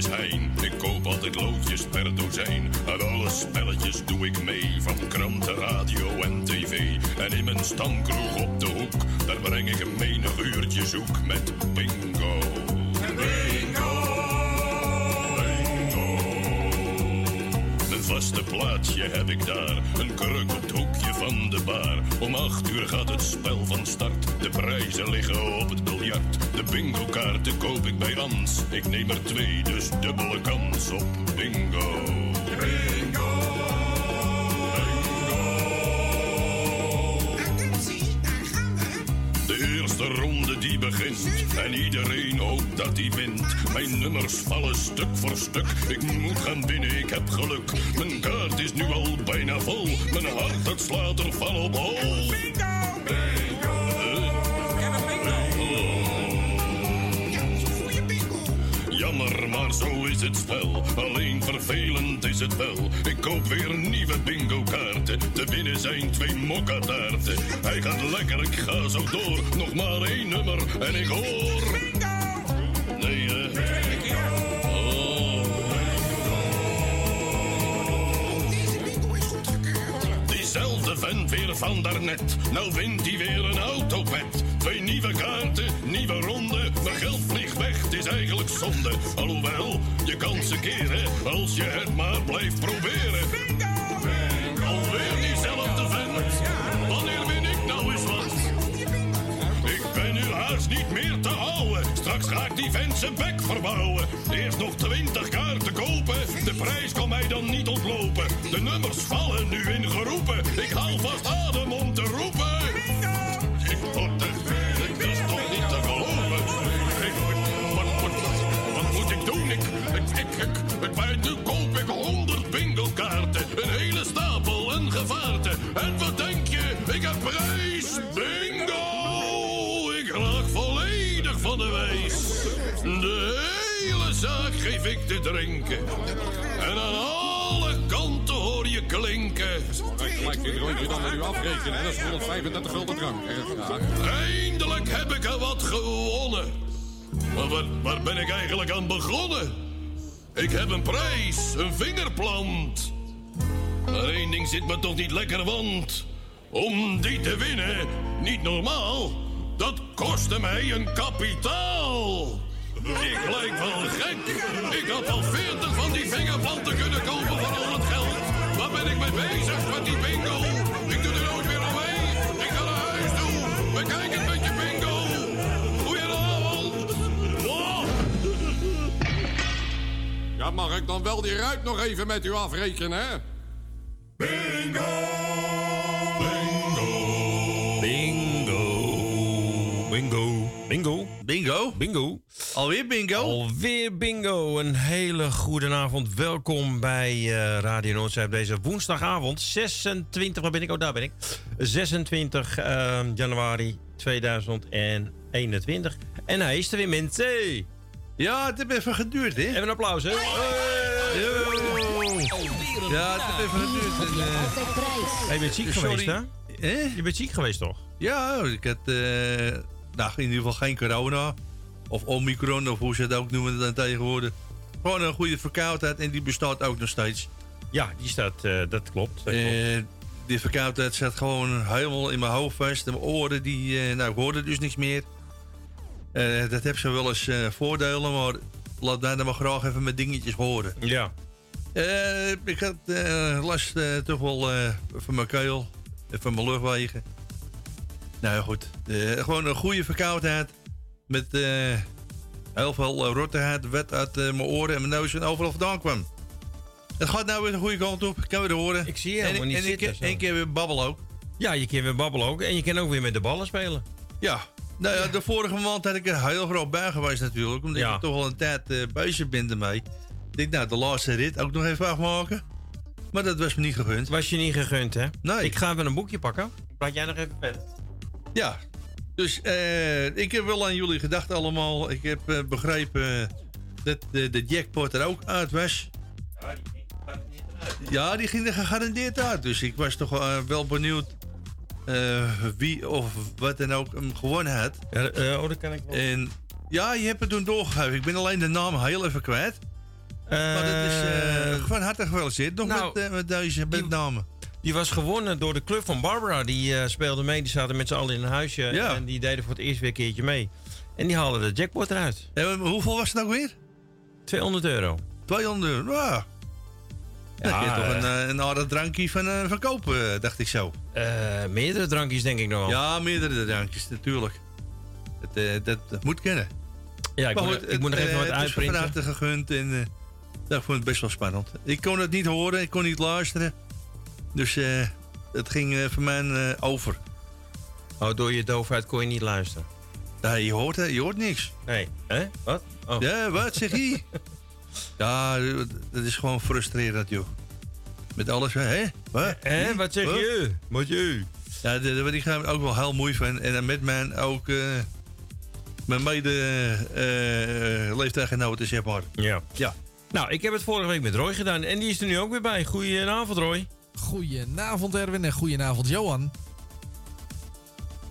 Ik koop altijd loodjes per dozijn. Aan alle spelletjes doe ik mee, van kranten, radio en tv. En in mijn stamkroeg op de hoek, daar breng ik een menig uurtje zoek met bingo. Bingo! Bingo! Een vaste plaatsje heb ik daar, een kruk van de bar. Om acht uur gaat het spel van start, de prijzen liggen op het biljart. De bingo kaarten koop ik bij Ans, ik neem er twee, dus dubbele kans op. Bingo! En iedereen hoopt dat hij wint. Mijn nummers vallen stuk voor stuk. Ik moet gaan winnen, ik heb geluk. Mijn kaart is nu al bijna vol. Mijn hart dat slaat er van op hol. Jammer, is het spel. Alleen vervelend is het wel. Ik koop weer nieuwe bingo kaarten. Te winnen zijn twee mokkataarten. Hij gaat lekker, ik ga zo door. Nog maar één nummer en ik hoor. Nee, eh. Oh. Diezelfde vent weer van daarnet. Nou wint hij weer een autopet. Twee nieuwe kaarten, nieuwe ronde. Mijn geld vliegt weg, het is eigenlijk zonde. Alhoewel, je kan ze keren. Als je het maar blijft proberen. Alweer diezelfde vent. Wanneer win ik nou eens wat? Ik ben nu haast niet meer te houden. Straks ga ik die vent zijn bek verbouwen. Eerst nog twintig kaarten kopen. De prijs kan mij dan niet ontlopen. De nummers vallen nu in geroepen. Ik haal vast adem maar nu koop ik honderd bingo kaarten. Een hele stapel en gevaarten. En wat denk je? Ik heb prijs. Bingo! Ik raak volledig van de wijs. De hele zaak geef ik te drinken. En aan alle kanten hoor je klinken. Gelijk dit rondje dan met u afrekenen. Dat is 135 gulden drank. Eindelijk heb ik er wat gewonnen. Maar waar, waar ben ik eigenlijk aan begonnen? Ik heb een prijs, een vingerplant. Maar één ding zit me toch niet lekker, want... Om die te winnen, niet normaal, dat kostte mij een kapitaal. Ik lijk wel gek. Ik had al veertig van die vingerplanten kunnen kopen voor al het geld. Waar ben ik mee bezig met die bingo? Ja, mag ik dan wel die ruit nog even met u afrekenen, hè? Bingo. Bingo. Bingo. Bingo. Bingo. Alweer bingo? Alweer bingo. Een hele goede avond. Welkom bij eh, Radio Noordzee op deze woensdagavond. 26, waar ben ik? Oh, daar ben ik. 26 eh, januari 2021. En hij is er weer, mensen. Ja, het heeft even geduurd, hè? Even een applaus, hè? Yo. Ja, het heeft even geduurd. En, eh, Hey, je bent ziek Sorry. geweest, hè? hè? Je bent ziek geweest, toch? Ja, ik had eh, nou, in ieder geval geen corona. Of omicron, of hoe ze het ook noemen dan tegenwoordig. Gewoon een goede verkoudheid en die bestaat ook nog steeds. Ja, die staat, eh, dat klopt. Dat klopt. Eh, die verkoudheid zat gewoon helemaal in mijn hoofd vast. En mijn oren, die, eh, nou, ik hoorde dus niks meer. Eh, dat heeft zo wel eens eh, voordelen, maar laat mij dan maar graag even mijn dingetjes horen. ja. Eh, ik had last toch wel van mijn keel en van mijn luchtwegen. Nou ja, goed. Gewoon een goede verkoudheid. Met heel veel rottigheid, wet uit mijn oren en mijn neus en overal vandaan kwam. Het gaat nou weer de goede kant op. Kan weer horen. Ik zie je en, helemaal niet en zitten, zo. één keer weer babbel ook. ja, je kan weer babbelen ook. En je kan ook weer met de ballen spelen. Ja. Nou ja, de vorige maand had ik er heel groot bij geweest natuurlijk. Omdat Ja. ik toch al een tijd eh bezig ben ermee. Ik denk, nou, de laatste rit ook nog even afmaken. Maar dat was me niet gegund. Was je niet gegund, hè? Nee. Ik ga even een boekje pakken. Praat jij nog even verder? Ja, dus eh, ik heb wel aan jullie gedacht allemaal. Ik heb eh, begrepen dat de, de jackpot er ook uit was. Ja, die ging er gegarandeerd uit. Dus ik was toch eh, wel benieuwd eh, wie of wat dan ook hem gewonnen had. Ja, eh, oh, dat kan ik wel. En Ja, je hebt het toen doorgegeven. Ik ben alleen de naam heel even kwijt. Maar dat is eh Eh, van harte gefeliciteerd nog nou, met, met deze met die- namen. Die was gewonnen door de club van Barbara. Die speelde mee. Die zaten met z'n allen in een huisje. Ja. En die deden voor het eerst weer een keertje mee. En die haalden de jackpot eruit. En hoeveel was het ook weer? 200 euro. 200 euro. Ja. Kun je toch een, eh, een aardig drankje van eh, verkopen, eh, dacht ik zo. meerdere drankjes denk ik nog wel. Ja, meerdere drankjes, natuurlijk. Het, dat, dat moet kennen. Ja, ik, Maar moet, goed, ik moet nog het, even wat Het is van uitprinten. harte gegund en ja, ik vond het best wel spannend. Ik kon het niet horen, ik kon niet luisteren. Dus het ging voor mij over. Oh, door je doofheid kon je niet luisteren. Ja, je, hoort, je hoort niks. Nee. Hè? Wat? Oh. Ja, wat zeg je? ja, dat is gewoon frustrerend, joh. Met alles, hè? Wat? Hè? Wat zeg je? Wat je? Ja, daar word ik ook wel heel moe van. En dan met mij ook eh, mijn mede eh leeftijdgenoten, zeg maar. Ja. Ja. Nou, ik heb het vorige week met Roy gedaan. En die is er nu ook weer bij. Goedenavond, Roy. Goedenavond Erwin en goedenavond Johan.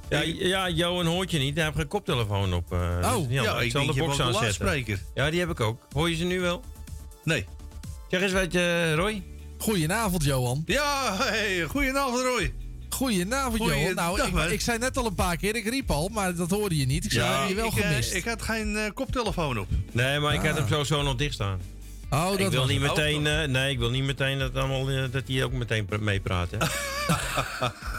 Ja, ja Johan hoort je niet. Hij heeft geen koptelefoon op. eh, Oh, dus Ja, ik zal de box aanzetten. luidspreker. Ja, die heb ik ook. Hoor je ze nu wel? Nee. Zeg eens wat, eh, Roy. Goedenavond Johan. Ja, hey, goedenavond Roy. Goedenavond Johan. Nou, ik, ik zei net al een paar keer, ik riep al, maar dat hoorde je niet. Ik zei, heb je wel ik, eh, gemist. ik had geen eh, koptelefoon op. Nee, maar ik had Ah. hem sowieso nog dicht staan. Oh, dat ik wil niet het. meteen, eh, nee, ik wil niet meteen dat, allemaal, eh, dat hij ook meteen pra- meepraat.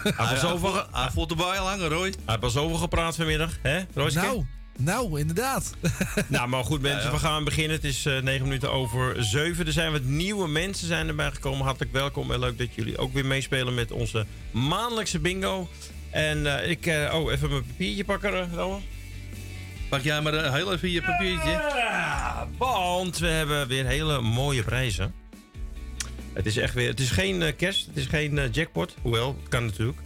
hij al zoveel, ge- Hij voelt erbij hangen, Roy. hij heeft al zoveel gepraat vanmiddag, hè, Royske? Nou, nou, inderdaad. Nou, maar goed mensen, Ja, ja. we gaan beginnen. Het is eh 9 minuten over 7. Er zijn wat nieuwe mensen zijn erbij gekomen. Hartelijk welkom en leuk dat jullie ook weer meespelen met onze maandelijkse bingo. En ik, oh, even mijn papiertje pakken, Rowan. Pak jij maar eh, heel even je papiertje. Ja, want we hebben weer hele mooie prijzen. Het is echt weer, het is geen eh, kerst, het is geen eh, jackpot. Hoewel, het kan natuurlijk.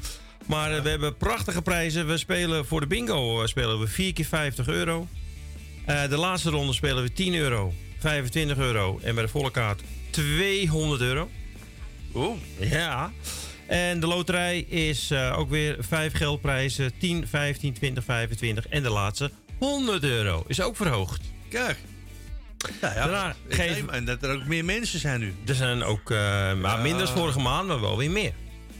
Maar we hebben prachtige prijzen. We spelen voor de bingo spelen we 4 keer 50 euro. Eh, de laatste ronde spelen we 10 euro, 25 euro en bij de volle kaart 200 euro. Oeh. Ja. En de loterij is eh, ook weer 5 geldprijzen: 10, 15, 20, 25. En de laatste 100 euro is ook verhoogd. Kijk. Ja, ja. Daarna geef- neem aan dat er ook meer mensen zijn nu. Er zijn ook, eh, maar minder dan vorige maand, maar wel weer meer.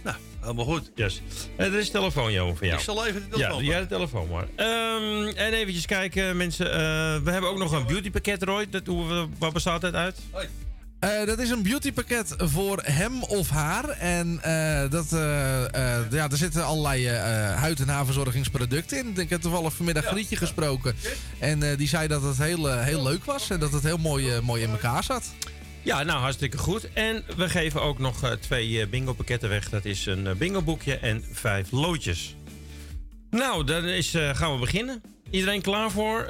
Nou, helemaal goed. Yes. En er is telefoon, Johan, van jou. Ik zal even de Ja, telefoon doe jij de telefoon maar. Ehm, en eventjes kijken, mensen. eh, we hebben ook nog een beautypakket, Roy. Dat, hoe, wat bestaat dat uit? Eh, dat is een beautypakket voor hem of haar. En eh, dat, eh, ja, er zitten allerlei huid- en haarverzorgingsproducten in. Ik heb toevallig vanmiddag Grietje gesproken. En die zei dat het heel, heel leuk was. En dat het heel mooi, mooi in elkaar zat. Ja, nou, hartstikke goed. En we geven ook nog twee bingo pakketten weg. Dat is een bingo boekje en vijf loodjes. Nou, dan is, gaan we beginnen. Iedereen klaar voor?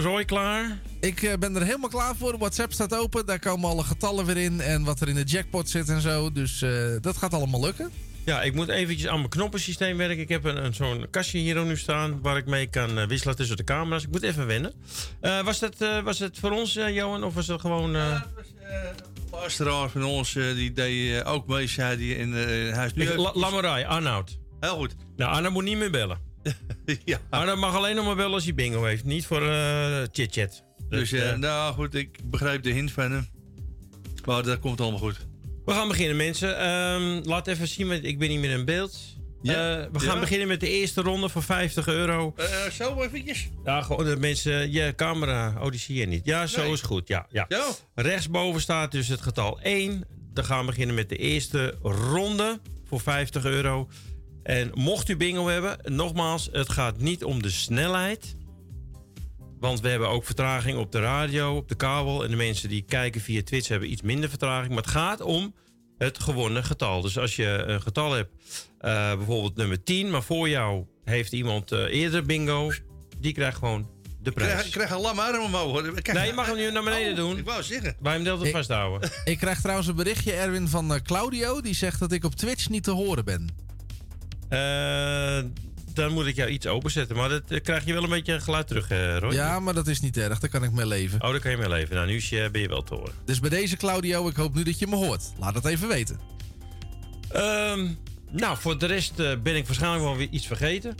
Roy klaar? Ik eh, ben er helemaal klaar voor. WhatsApp staat open. Daar komen alle getallen weer in. En wat er in de jackpot zit en zo. Dus eh, dat gaat allemaal lukken. Ja, ik moet eventjes aan mijn knoppensysteem werken. Ik heb een, een, zo'n kastje hier nu staan waar ik mee kan eh, wisselen tussen de camera's. Ik moet even wennen. Eh, was, dat, eh, was het voor ons, Johan, of was dat gewoon... eh, Ja, het was, luisteraar van ons die deed ook mee, zei die. En eh, hij is nu ik, even- La- Lammerij, Arnoud. Heel goed. Nou, Arnoud moet niet meer bellen. ja. Arnoud mag alleen nog maar bellen als hij bingo heeft. Niet voor eh chit-chat. Dus eh, eh, nou goed, ik begrijp de hint van hem. Maar dat komt allemaal goed. we gaan beginnen, mensen. Ehm, laat even zien, want ik ben niet meer in beeld. Ja? Eh, we gaan Ja? beginnen met de eerste ronde voor 50 euro. Zo eventjes. Ja, gewoon de mensen... Je camera, oh, die zie je niet. Ja, zo Nee. is goed. Ja, ja. Ja. Rechtsboven staat dus het getal 1. Dan gaan we beginnen met de eerste ronde voor 50 euro. En mocht u bingo hebben, nogmaals, het gaat niet om de snelheid. Want we hebben ook vertraging op de radio, op de kabel. En de mensen die kijken via Twitch hebben iets minder vertraging. Maar het gaat om het gewonnen getal. Dus als je een getal hebt, eh, bijvoorbeeld nummer 10, maar voor jou heeft iemand eh, eerder bingo, die krijgt gewoon de Ik krijg, prijs. ik krijg een lamme arm omhoog. Kijk, Nee, je mag hem nu naar beneden Oh, doen. Ik wou zeggen. Wij hem deelt het vasthouden. Ik krijg trouwens een berichtje, Erwin, van eh, Claudio. Die zegt dat ik op Twitch niet te horen ben. Dan moet ik jou iets openzetten. Maar dat eh, krijg je wel een beetje geluid terug, eh Roy. Ja, maar dat is niet erg. Daar kan ik mee leven. Oh, daar kan je mee leven. Nou, nu is je, ben je wel te horen. Dus bij deze Claudio, ik hoop nu dat je me hoort. Laat het even weten. Ehm, nou, voor de rest eh, ben ik waarschijnlijk wel weer iets vergeten.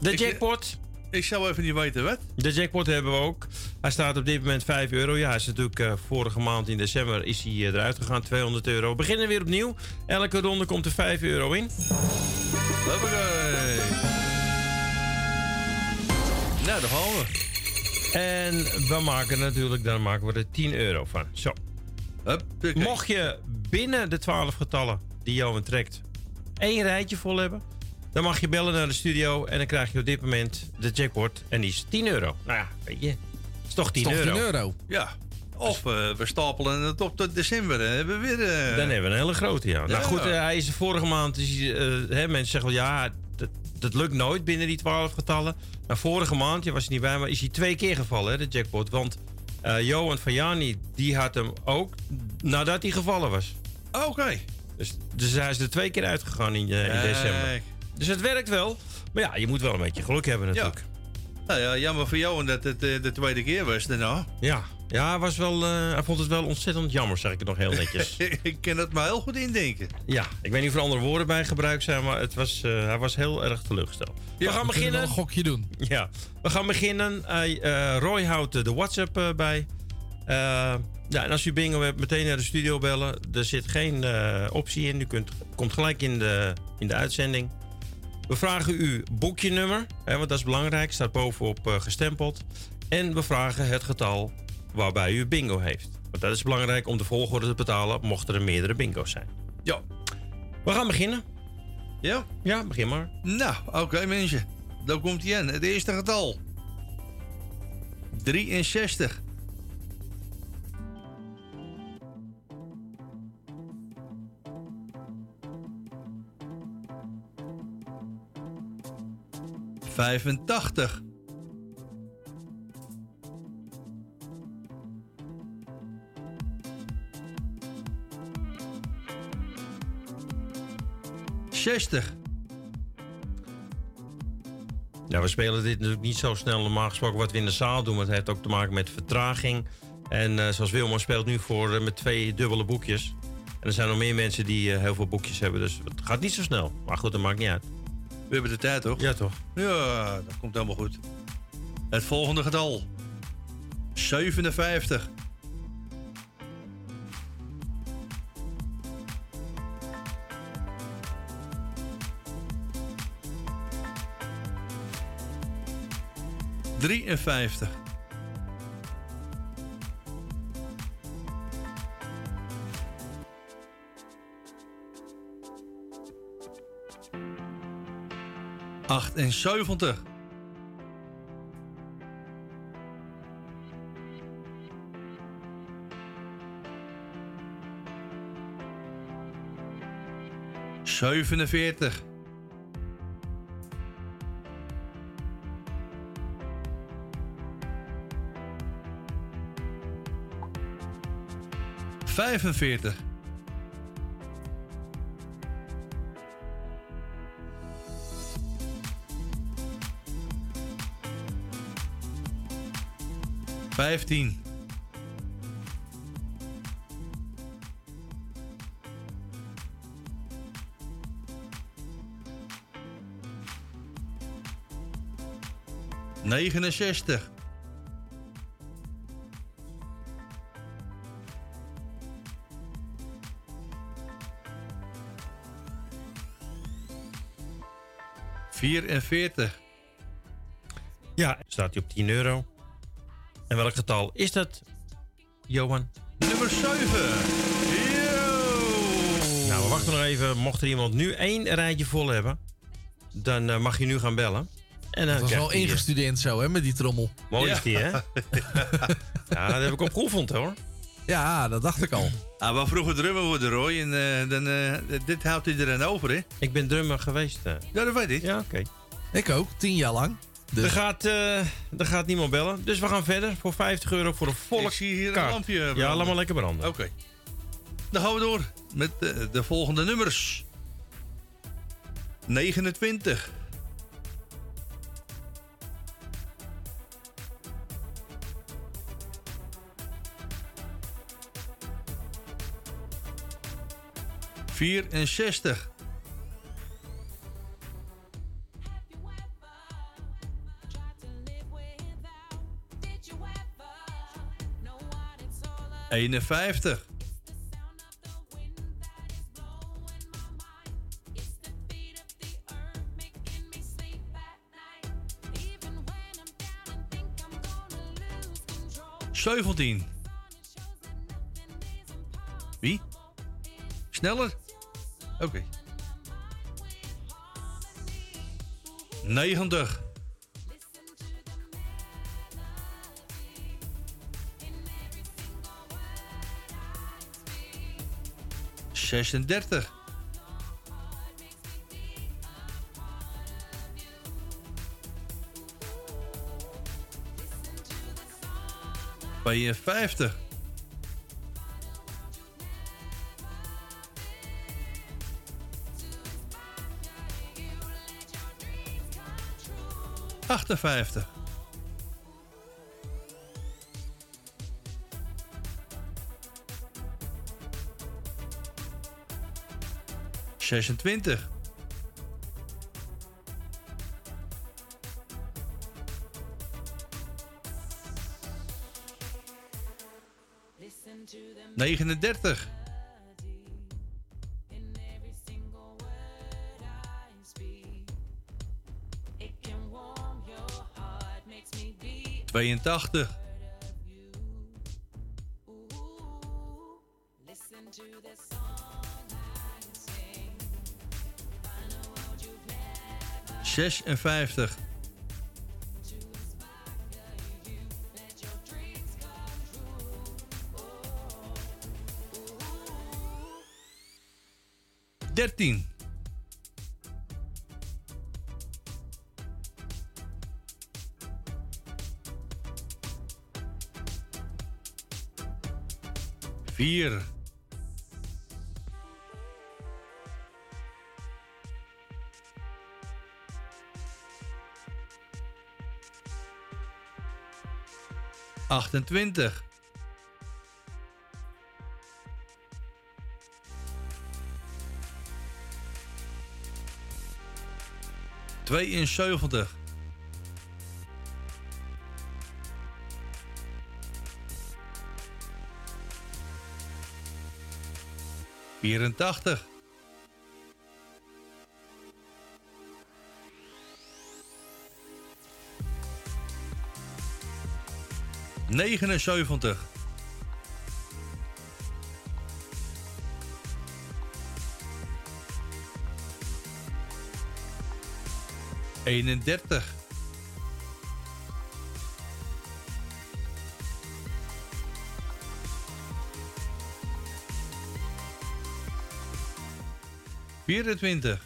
De Ik, jackpot. Ik zou even niet weten wat. De jackpot hebben we ook. Hij staat op dit moment 5 euro. Ja, hij is natuurlijk eh, vorige maand in december is hij eruit gegaan. 200 euro. We beginnen weer opnieuw. Elke ronde komt er 5 euro in. Hoppakee. Nou, daar gaan we. En we maken natuurlijk, dan maken we er 10 euro van. Zo. Huppakee. Mocht je binnen de 12 getallen die Johan trekt één rijtje vol hebben, dan mag je bellen naar de studio en dan krijg je op dit moment de jackpot en die is 10 euro. Nou ja, weet je, is toch 10 Toch euro. 10 euro. Ja. Of eh, we stapelen het op tot december. en hebben we weer... eh, Dan hebben we een hele grote, ja. Ja. Nou goed, eh, hij is vorige maand, eh, hè, mensen zeggen wel ja, dat, lukt nooit binnen die 12 getallen. Maar vorige maand, je was er niet bij, maar is hij twee keer gevallen, hè, de jackpot. Want eh, Johan van Jani, die had hem ook nadat hij gevallen was. Oké. Dus, dus hij is er twee keer uitgegaan in, eh, in december. Dus het werkt wel. Maar ja, je moet wel een beetje geluk hebben natuurlijk. Nou ja, jammer voor jou dat het eh, de tweede keer was daarna. Ja, ja. hij, was wel, eh, hij vond het wel ontzettend jammer, zeg ik het nog heel netjes. ik kan het maar heel goed indenken. ja, ik weet niet of er andere woorden bij gebruikt zijn, maar het was, eh, hij was heel erg teleurgesteld. we gaan We beginnen. een gokje doen. Ja, we gaan beginnen. Eh, eh, Roy houdt de WhatsApp eh, bij. Ja, en als u bingo hebt, meteen naar de studio bellen. Er zit geen eh, optie in. U kunt, komt gelijk in de, in de uitzending. We vragen u boekjenummer, hè, want dat is belangrijk. Staat bovenop eh, gestempeld. En we vragen het getal waarbij u bingo heeft. Want dat is belangrijk om de volgorde te betalen, mochten er meerdere bingo's zijn. Ja. We gaan beginnen. Ja? Ja, begin maar. Nou, oké mensen. Dan komt hij in. Het eerste getal. 63. Vijfentachtig. Zestig. Ja, we spelen dit natuurlijk niet zo snel normaal gesproken wat we in de zaal doen. Want het heeft ook te maken met vertraging. En eh, zoals Wilma speelt nu voor eh, met twee dubbele boekjes. En er zijn nog meer mensen die eh, heel veel boekjes hebben. Dus het gaat niet zo snel. Maar goed, dat maakt niet uit. We hebben de tijd, toch? Ja, toch? Ja, dat komt helemaal goed. Het volgende getal. 57. Drieënvijftig. Achtenzeventig. Zevenenveertig. Vijfenveertig. Vijftien. Negenenzestig. Vierenveertig. Ja, staat hij op 10 euro. En welk getal is dat, Johan? Nummer 7. Yo! Nou, we wachten nog even. Mocht er iemand nu één rijtje vol hebben, dan eh, mag je nu gaan bellen. En dan Dat was wel eh, ingestudeerd zo, hè, met die trommel. Mooi is Ja. die, hè? ja, dat heb ik op geoefend, hoor. Ja, dat dacht ik al. Ah, we vroeger drummer worden, Roy. En eh, dan, eh, dit houdt hij er aan over, hè? Ik ben drummer geweest. eh. Ja, dat weet ik. Ja, oké. Ik ook, tien jaar lang. Dus Er, gaat, eh, er gaat niemand bellen. Dus we gaan verder voor 50 euro voor een Ik zie hier kaart. een lampje branden. Ja, laat maar lekker branden. Oké. Dan gaan we door met de volgende nummers. 29. 64. Eenenvijftig. Zeventien. Wie? Sneller. Oké. 90. Zesendertig. Tweeënvijftig. Achtenvijftig. Zesentwintig. Negenendertig. Tweeëntachtig. Zesenvijftig. Dertien. Vier. Achtentwintig. Tweeënzeventig. Vierentachtig. Negenenzeventig. Eenendertig. Vierentwintig.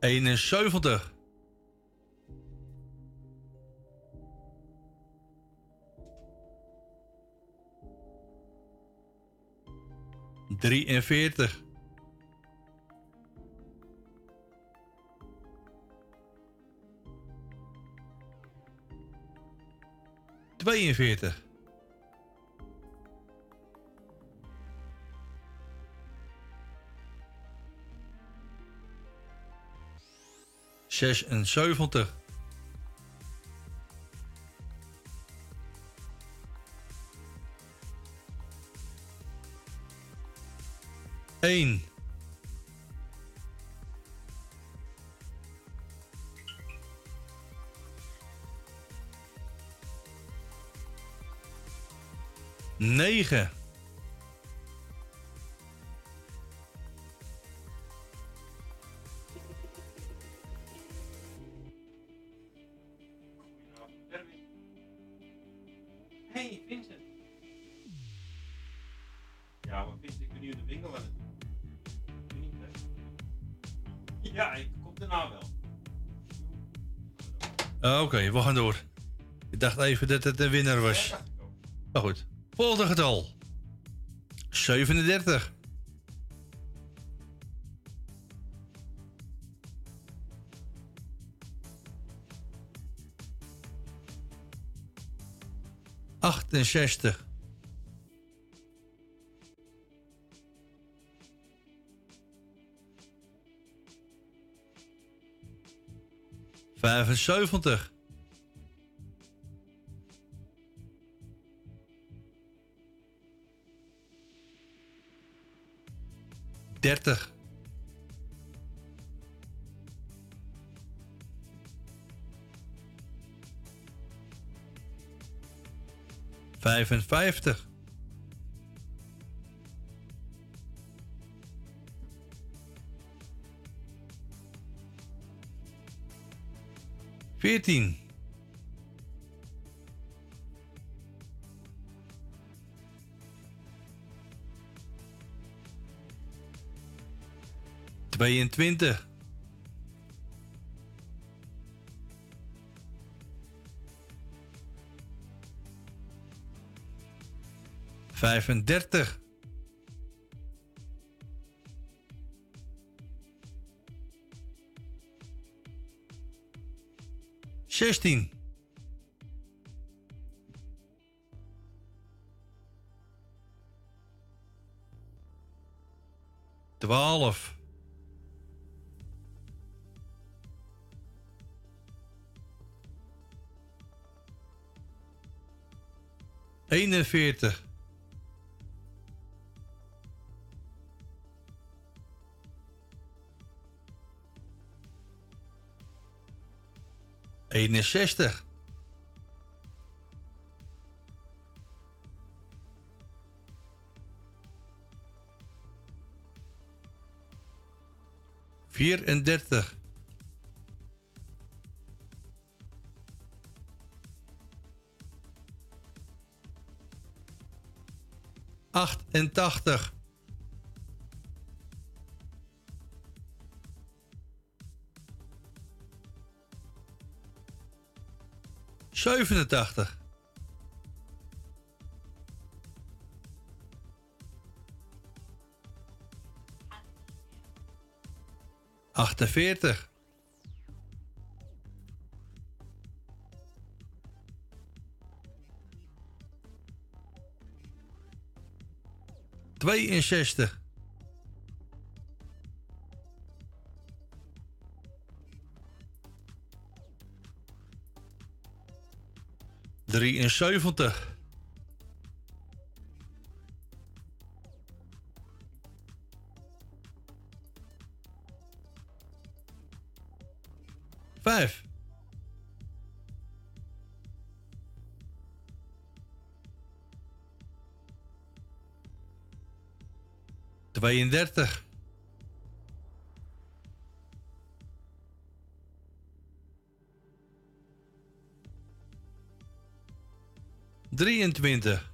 Eenenzeventig. Drieënveertig. Tweeënveertig. Zesenzeventig. okay, we gaan door. Ik dacht even dat het de winnaar was. Maar goed, volgende getal. 37. Achtenzestig. Vijfenzeventig. 30. Vijfenvijftig. Veertien. Tweeëntwintig. Vijfendertig. Zestien. Twaalf. Eenenveertig. Eenenzestig. Vierendertig. Achtentachtig. Zevenentachtig. Achtenveertig. Tweeënzestig. Drieënzeventig. 32. Drieëntwintig.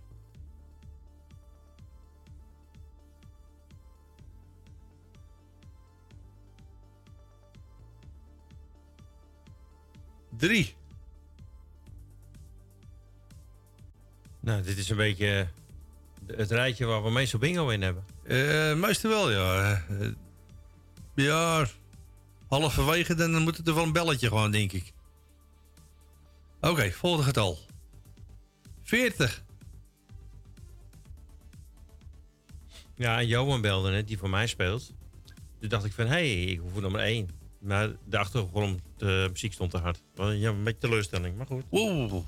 Drie. Nou, dit is een beetje het rijtje waar we meestal bingo in hebben. Eh meestal wel, ja. Eh, ja, halverwege, dan moet het er wel een belletje gewoon, denk ik. Oké, volgende getal. 40. Ja, en Johan belde net, die voor mij speelt. Toen dacht ik van, hé, hey, ik hoef er nog maar één. Maar de achtergrond de muziek stond te hard. Ja, een beetje teleurstelling, maar goed. Oeh,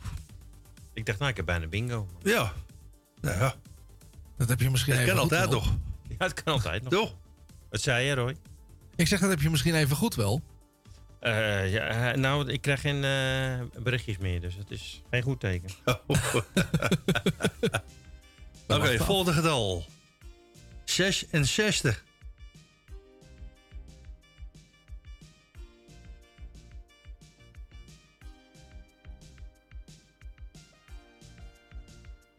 Ik dacht, nou, ik heb bijna bingo. ja. Nou ja, Dat heb je misschien dat even kan goed altijd wel. toch? Ja, het kan altijd nog. Toch? Wat zei je, Roy? Ik zeg, dat heb je misschien even goed wel. Eh, ja, nou, ik krijg geen eh, berichtjes meer, dus het is geen goed teken. Oké, wacht af. volgende getal. 66.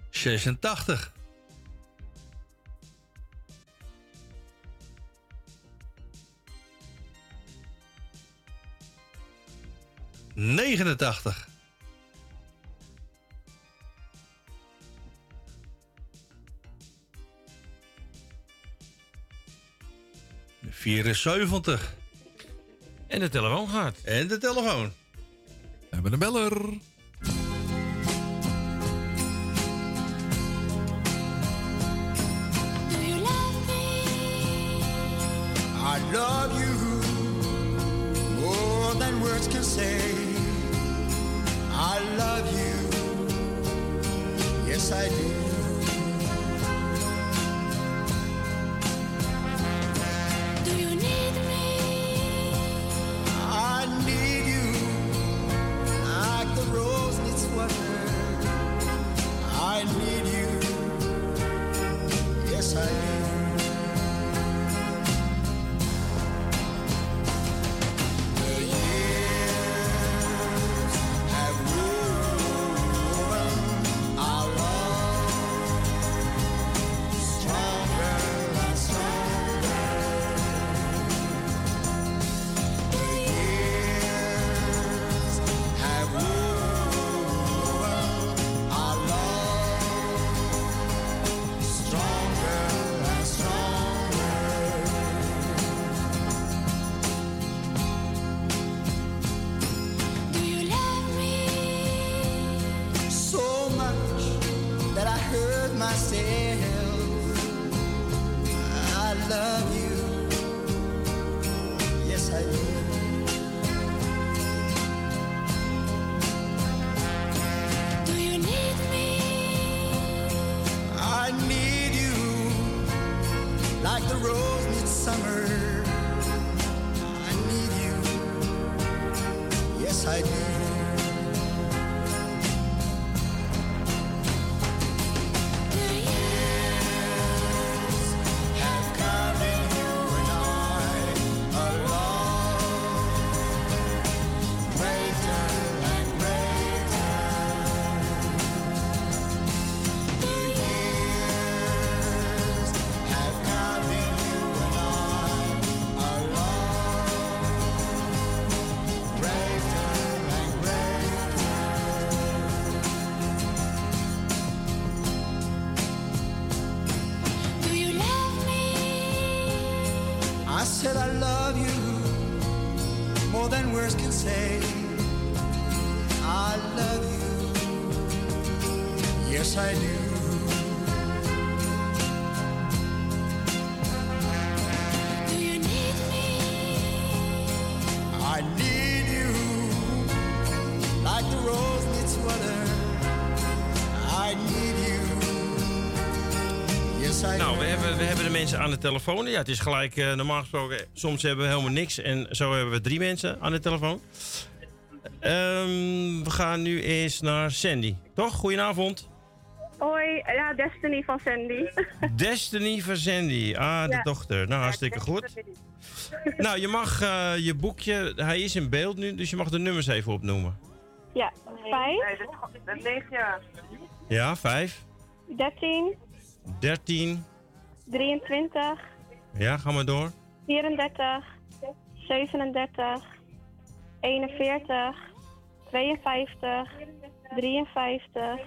Zesentachtig. Negenentachtig. Vierenzeventig. En de telefoon gaat. En de telefoon. We hebben een beller. I love you more than words can say I love you. Yes, I do. Yes, I do. Do you need me? I need you like the rose needs water. I need you. Yes, I Nou, do. we hebben, we hebben de mensen aan de telefoon. Ja, het is gelijk, eh, normaal gesproken, soms hebben we helemaal niks. En zo hebben we drie mensen aan de telefoon. Ehm, we gaan nu eerst naar Sandy. Toch? Goedenavond. Hoi, ja, Destiny van Sandy. Destiny van Sandy. Ah, de Ja. dochter. Nou, hartstikke goed. Nou, je mag eh, je boekje... Hij is in beeld nu, dus je mag de nummers even opnoemen. Ja, 5, Dat leeg jaar. Ja, 5, 13, 13. 23, Ja, ga maar door. 34, 37, 41, 52, 53,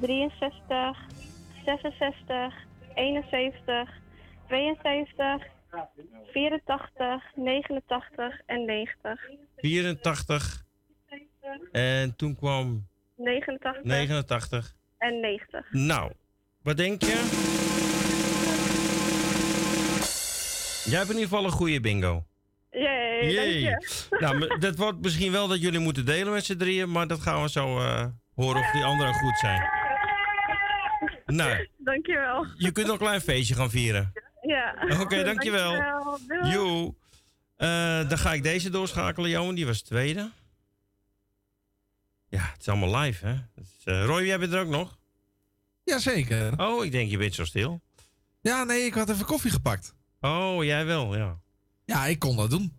63, 66, 71, 72, 84, 89 en 90. 84. En toen kwam 89 89. en 90. Nou, wat denk je? Jij hebt in ieder geval een goede bingo. Jee, dank je. Nou, dat wordt misschien wel dat jullie moeten delen met z'n drieën, maar dat gaan we zo eh, horen of die anderen goed zijn. Nou, Dankjewel. je kunt nog een klein feestje gaan vieren. Ja. Oké, dankjewel. Dankjewel. Doei. Joe. Eh, dan ga ik deze doorschakelen, Johan. Die was tweede. Ja, het is allemaal live, hè? Dus, eh, Roy, jij bent er ook nog? Jazeker. Oh, ik denk je bent zo stil. Ja, nee, ik had even koffie gepakt. Oh, jij wel, ja. Ja, ik kon dat doen.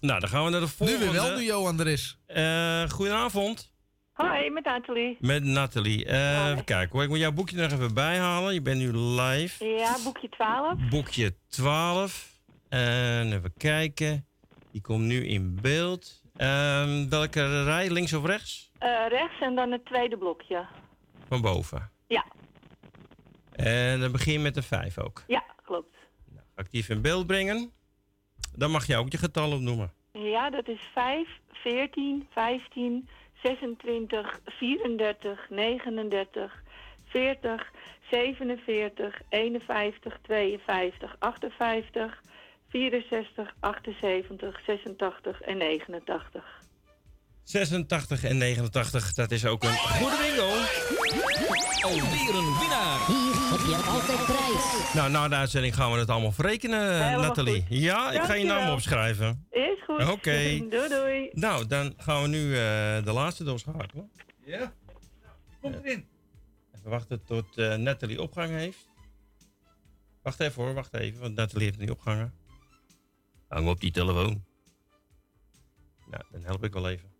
Nou, dan gaan we naar de volgende. Nu weer wel, nu Johan er is. Eh, goedenavond. Hoi, met Nathalie. Met Nathalie. Eh, even kijken hoor. Ik moet jouw boekje nog even bijhalen. Je bent nu live. Ja, boekje 12. Boekje 12. En even kijken. Die komt nu in beeld. Ehm, welke rij? Links of rechts? Eh, rechts en dan het tweede blokje. Van boven. Ja, En dan begin je met een 5 ook. ja, klopt. Actief in beeld brengen. Dan mag je ook je getal opnoemen. Ja, dat is 5, 14, 15, 26, 34, 39, 40, 47, 51, 52, 58, 64, 78, 86 en 89. 86 en 89, dat is ook een goede bingo. Alweer een winnaar. Hier heb je altijd prijs. Nou, na de uitzending gaan we het allemaal verrekenen, Helemaal Nathalie. goed. Ja, ik ga je naam opschrijven. Is goed. Oké. doei doei. Nou, dan gaan we nu eh, de laatste doorschakelen. Ja. Komt erin. Even wachten tot eh Nathalie opgang heeft. Wacht even hoor, wacht even, want Nathalie heeft niet opgehangen. Hang op die telefoon. Nou, dan help ik wel even.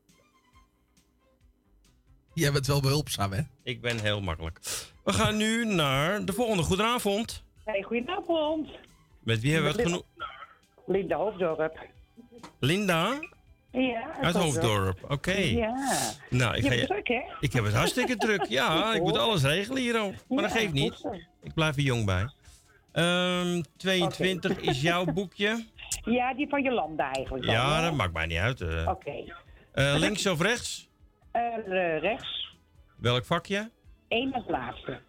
Jij bent wel behulpzaam, hè? Ik ben heel makkelijk. We gaan nu naar de volgende. Goedenavond. Hey, goedenavond. Met wie hebben we het genoeg? Linda Hoofddorp. Linda Ja, uit Hoofddorp. Oké. Ja. Nou, ik, Je ga hebt je... druk, hè? ik heb het hartstikke druk. Ja, ik moet alles regelen hier al. Maar dat geeft niet. Ik blijf er jong bij. Ehm 22 is jouw boekje. Ja, die van Jolanda eigenlijk. dan, Ja, hè? dat maakt mij niet uit. eh. Oké. Eh, links of rechts? Eh, rechts. Welk vakje? Eén als laatste.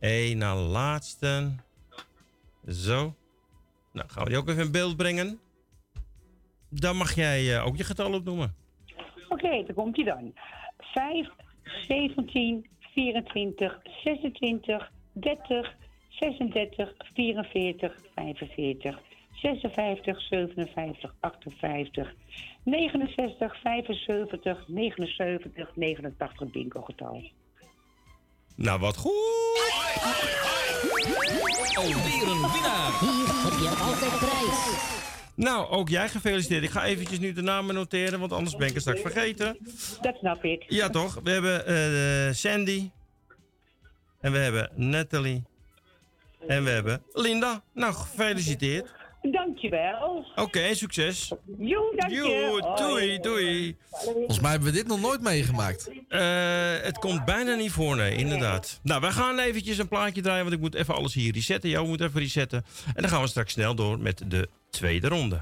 Eén na laatste. Zo. Nou, gaan we die ook even in beeld brengen. Dan mag jij eh, ook je getal opnoemen. Oké, daar komt hij dan. 5, 17, 24, 26, 30, 36, 44, 45, 56, 57, 58, 69, 75, 79, 89 bingo getal. Nou, wat goed. Alweer een winnaar. Hier heb je altijd prijs. Nou, ook jij gefeliciteerd. Ik ga eventjes nu de namen noteren, want anders ben ik het straks vergeten. Dat snap ik. Ja, toch? We hebben eh, Sandy. En we hebben Natalie. En we hebben Linda. Nou, gefeliciteerd. Dankjewel. Oké, succes. Jo, dank je. Jo, Hoi. doei, doei. Volgens mij hebben we dit nog nooit meegemaakt. Eh, het komt bijna niet voor, nee, inderdaad. Nou, wij gaan eventjes een plaatje draaien, want ik moet even alles hier resetten. Jou moet even resetten. En dan gaan we straks snel door met de tweede ronde.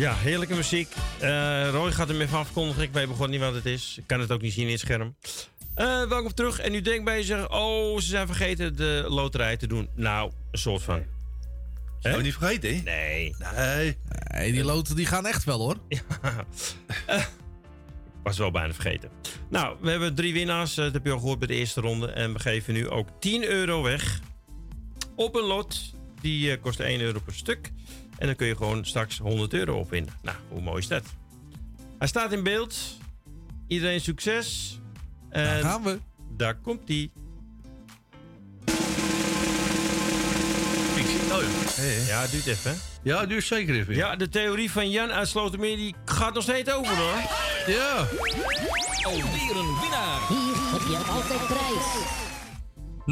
Ja, heerlijke muziek. Eh, Roy gaat hem even afkondigen. Ik weet begon niet wat het is. Ik kan het ook niet zien in het scherm. Eh, welkom terug. En u denkt bij jezelf... Oh, ze zijn vergeten de loterij te doen. Nou, een soort van. Zijn we niet vergeten, hè? Nee. Nee. Nee, die loten die gaan echt wel hoor. Was wel bijna vergeten. Nou, we hebben drie winnaars. eh, Dat heb je al gehoord bij de eerste ronde. En we geven nu ook 10 euro weg. Op een lot. Die eh, kost 1 euro per stuk. En dan kun je gewoon straks 100 euro opwinnen. Nou, hoe mooi is dat? Hij staat in beeld. Iedereen succes. En Daar gaan we. Daar komt hij. Ik zie, oh ja. Ja, het duurt even. hè? Ja, duurt zeker even. Ja, de theorie van Jan uit Slotermeer die gaat nog steeds over hoor. Ja. Alweer een winnaar. Hier heb je altijd prijs.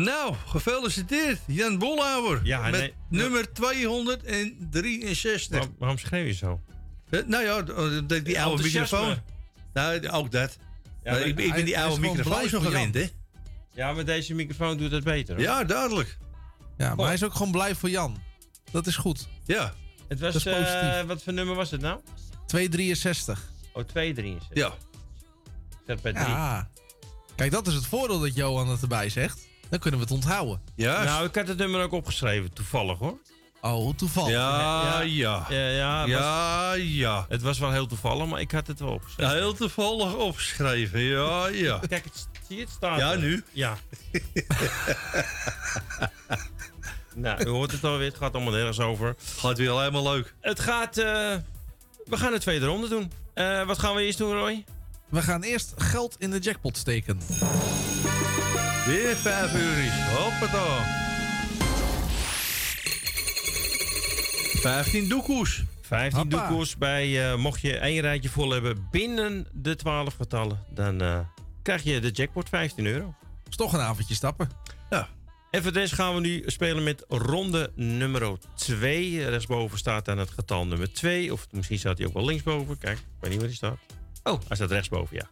Nou, gefeliciteerd, Jan Bolhouwer. Ja, met nee. nummer 263. Waar- waarom schreef je zo? Eh, nou ja, oh, die, die oude microfoon. Nou, ook dat. Ja, Maar maar ik, ben die oude microfoon zo Jan. gewend, hè? Ja, maar deze microfoon doet het beter. hoor. Ja, duidelijk. Ja, maar hij is ook gewoon blij voor Jan. Dat is goed. Ja. Het was, Dat is positief. eh, wat voor nummer was het nou? 263. Oh, 263. Ja. Ik zat bij 3. Ja. Kijk, dat is het voordeel dat Johan het erbij zegt. Dan kunnen we het onthouden. Ja. Nou, ik had het nummer ook opgeschreven, toevallig hoor. Oh, toevallig. ja, Ja. ja. Ja, ja, het, Was, Ja, ja. het was wel heel toevallig, maar ik had het wel Ja, opgeschreven. heel toevallig opgeschreven. Ja, ja. Kijk, het, zie je het staan? Ja, nu. Ja. nou, u hoort het alweer, het gaat allemaal nergens over. Gaat weer helemaal leuk. Het gaat, eh, we gaan de tweede ronde doen. Eh, wat gaan we eerst doen, Roy? We gaan eerst geld in de jackpot steken. Weer 5 euro's. Hoppata. 15 doekoes. 15 Hoppa. doekoes bij, eh, mocht je één rijtje vol hebben binnen de 12 getallen, dan eh, krijg je de jackpot 15 euro. is toch een avondje stappen. Ja. En voor deze gaan we nu spelen met ronde nummer 2. Rechtsboven staat dan het getal nummer 2. Of misschien staat hij ook wel linksboven. Kijk, ik weet niet waar hij staat. Oh, hij staat rechtsboven, ja.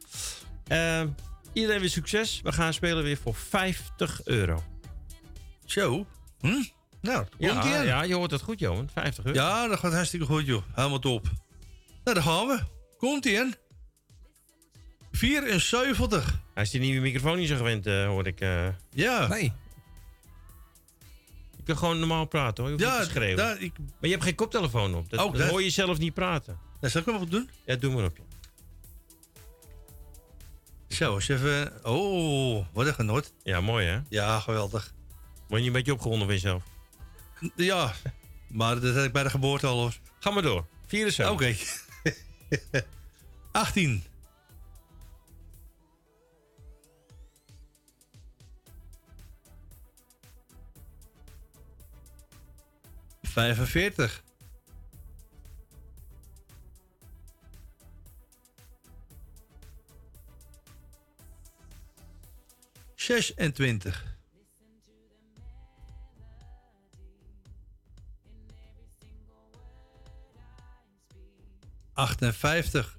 Eh, iedereen weer succes. We gaan spelen weer voor 50 euro. Zo. Hm? Nou, komt Ja, ja, je hoort het goed, Johan. 50 euro. Ja, dat gaat hartstikke goed, joh. Helemaal top. Nou, daar gaan we. Komt ie in. 74. Hij is die nieuwe microfoon niet zo gewend, eh hoor ik. eh. Ja. Nee. je kan gewoon normaal praten, hoor. Je hoeft Ja, niet te schreeuwen. ik, Maar je hebt geen koptelefoon op. Dat, dat. hoor je zelf niet praten. dat zal ik wel wat doen. Ja, doe maar op. Ja. Zo, eens even. Oh, wat een genot. Ja, mooi hè? Ja, geweldig. Word je een beetje opgewonden van jezelf? Ja, maar dat had ik bij de geboorte al hoor. Ga maar door. 74. Oké. 18. Vijfenveertig. Zesentwintig. Achtenvijftig.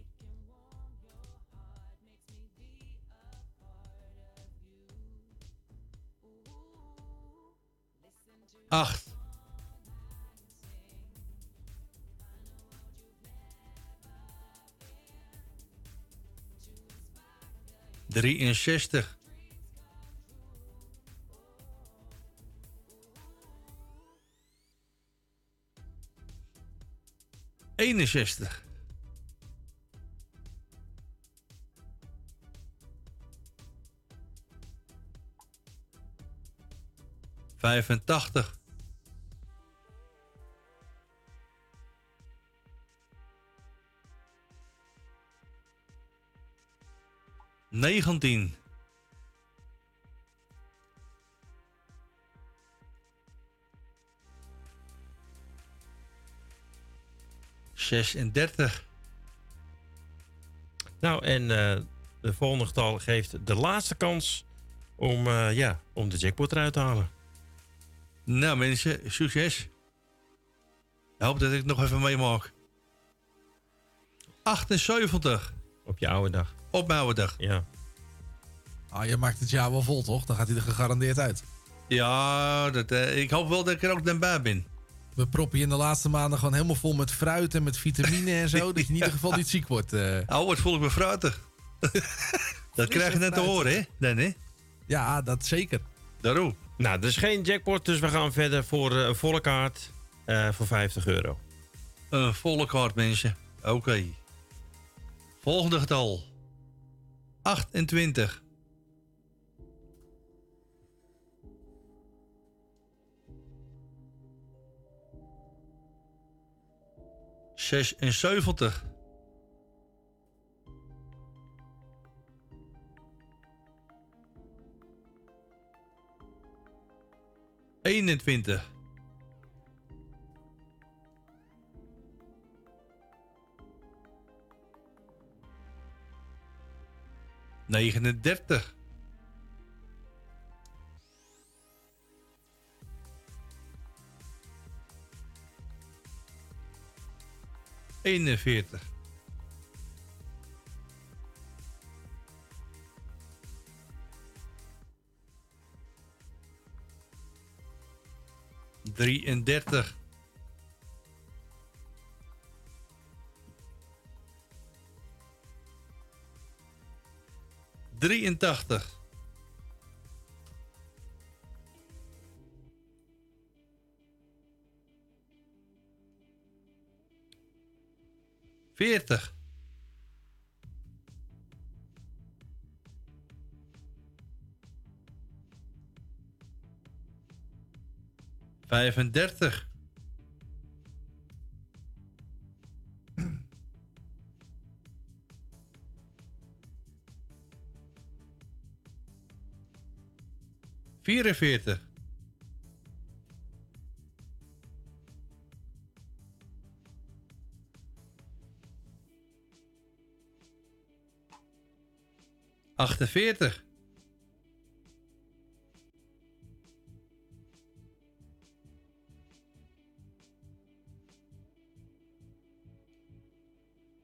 Acht. Drieënzestig. Eenenzestig. Vijfentachtig. Negentien. Zesendertig. Nou, en de volgende getal geeft de laatste kans om, ja, om de jackpot eruit te halen. Nou mensen, succes. Ik hoop dat ik het nog even meemaak. 78 Op je oude dag. op mijn oude dag. Ja. Ah, je maakt het jaar wel vol, toch? Dan gaat hij er gegarandeerd uit. Ja, dat, ik hoop wel dat ik er ook dan bij ben. We proppen je in de laatste maanden gewoon helemaal vol met fruit en met vitamine en zo. dat je in ieder geval niet ziek wordt. eh. Oh, wat voel ik me fruitig. dat krijg je net te horen, hè? Dan, hè? Ja, dat zeker. Daarom. Nou, er is geen jackpot, dus we gaan verder voor eh, een volle kaart eh, voor 50 euro. Een volle kaart, mensen. Oké. Volgende getal. 28. 76. Eenentwintig. Negenendertig. 41. Drieëndertig. Drieëntachtig. Veertig. Vijfendertig. Vierenveertig. Achtenveertig.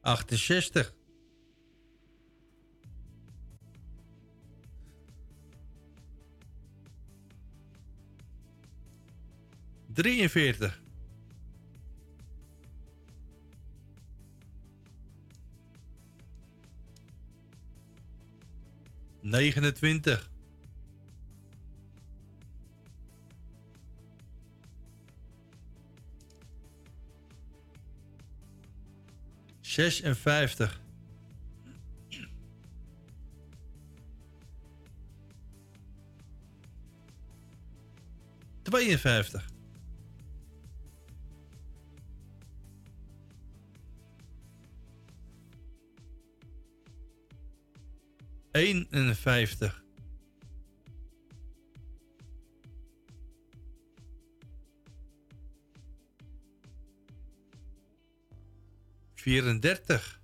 Achtenzestig. Drieënveertig. Negenentwintig. Zesenvijftig. Tweeënvijftig. Eenenvijftig. Vierendertig.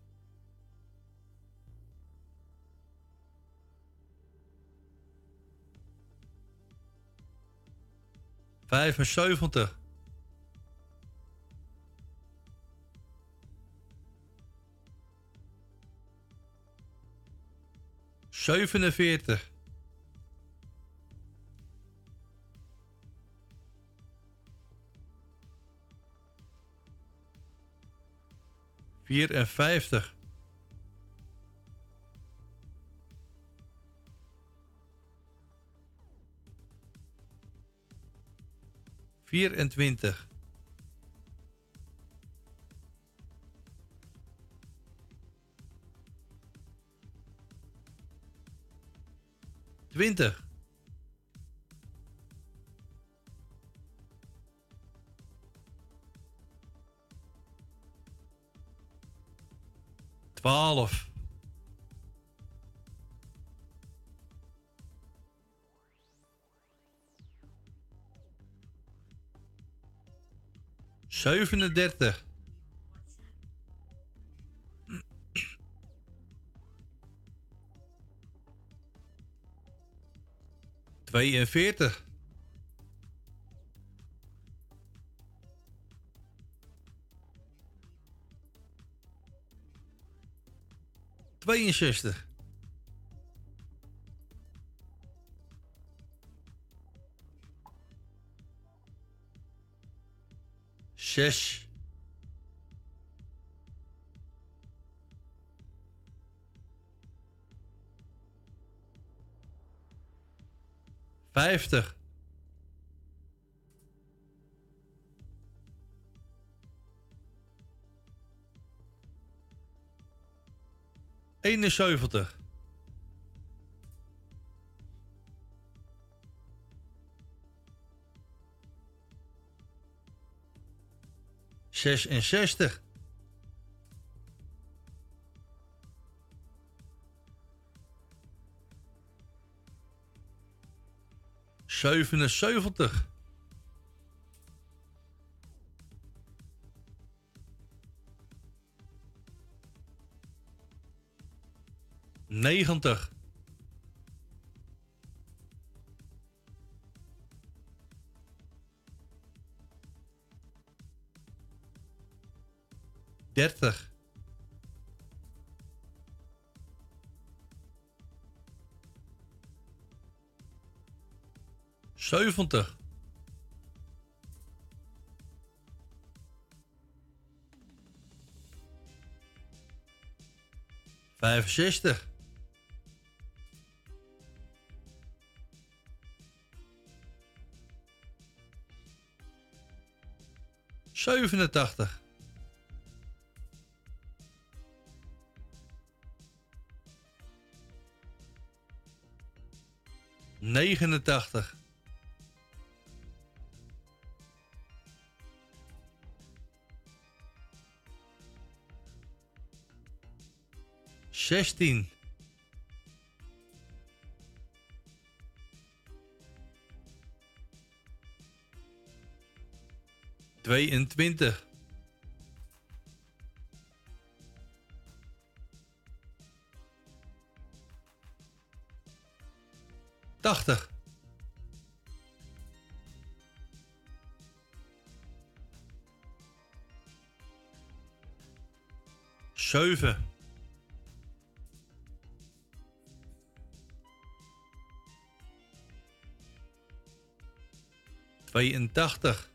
Vijfenzeventig. Zevenenveertig. Vierenvijftig. Vierentwintig. Twintig. Twaalf. Zevenendertig. Tweeënveertig. Tweeënzestig. Zes. Vijftig. Eenenzeventig. Zesenzestig. Zevenenzeventig. Negentig. Dertig. Zeventig. Vijfenzestig. Zevenentachtig. Negenentachtig. Zestien. Tweeëntwintig. Tachtig. Zeven. Tweeëntachtig.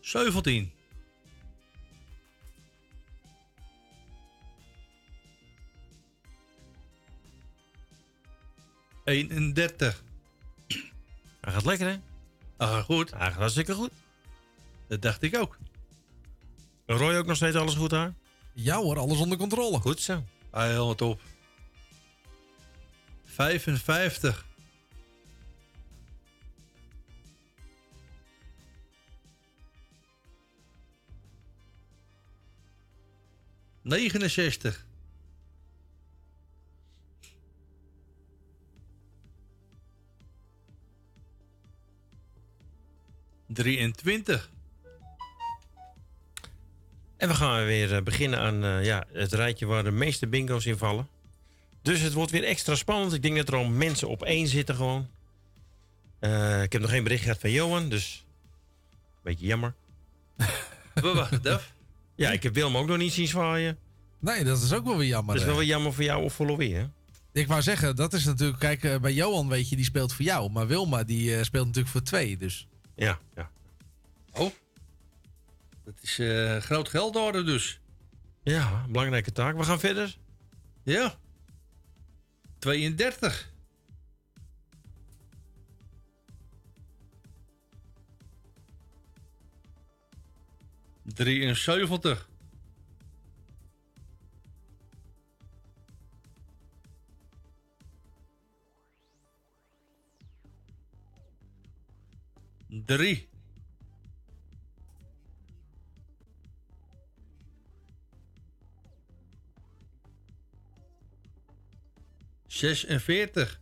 Zeventien. Eenendertig. Hij gaat lekker, hè? Ah, goed. Hij gaat hartstikke goed. Dat dacht ik ook. Roy ook nog steeds alles goed daar? Ja hoor, alles onder controle. Goed zo. Ah, helemaal top. 55. Negenenzestig. Drieëntwintig. En we gaan weer eh, beginnen aan eh, ja, het rijtje waar de meeste bingo's in vallen. Dus het wordt weer extra spannend. Ik denk dat er al mensen op één zitten gewoon. Eh, ik heb nog geen bericht gehad van Johan, dus... Beetje jammer. We wachten, Daf. Ja, ik heb Wilm ook nog niet zien zwaaien. Nee, dat is ook wel weer jammer. Dat is wel weer jammer voor jou of voor Louis, hè? Ik wou zeggen, dat is natuurlijk... Kijk, bij Johan weet je, die speelt voor jou. Maar Wilma, die eh, speelt natuurlijk voor twee. Dus Ja, ja. Oh. Dat is eh, groot geld orde dus. Ja, belangrijke taak. We gaan verder. Ja. 32. Drieënzeventig. Drie. Zesenveertig.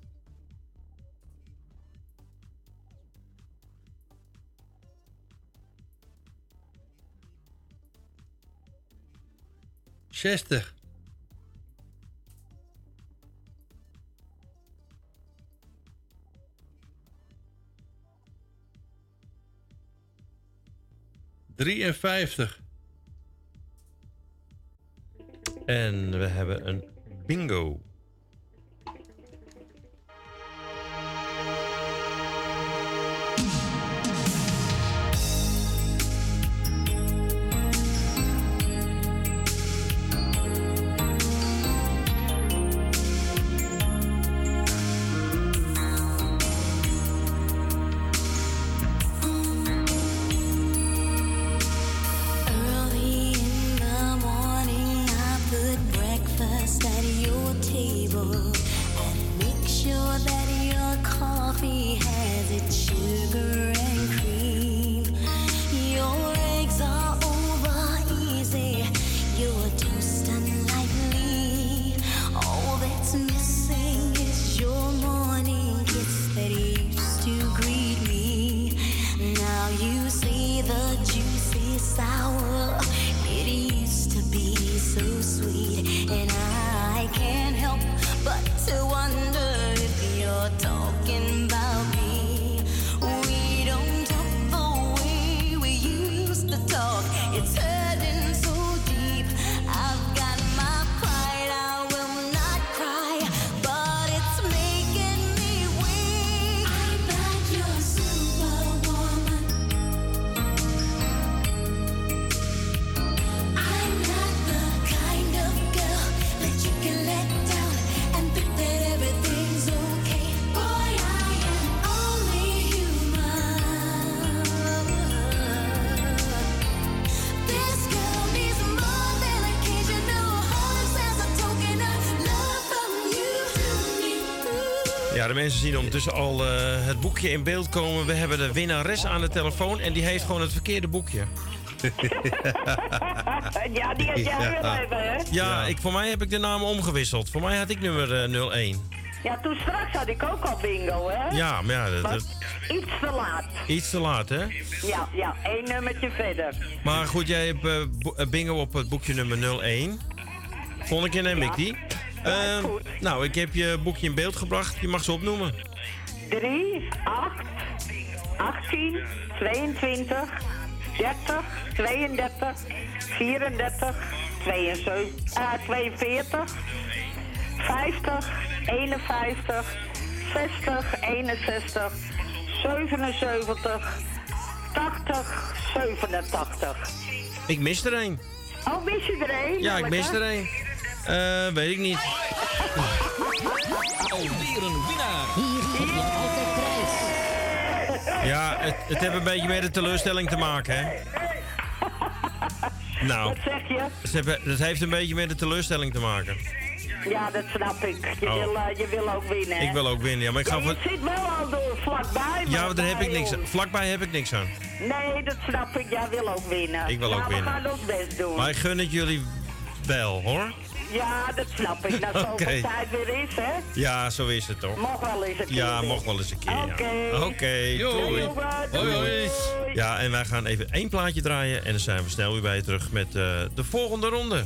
Zestig. Drieënvijftig. En we hebben een bingo. Zien ondertussen al eh, het boekje in beeld komen. We hebben de winnares aan de telefoon en die heeft gewoon het verkeerde boekje. ja, die had jij Ja. wel hebben, hè? Ja, Ik, voor mij heb ik de naam omgewisseld. Voor mij had ik nummer eh, 01. Ja, toen straks had ik ook al bingo, hè? Ja, maar ja, dat, Maar dat- iets te laat. iets te laat, hè? Ja, ja, één nummertje verder. Maar goed, jij hebt eh, eh, bingo op het boekje nummer 01. Volgende keer neem ik die. Eh, nou, ik heb je boekje in beeld gebracht. Je mag ze opnoemen. 3, 8, 18, 22, 30, 32, 34, 72, eh, 42, 50, 51, 60, 61, 77, 80, 87. Ik mis er een. Oh, mis je er een? Ja, ik mis er een. Eh, weet ik niet. Alweer een winnaar. Hier heb je altijd prijs. Ja, het, het heeft een beetje met de teleurstelling te maken, hè? Nou, Wat zeg je? het heeft, het heeft een beetje met de teleurstelling te maken. Ja, dat snap ik. Je, Oh. wil, eh, je wil ook winnen, hè? Ik wil ook winnen, ja, maar ik ga Ja, voor... je zit wel al door vlakbij. Ja, maar maar daar heb ik niks aan. ons. Vlakbij heb ik niks aan. Nee, dat snap ik. Jij wil ook winnen. Ik wil ja, ook winnen. we gaan ons best doen. Maar ik gun het jullie wel, hoor. Ja, dat snap ik. Nou, zoveel Oké. tijd weer is, hè? Ja, zo is het toch? Mocht wel eens een keer Ja, mocht wel eens een keer. ja. Oké. Oké, Doei. doei. Ja, en wij gaan even één plaatje draaien en dan zijn we snel weer bij je terug met eh, de volgende ronde.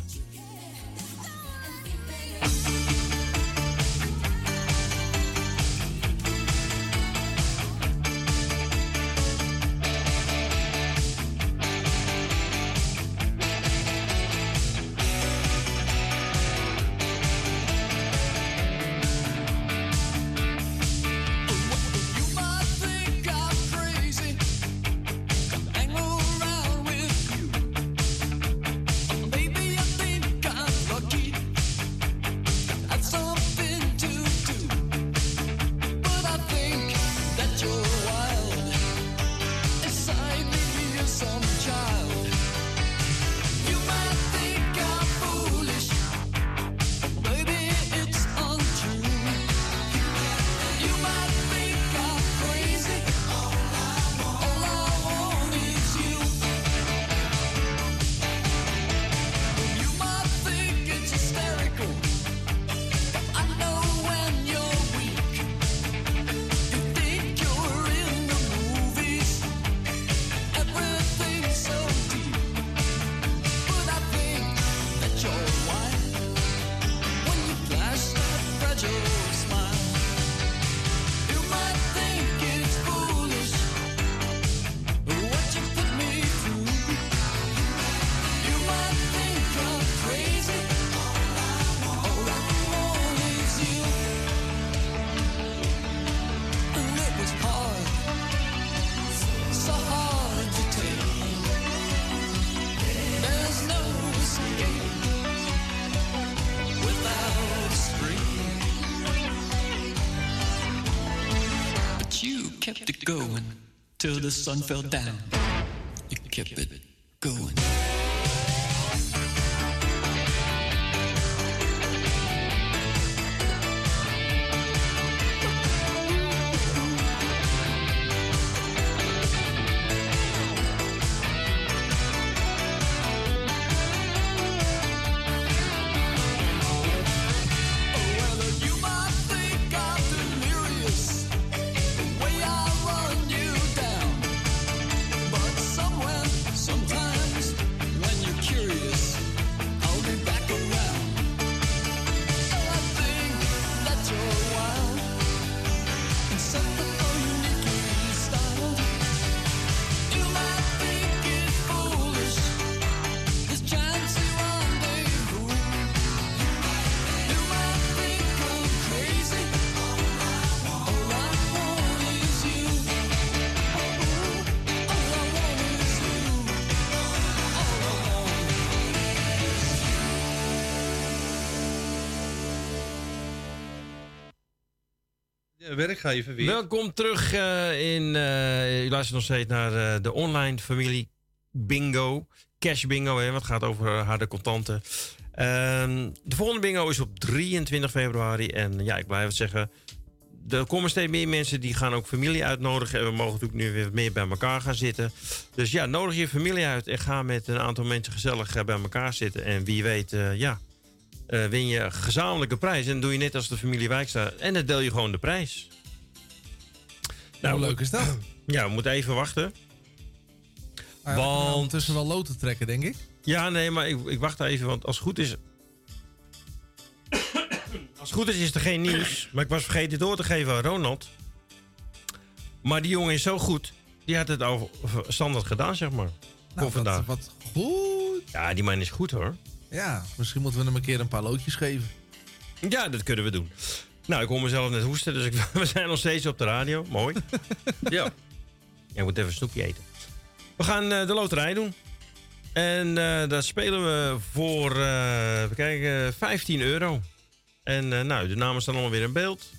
The sun fell down. You kept it werkgever weer. Welkom terug eh, in. eh u luistert nog steeds naar eh, de online familie Bingo. Cash Bingo, hè, wat gaat over harde contanten. Ehm, de volgende bingo is op 23 februari. En ja, ik blijf het zeggen. er komen steeds meer mensen die gaan ook familie uitnodigen. En we mogen natuurlijk nu weer meer bij elkaar gaan zitten. Dus ja, nodig je familie uit en ga met een aantal mensen gezellig bij elkaar zitten. En wie weet, ja, eh, win je een gezamenlijke prijs. En dan doe je net als de familie Wijkstra. En dan deel je gewoon de prijs. Nou, Hoe leuk is dat? Ja, we moeten even wachten. Want... tussen wel loten trekken, denk ik. Ja, nee, maar ik, ik wacht even, want als het goed is... als het goed is, is er geen nieuws. Maar ik was vergeten door te geven aan Ronald. Maar die jongen is zo goed. Die had het al standaard gedaan, zeg maar. voor vandaag. Nou, Wat goed. Ja, die man is goed hoor. Ja, misschien moeten we hem een keer een paar loodjes geven. Ja, dat kunnen we doen. Nou, ik hoor mezelf net hoesten, dus ik, we zijn nog steeds op de radio. Mooi. ja. Jij moet even een snoepje eten. We gaan eh, de loterij doen. En eh, daar spelen we voor, eh even kijken, 15 euro. En eh, nou, de namen staan allemaal weer in beeld.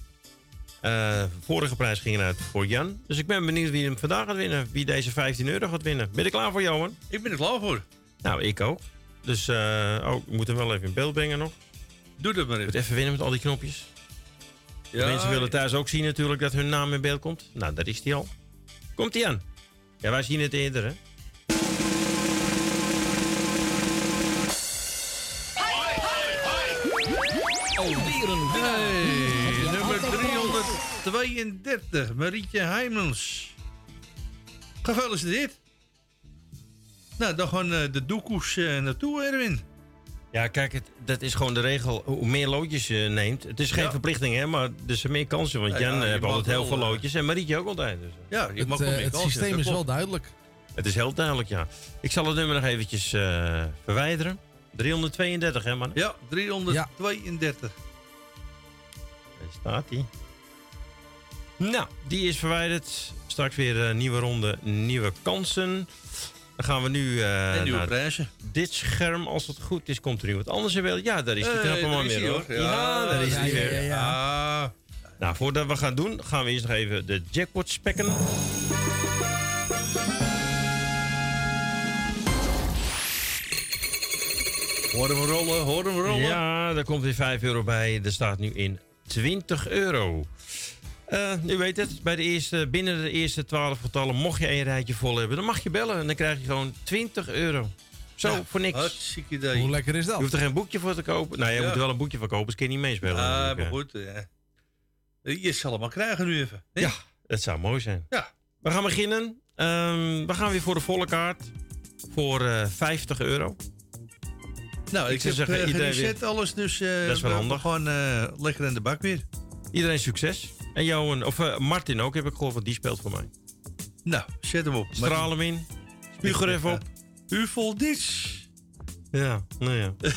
Eh, vorige prijs ging eruit voor Jan. Dus ik ben benieuwd wie hem vandaag gaat winnen. Wie deze 15 euro gaat winnen. Ben je er klaar voor, Johan? Ik ben er klaar voor. Nou, ik ook. Dus eh, oh, ik moet hem wel even in beeld brengen nog. Doe dat maar Ik even. moet even winnen met al die knopjes. Ja, mensen willen thuis ook zien natuurlijk dat hun naam in beeld komt. Nou, daar is hij al. Komt hij aan? Ja, wij zien het eerder, hè? Alweer een. Hey, nummer 332, Marietje Heimels. Gefeliciteerd. Nou, dan gewoon eh, de doekoes eh, naartoe, Erwin. Ja, kijk, het, dat is gewoon de regel. Hoe meer loodjes je neemt. Het is geen Ja. verplichting, hè, maar er zijn meer kansen. Want Ja, Jan ja, eh, heeft altijd heel veel loodjes. En Marietje ook altijd. Dus. Ja, je Het, mag wel meer het kansen, systeem is wel duidelijk. Het is heel duidelijk, ja. Ik zal het nummer nog eventjes eh, verwijderen. 332, hè, man? Ja, 332. Daar staat hij. Nou, die is verwijderd. Straks weer een nieuwe ronde, nieuwe kansen. Dan gaan we nu eh, nieuwe naar prijzen. dit scherm. Als het goed is, komt er iemand anders in beeld. Ja, daar is die Eh, knappe man is weer, hoor. Ja, Ja, daar is hij ja, weer. ja. Ah, Nou, voordat we gaan doen, gaan we eerst nog even de jackpot spekken. hoor hem rollen, hoor hem rollen. Ja, daar komt weer 5 euro bij. Er staat nu in 20 euro. Eh, u weet het, bij de eerste, binnen de eerste 12 getallen, mocht je een rijtje vol hebben, dan mag je bellen en dan krijg je gewoon 20 euro. Zo, Ja, voor niks. Hartstikke idee. Hoe lekker is Je dat? hoeft er geen boekje voor te kopen. Nou, je Ja. moet er wel een boekje voor kopen, dus kun je niet meespelen. Ah, maar goed. eh. Je zal hem al krijgen nu even. hè? Ja, dat zou mooi zijn. Ja. We gaan beginnen. Ehm, we gaan weer voor de volle kaart. Voor eh 50 euro. Nou, ik, Ik zou heb zeggen, eh, alles, dus eh, Dat is wel we- handig. gewoon eh, lekker in de bak weer. Iedereen succes. En Johan, of eh, Martin ook, heb ik gehoord, want die speelt voor mij. Nou, zet hem op. Straal hem in. Spuug er even op. U vol dit. Ja, nou ja.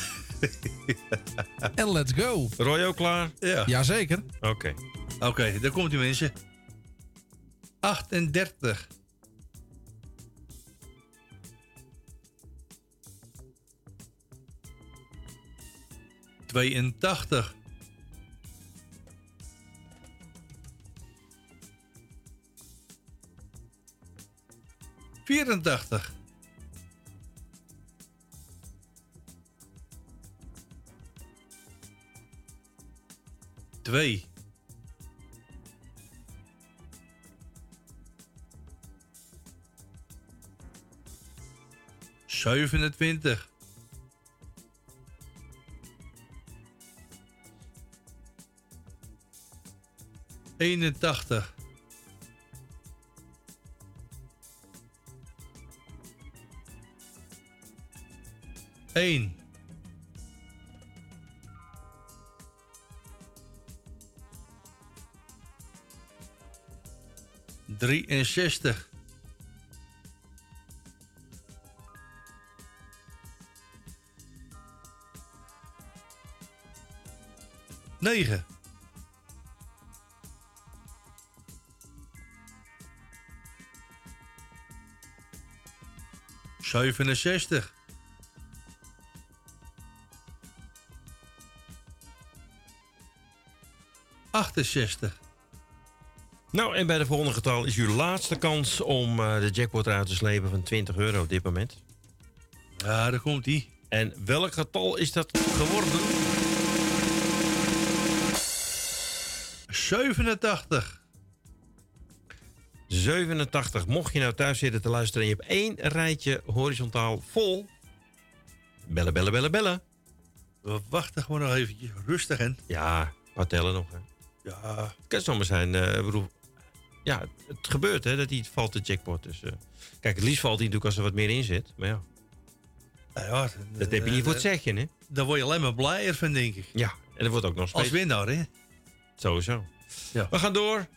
En let's go. Roy ook klaar? Ja. Jazeker. Oké. Oké, daar komt die mensen. 38. Tweeëntachtig. Vierentachtig. Twee. Zevenentwintig. Eenentachtig. Eén. Drieënzestig. Negen. Zevenenzestig. Achtenzestig. Nou, en bij de volgende getal is uw laatste kans om eh, de jackpot eruit te slepen van 20 euro op dit moment. Ja, daar komt ie. En welk getal is dat geworden? 87. 87. Mocht je nou thuis zitten te luisteren en je hebt één rijtje horizontaal vol. Bellen, bellen, bellen, bellen. We wachten gewoon nog eventjes rustig in. Ja, wat tellen nog. Hè. Ja. Het kan zomaar zijn. ik bedoel, ja, het gebeurt hè, dat hij valt de jackpot. Dus, eh, kijk, het liefst valt hij natuurlijk als er wat meer in zit. Maar ja, Nou ja, dat heb je niet voor het zeggen, hè? Daar word je alleen maar blijer van, denk ik. Ja, en dat wordt ook nog steeds. Als winnaar, hè? Sowieso. Ja. We gaan door.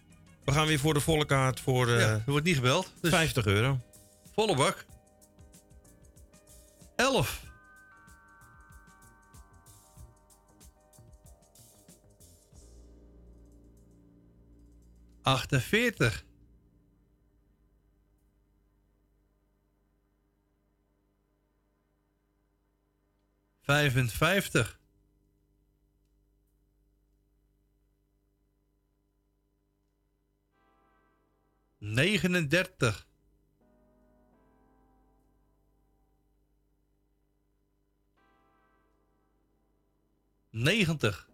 We gaan weer voor de volle kaart voor eh, Ja, er wordt niet gebeld. Dus 50 euro. volle bak. 11. 48. Vijfenvijftig. Negenendertig. Negentig.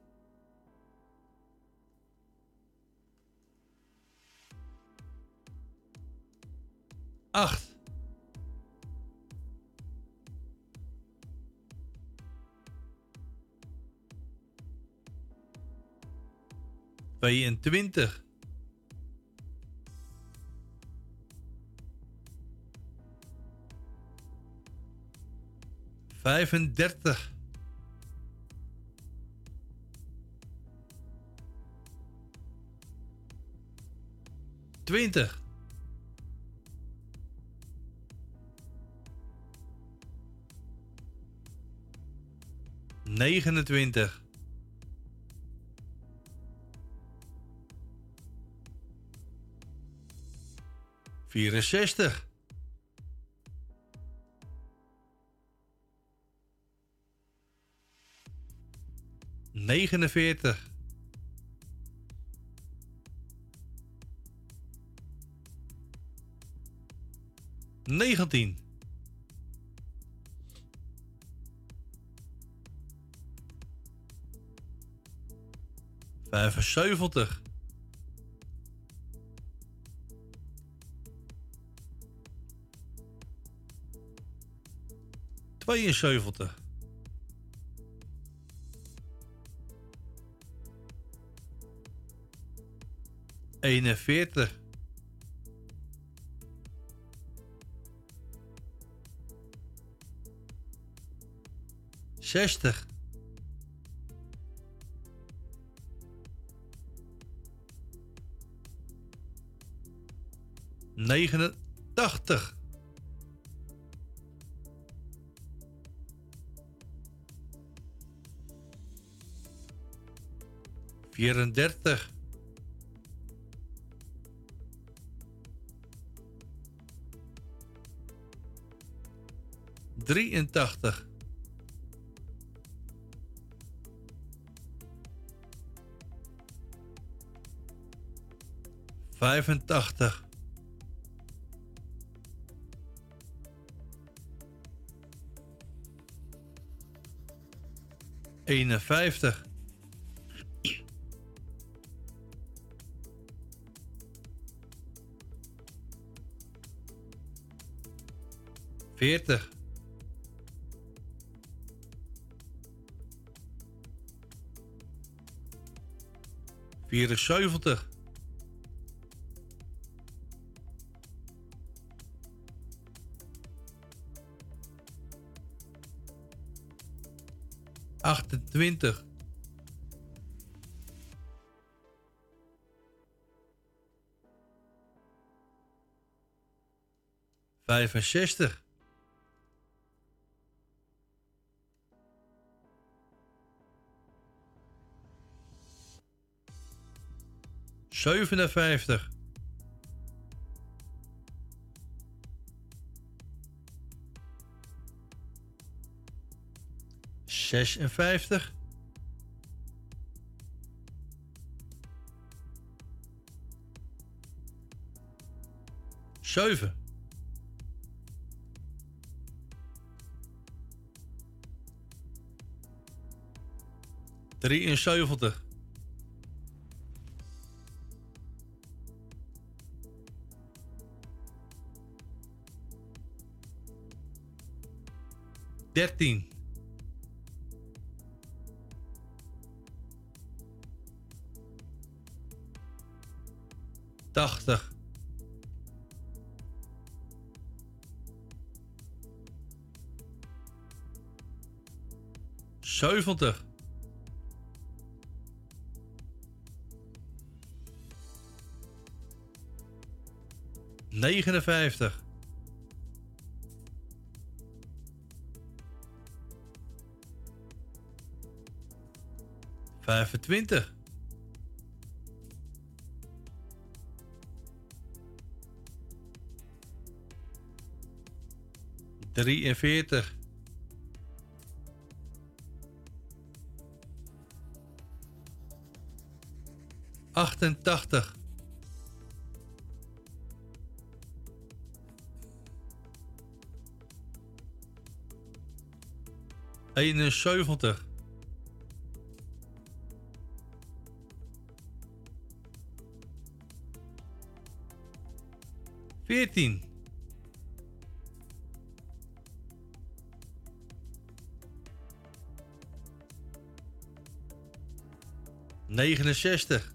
Acht. Tweeëntwintig. Vijfendertig. Twintig. Negenentwintig. Vierenzestig. Negenenveertig. Negentien. Vijfenzeventig. Tweeënzeventig. Eenenveertig. Zestig. Negenentachtig. Vierendertig. Drieëntachtig. Vijfentachtig. Eenenvijftig. Veertig. Vierenzeventig. Achtentwintig. Vijfenzestig. Zevenenvijftig. 56. Zeven. Drieënzeventig. Dertien. 80. Zeventig. Negenenvijftig. 25. Drieënveertig. Achtentachtig. Eenenzeventig. Veertien. Negenenzestig.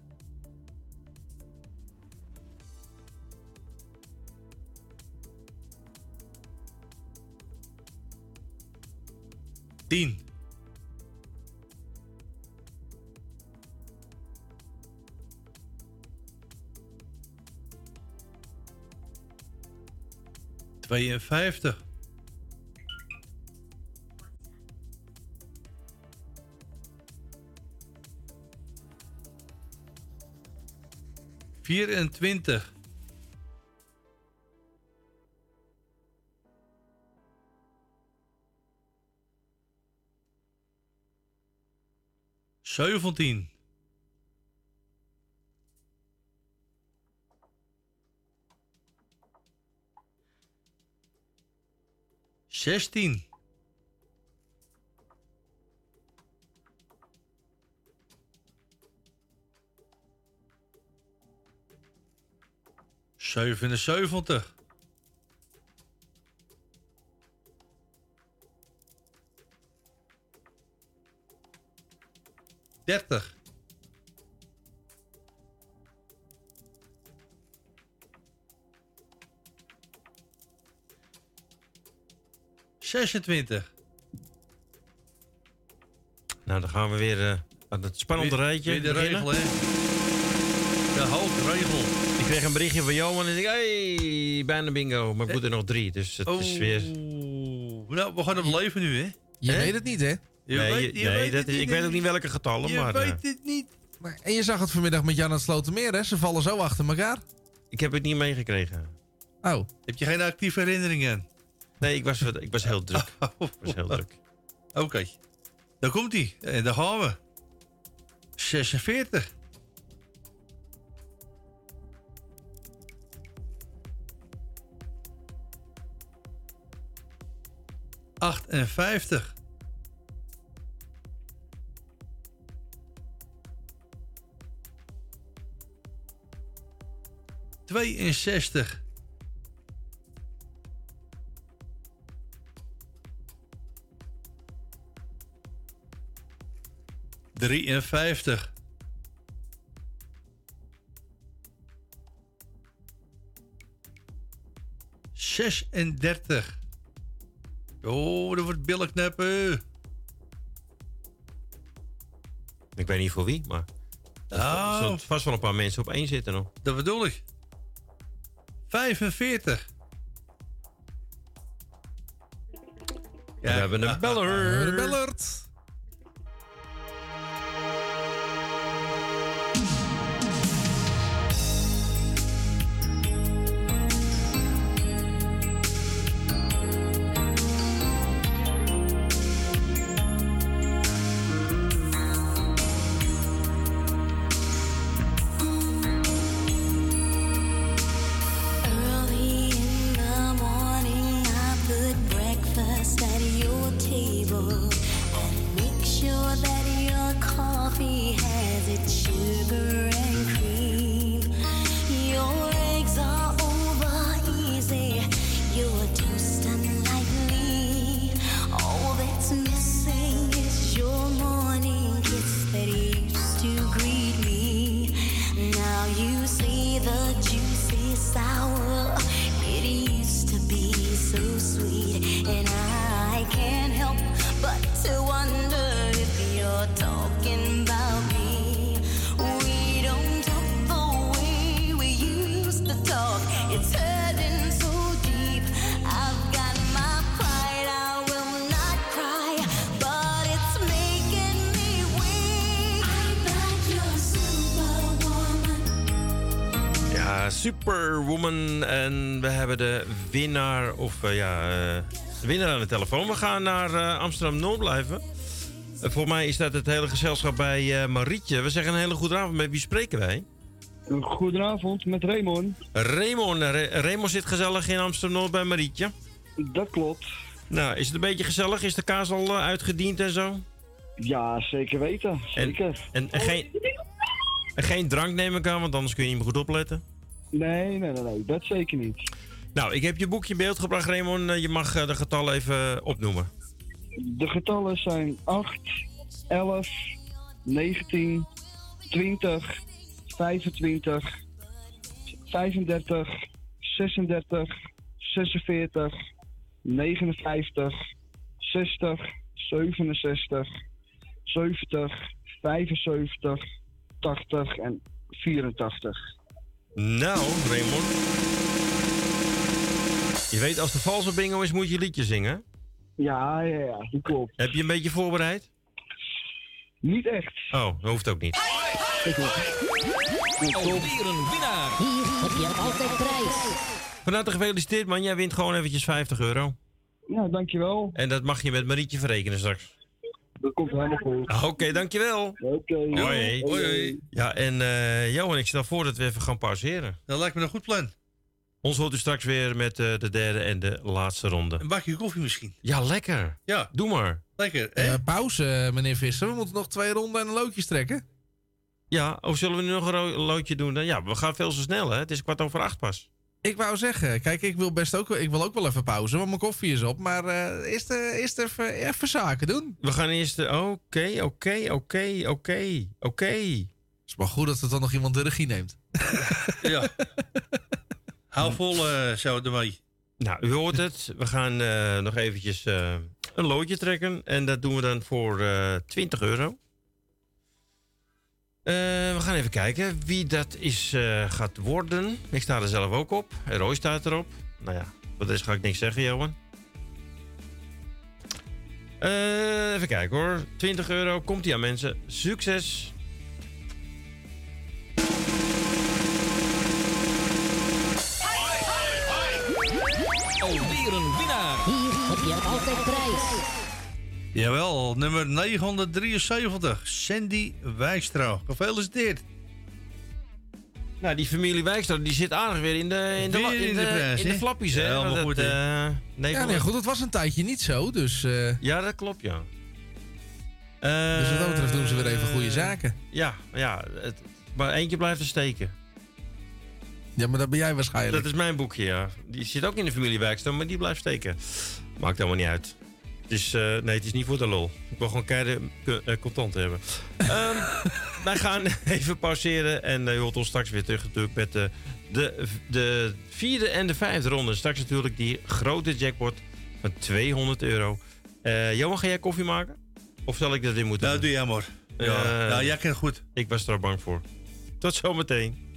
Tien. Tweeënvijftig. Vierentwintig. Zeventien. Zestien. Zevenenzeventig. Dertig. Zesentwintig. Nou, dan gaan we weer eh, aan het spannende rijtje weer de beginnen. regel, hè? De hoofdregel. Ik kreeg een berichtje van Johan en ik hey, bijna bingo. Maar ik moet er nog drie, dus het is weer... Oeh. Nou, we gaan op leven nu, hè? Je weet het niet, hè? Je nee, weet- je nee weet dat het is, niet, ik weet ook niet welke getallen, Je maar eh, weet het niet. Maar, en je zag het vanmiddag met Jan aan het Slotermeer, hè? Ze vallen zo achter elkaar. ik heb het niet meegekregen. Oh. Heb je geen actieve herinneringen? Nee, ik was, ik was heel druk. Ik was heel druk. Oké. Daar komt hij. En daar gaan we. 46. Achtenvijftig. Tweeënzestig. Drieënvijftig. Zesendertig. Oh, dat wordt billen knappen. Ik weet niet voor wie, maar... Er Nou. zullen vast wel een paar mensen op één zitten nog. Dat bedoel ik. 45. we hebben een beller. Bellert. Ja, eh, de winnaar aan de telefoon. We gaan naar eh, Amsterdam-Noord blijven. Eh, voor mij is dat het hele gezelschap bij eh, Marietje. We zeggen een hele goede avond. Met wie spreken wij? Goedenavond, met Raymond. Raymond. Eh, Ra- Raymond zit gezellig in Amsterdam-Noord bij Marietje. Dat klopt. Nou, is het een beetje gezellig? Is de kaas al eh, uitgediend en zo? Ja, zeker weten. Zeker. En, en, geen, en geen drank neem ik aan, want anders kun je niet meer goed opletten. Nee, nee, nee, nee, dat zeker niet. Nou, ik heb je boekje in beeld gebracht, Raymond. Eh, Je mag eh, de getallen even opnoemen. De getallen zijn 8, 11, 19, 20, 25, 35, 36, 46, 59, 60, 67, 70, 75, 80 en 84. Nou, Raymond. Je weet, als de valse bingo is, moet je liedje zingen. Ja, ja, ja, dat klopt. Heb je een beetje voorbereid? Niet echt. Oh, dat hoeft ook niet. Alweer een winnaar. Hier heb je altijd prijs. Van harte gefeliciteerd, man. Jij wint gewoon eventjes 50 euro. Ja, dankjewel. En dat mag je met Marietje verrekenen straks. Dat komt helemaal goed. Ah, Oké, dankjewel. Oké. Hoi. Hoi, hoi. Ja, en eh Johan, ik stel voor dat we even gaan pauzeren. Dat lijkt me een goed plan. Ons hoort u straks weer met eh, de derde en de laatste ronde. Een bakje koffie misschien. Ja, lekker. Ja, Doe maar. lekker. Eh, pauze, eh, meneer Visser. We moeten nog twee ronden en een loodjes trekken. Ja, of zullen we nu nog een loodje doen? Dan? Ja, we gaan veel zo snel, hè? Het is kwart over acht pas. Ik wou zeggen, kijk, ik wil best ook, ik wil ook wel even pauze, want mijn koffie is op. Maar eh eerst, eh, eerst even, even zaken doen. We gaan eerst... Oké, oké, oké, oké, oké. is maar goed dat er dan nog iemand de regie neemt. Ja. Hou vol, eh zo ermee. Nou, u hoort het. We gaan eh, nog eventjes eh, een loodje trekken. En dat doen we dan voor eh 20 euro. We gaan even kijken wie dat is, gaat worden. Ik sta er zelf ook op. Roy staat erop. Nou ja, voor deze ga ik niks zeggen, Johan. Even kijken hoor. 20 euro. Komt ie aan mensen. Succes. Altijd prijs. Jawel, nummer 973. Sandy Wijkstra. Gefeliciteerd. Nou, die familie Wijkstra die zit aardig weer in de, in de, in de prijs, in de flappies, hè? Ja, het, goed, hè? eh, nee, Ja, nee, goed, het was een tijdje niet zo, dus, eh, Ja, dat klopt, ja. dus wat dat betreft doen ze weer even goede zaken. Ja, ja het, maar eentje blijft er steken. Ja, maar dat ben jij waarschijnlijk. Dat is mijn boekje, ja. Die zit ook in de familie Wijkstra, maar die blijft steken. Maakt helemaal niet uit. Het is, eh, nee, het is niet voor de lol. Ik wil gewoon keiharde uh, contant hebben. Ehm, wij gaan even pauzeren en uh, je hoort ons straks weer terug natuurlijk met de, de, de vierde en de vijfde ronde. Straks natuurlijk die grote jackpot van 200 euro. Uh, Johan, ga jij koffie maken? Of zal ik dat weer moeten nou, doen? doe jij maar. Ja, ja jij kent goed. Ik was er bang voor. Tot zometeen.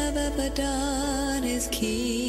I've ever done is keep.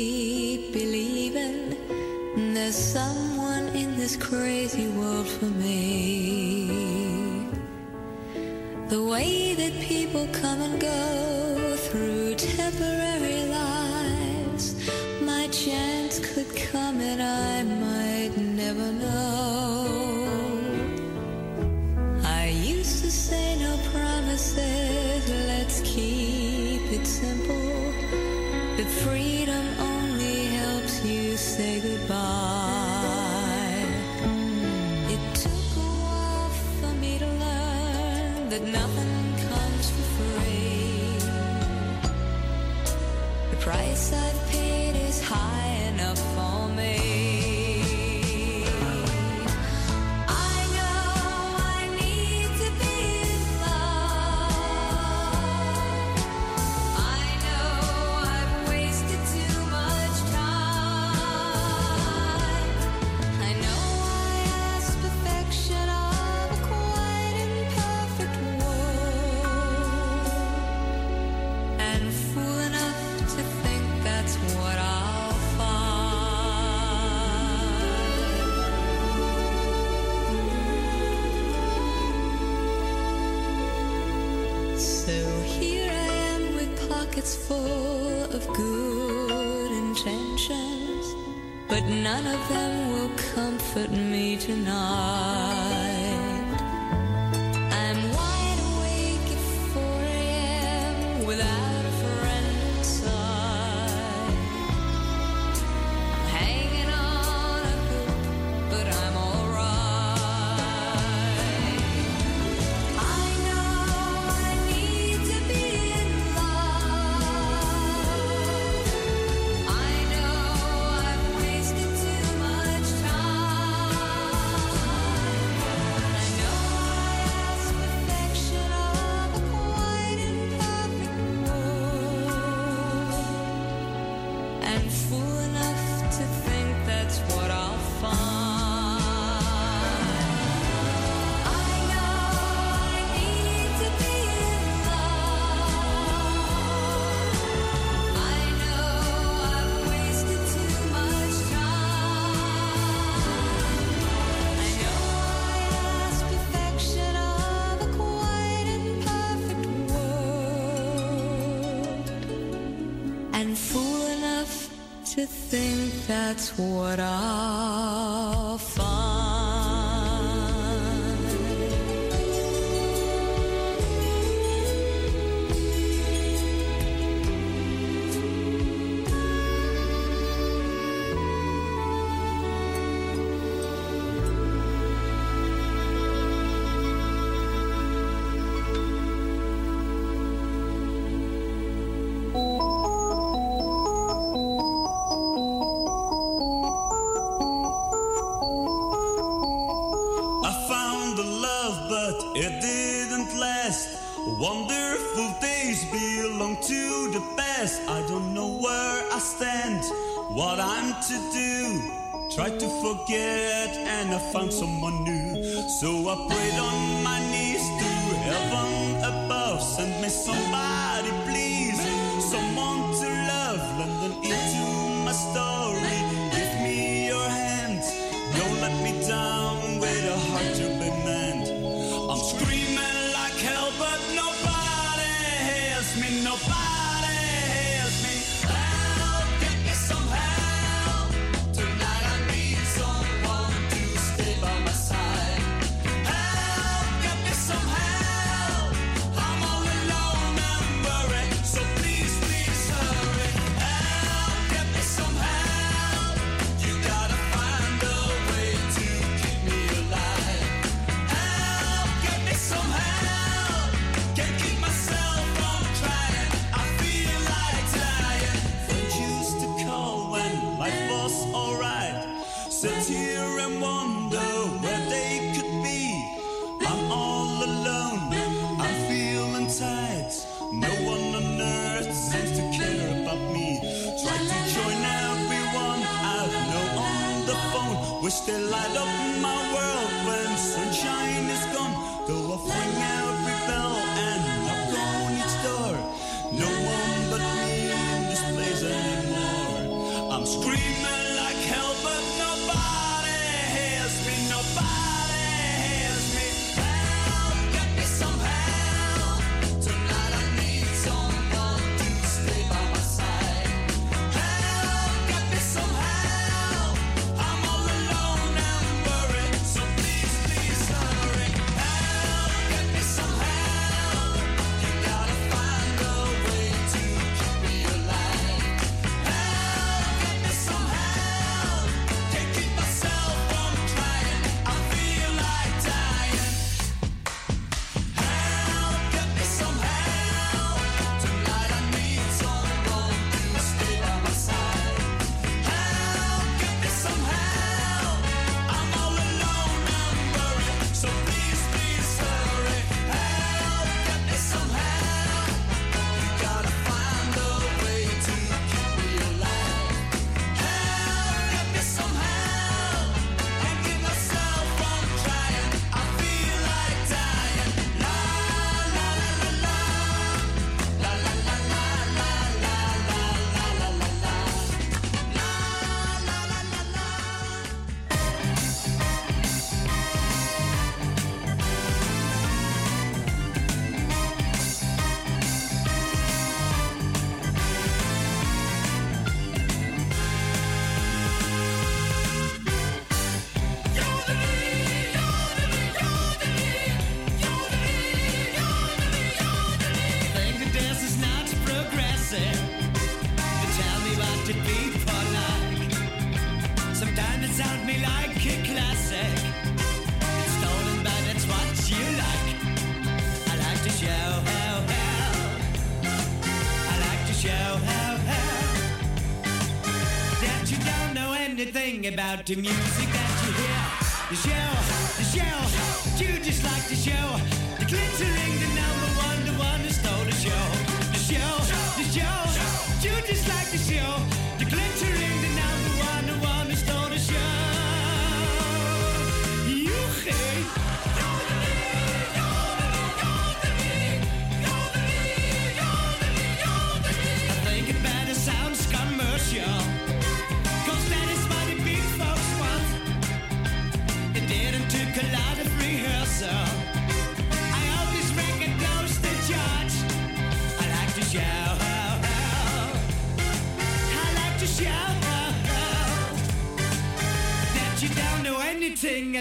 to think that's what I'll find. forget and I found someone new. So I prayed on my knees to heaven above. Send me somebody, please. Someone to love, London into anything about the music that you hear. The show, the show, you just like the show. The glittering, the number one, the one who stole the show. The show, the show, you just like the show. The glittering, the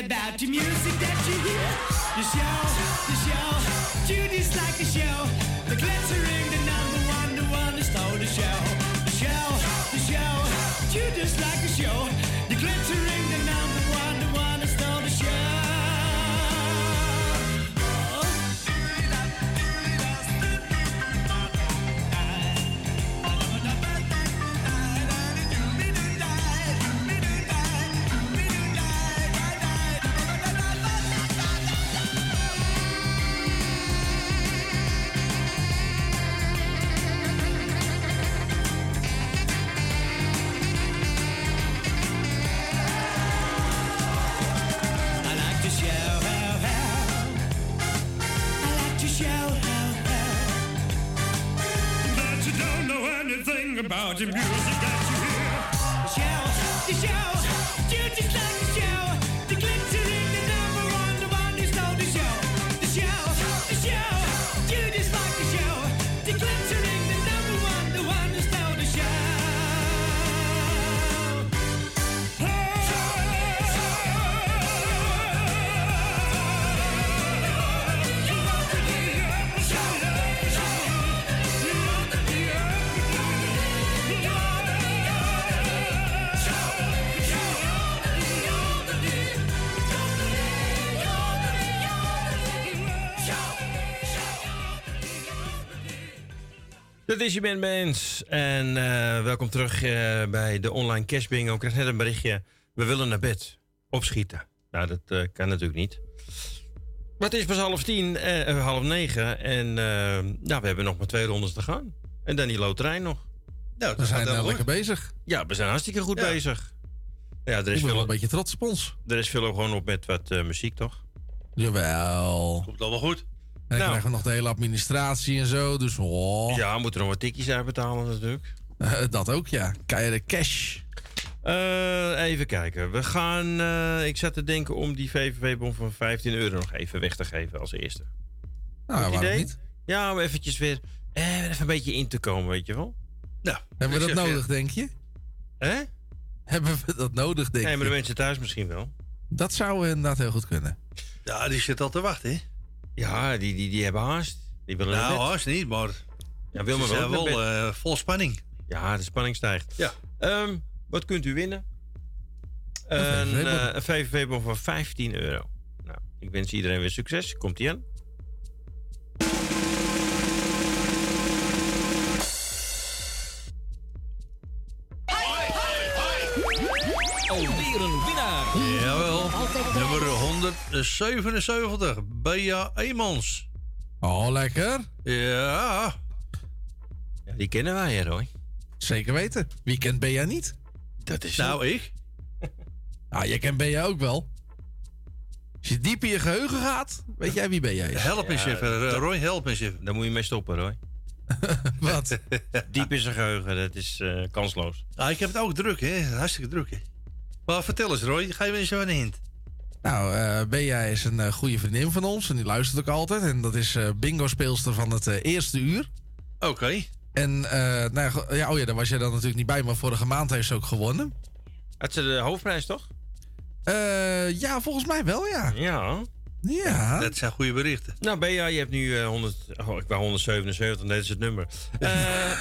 about the music that you hear. The show, the show, you dislike the show. Mountain music. Dit is je Ben Bens. En eh, welkom terug eh, bij de online cash bingo. Ik kreeg net een berichtje. We willen naar bed. Opschieten. Nou, dat eh, kan natuurlijk niet. Maar het is pas half tien, half negen. En nou, we hebben nog maar twee rondes te gaan. En dan die loterij nog. Nou, We zijn eh, lekker bezig. Ja, we zijn hartstikke goed Ja. bezig. Ja, er Ik is ben wel een beetje trots op ons. er is veel gewoon op met wat muziek, toch? Jawel. Komt allemaal goed. En dan Nou. krijgen we nog de hele administratie en zo. Dus oh. Ja, we moeten nog wat tikjes uitbetalen natuurlijk. Eh, dat ook, ja. Keiharde cash. Eh, even kijken. We gaan. eh, ik zat te denken om die VVV-bon van 15 euro nog even weg te geven als eerste. Nou, Goed waarom idee? niet? Ja, om eventjes weer, eh, even een beetje in te komen, weet je wel. Nou, Hebben we ik dat je- nodig, denk je? Hè? Hebben we dat nodig, denk Nee, maar je? de mensen thuis misschien wel. Dat zou inderdaad heel goed kunnen. Ja, die zit al te wachten, hè? Ja, die, die, die hebben haast. Die willen Nou, haast niet, maar... Ja, wil maar ze wel. zijn wel eh, vol spanning. Ja, de spanning stijgt. Ja. Ehm, wat kunt u winnen? Een Een, VVV-bon. eh, van 15 euro. Nou, ik wens iedereen weer succes. Komt ie aan? Jawel. Nummer 177. Bea Eemans. Oh, lekker. Ja. Ja, die kennen wij, hè, Roy. Zeker weten. Wie kent Bea niet? Dat is Nou, ik. Ah, jij kent Bea ook wel. Als je diep in je geheugen gaat, weet jij wie Bea is. Help eens Ja, even. dat- Roy, help eens even. Daar moet je mee stoppen, Roy. Wat? Diep in zijn geheugen, dat is eh, kansloos. Ah, ik heb het ook druk, hè? Hartstikke druk, hè? Maar vertel eens, Roy. Ga je eens een hint. Nou, Bea is een eh, goede vriendin van ons en die luistert ook altijd. En dat is eh bingo-speelster van het eerste uur. Oké. En, eh, nou, ja, oh ja, daar was jij dan natuurlijk niet bij, maar vorige maand heeft ze ook gewonnen. Had ze de hoofdprijs, toch? Ja, volgens mij wel, ja. Ja. Ja. Dat zijn goede berichten. Nou, Bea, je hebt nu eh 100... Oh, ik wou 177, dat is het nummer. Eh,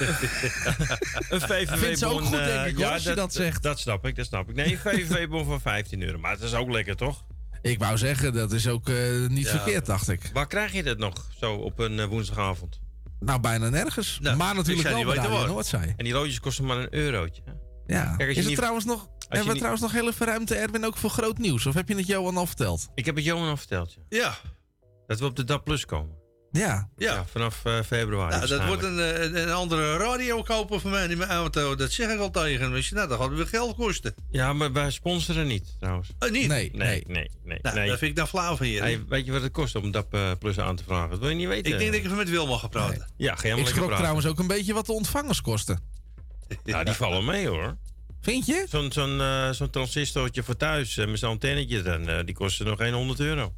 een VVV-bon... Goed, eh, denk ik, hoor, ja, als je dat zegt. Dat snap ik, dat snap ik. Nee, een VVV-bon van 15 euro. Maar het is ook lekker, toch? Ik wou zeggen, dat is ook eh, niet Ja. verkeerd, dacht ik. Waar krijg je dat nog, zo op een woensdagavond? Nou, bijna nergens. Nou, maar natuurlijk wel niet bij waar. Noordzij. En die loodjes kosten maar een eurotje. Ja. Kijk, als je is het niet- trouwens nog... Hebben we niet- trouwens nog heel even ruimte, Erwin, ook voor groot nieuws? Of heb je het Johan al verteld? Ik heb het Johan al verteld, ja. Ja. Dat we op de DAP Plus komen. Ja. Ja. vanaf eh, februari. Nou, dat wordt een, eh, een, een andere radio kopen voor mij in mijn auto. Dat zeg ik al tegen Nou, dat gaat weer geld kosten. Ja, maar wij sponsoren niet, trouwens. Oh, niet? Nee, nee, nee. nee, Nou, nee. dat vind ik dan flauw van je. Hey, weet je wat het kost om DAP eh, Plus aan te vragen? Dat wil je niet weten. ik denk dat ik even met Wil mag gaan praten. Ja, ga je Ik schrok trouwens ook een beetje wat de ontvangers kosten. Ja, die vallen mee hoor. Vind je? Zo'n zo'n eh, zo'n transistortje voor thuis eh, met zo'n antennetje, dan, eh, die kosten nog geen 100 euro.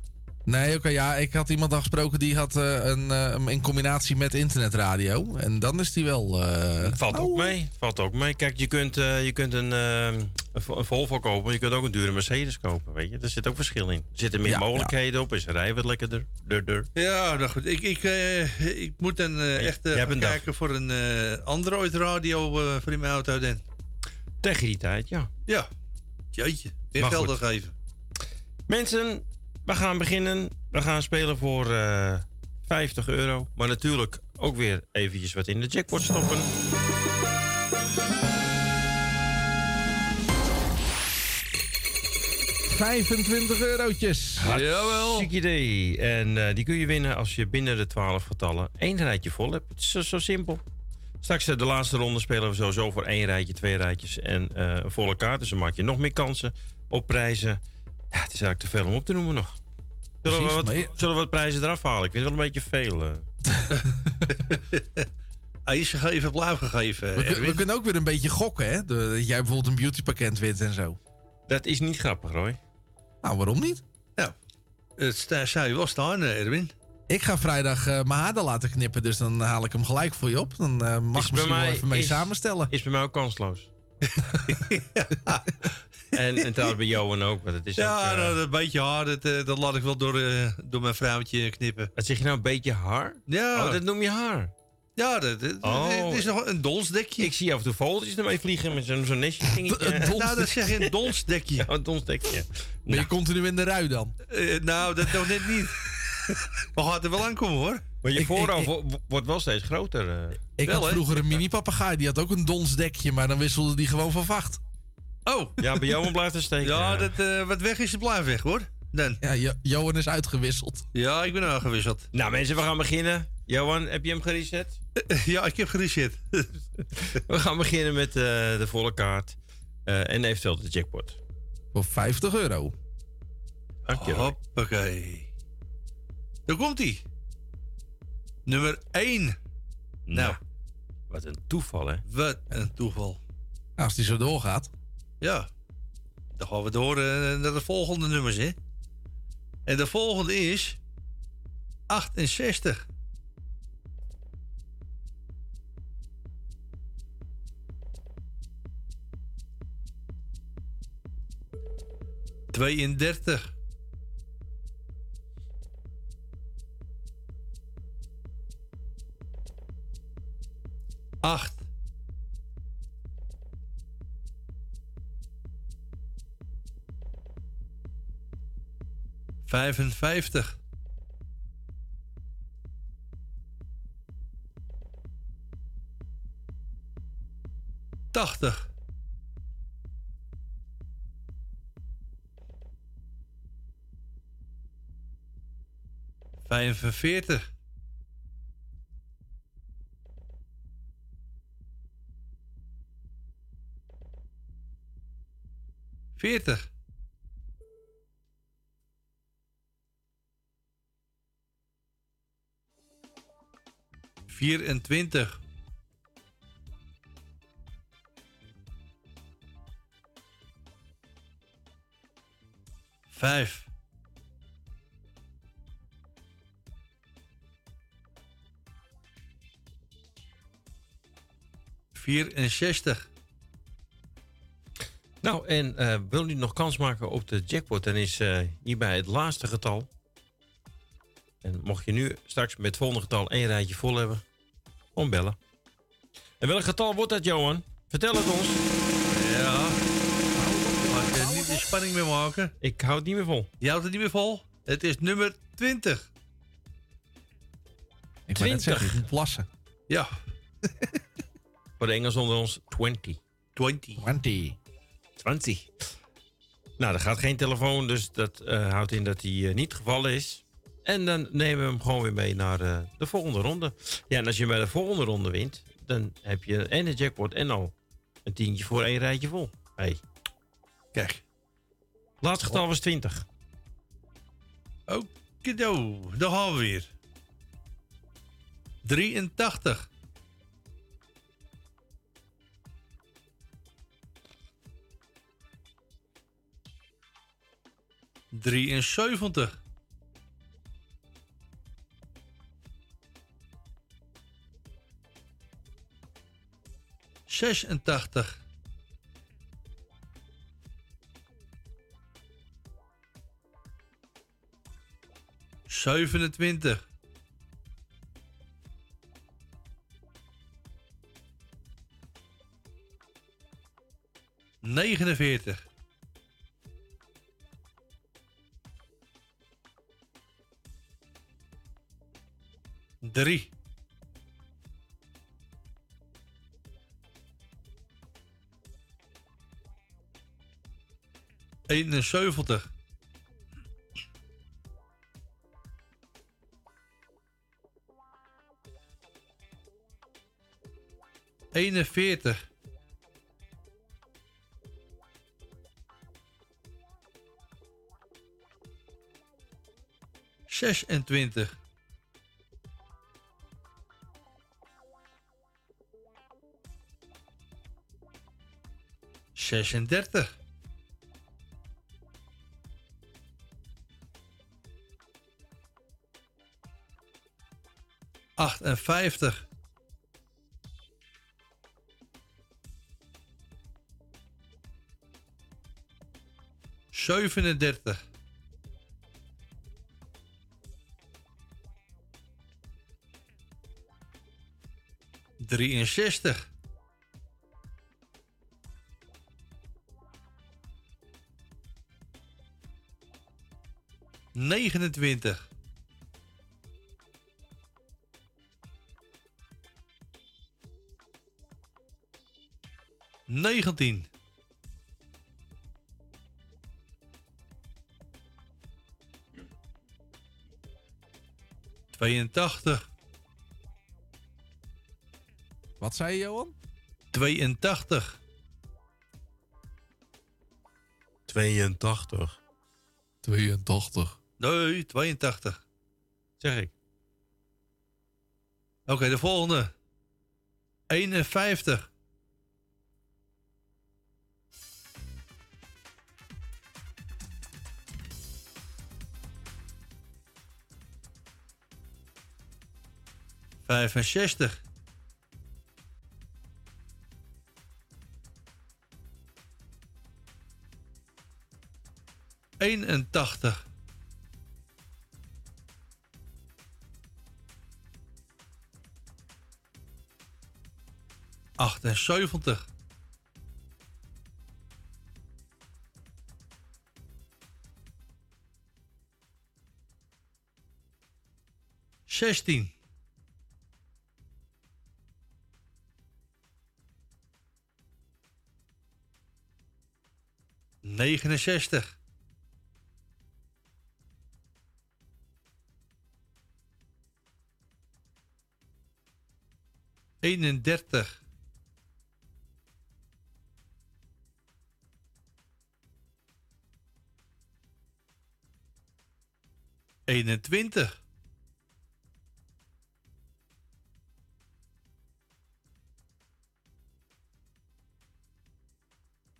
Nee, oké, ja, ik had iemand al gesproken die had eh, een, eh, in combinatie met internetradio. En dan is die wel... eh, Valt ook mee. Valt ook mee. Kijk, je kunt, eh, je kunt een, een Vo- een Volvo kopen, maar je kunt ook een dure Mercedes kopen. Weet je? Er zit ook verschil in. Er zitten meer Ja, mogelijkheden op, is rij wat lekkerder. Dur, dur. Ja, nou goed. Ik, ik, eh, ik moet dan eh, echt dag. kijken voor een eh, Android radio eh, voor in mijn auto dan. Tegen die tijd, ja. Ja. Jeetje. Weer geld goed. nog even. Mensen, we gaan beginnen. We gaan spelen voor eh 50 euro. Maar natuurlijk ook weer eventjes wat in de jackpot stoppen. ...25 eurotjes. Hartstikke idee. En eh, die kun je winnen als je binnen de 12 getallen één rijtje vol hebt. Het is zo, zo simpel. Straks eh, de laatste ronde spelen we sowieso voor één rijtje, twee rijtjes en eh, een volle kaart. Dus dan maak je nog meer kansen op prijzen. Ja, het is eigenlijk te veel om op te noemen nog. Zullen, we wat, je- zullen we wat prijzen eraf halen? Ik vind het wel een beetje veel. eh. Ijs gegeven, blauw gegeven. We, we kunnen ook weer een beetje gokken, hè? De- dat jij bijvoorbeeld een beautypakket wint en zo. Dat is niet grappig, Roy. Nou, waarom niet? Ja. Het zou je wel staan, eh, Erwin. Ik ga vrijdag eh, mijn haar dan laten knippen, dus dan haal ik hem gelijk voor je op. Dan mag Is je misschien wel mij- even mee is- samenstellen. Is bij mij ook kansloos. en, en trouwens bij Johan ook. Want het is Ja, ook, eh, nou, dat beetje haar, dat, eh, dat laat ik wel door, eh, door mijn vrouwtje knippen. Wat zeg je nou, een beetje haar? Ja. Oh, dat noem je haar? Ja, dat, dat- Oh. het is nog een donsdekje. Ik zie af en toe vogeltjes ermee vliegen met zo'n zo'n nestje dingetje. Nou, dat zeg je een donsdekje. Ja, een donsdekje. Ben je continu in de rui dan? Eh, nou, dat nog net niet. Maar gaat er wel aankomen hoor. Maar je Ik- voorhoofd ik- wordt wel steeds groter. Ik Wel, had vroeger een mini-papegaai, die had ook een donsdekje, maar dan wisselde die gewoon van vacht. Oh. Ja, bij Johan blijft het steken. Ja, dat, eh, wat weg is, het blijft weg hoor. Dan. Ja, Jo- Johan is uitgewisseld. Ja, ik ben uitgewisseld. Nou mensen, we gaan beginnen. Johan, heb je hem gereset? Ja, ik heb gereset. We gaan beginnen met eh, de volle kaart. eh, en eventueel de jackpot. Voor 50 euro. Dank je. Roy. Hoppakee. Daar komt hij. Nummer 1. Nou, Wat een toeval, hè? wat een toeval. Als die zo doorgaat. Ja. Dan gaan we door eh, naar de volgende nummers, hè. En de volgende is 68. Tweeëndertig. Acht. Vijfenvijftig. Tachtig. Vijfenveertig. Veertig. Vierentwintig. Vijf. Vierenzestig. Nou, en eh, wil u nog kans maken op de jackpot, dan is eh, hierbij het laatste getal. En mocht je nu straks met het volgende getal één rijtje vol hebben, gewoon bellen. En welk getal wordt dat, Johan? Vertel het ons. Ja. Laat je niet de spanning meer maken. Ik hou het niet meer vol. Je houdt het niet meer vol. Het is nummer 20. Ik wou net 20. zeggen, je moet plassen. Ja. Voor de Engels onder ons 20. 20. 20. 20. Nou, er gaat geen telefoon, dus dat eh, houdt in dat hij eh, niet gevallen is. En dan nemen we hem gewoon weer mee naar eh, de volgende ronde. Ja, en als je bij de volgende ronde wint, dan heb je en de jackpot en al een tientje voor één rijtje vol. Hey. Kijk. Laatste getal was 20. Okido, daar gaan we weer. 83. Drieënzeventig. Zesentachtig. Zevenentwintig. Negenenveertig. Drie. 71. Eenenveertig. Zesentwintig. Zesendertig. 58. Zevenendertig. Drieënzestig. 29. Negentien. Tweeëntachtig. Wat zei je, Johan? 82. 82. 82. Nee, 82. Zeg ik. Oké, de volgende. 51. Vijfenzestig. Eenentachtig. Achtenzeventig. Zestien. Negenenzestig. Eenendertig. Eenentwintig.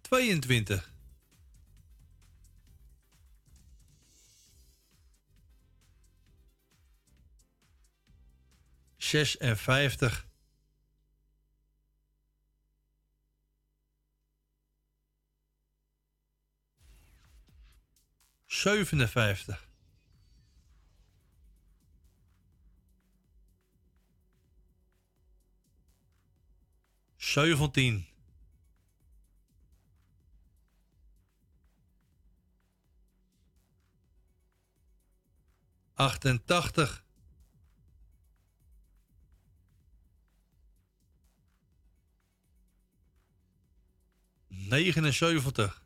Tweeëntwintig. Zesenvijftig. Zevenenvijftig. Zeventien. Achtentachtig. 79.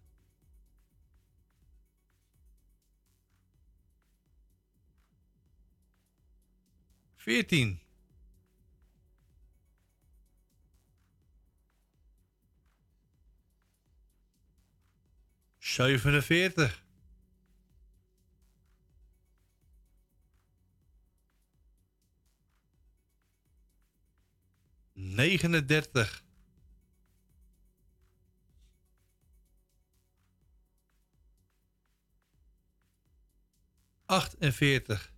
Veertien. Zevenenveertig. Negenendertig. Achtenveertig.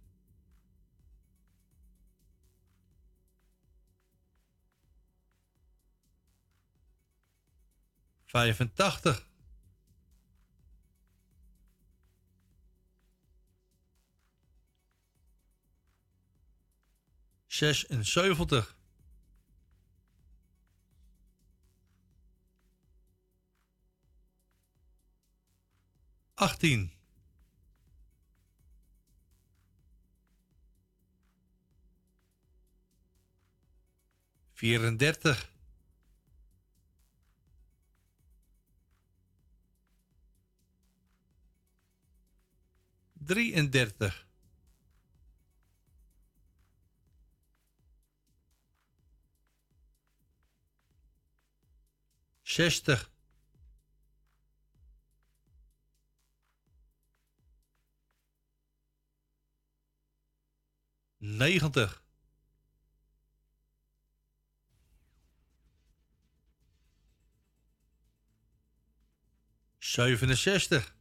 Vijfentachtig. Zesenzeventig. Achttien. Vierendertig. Drieëndertig. Zestig. Negentig. Zevenenzestig.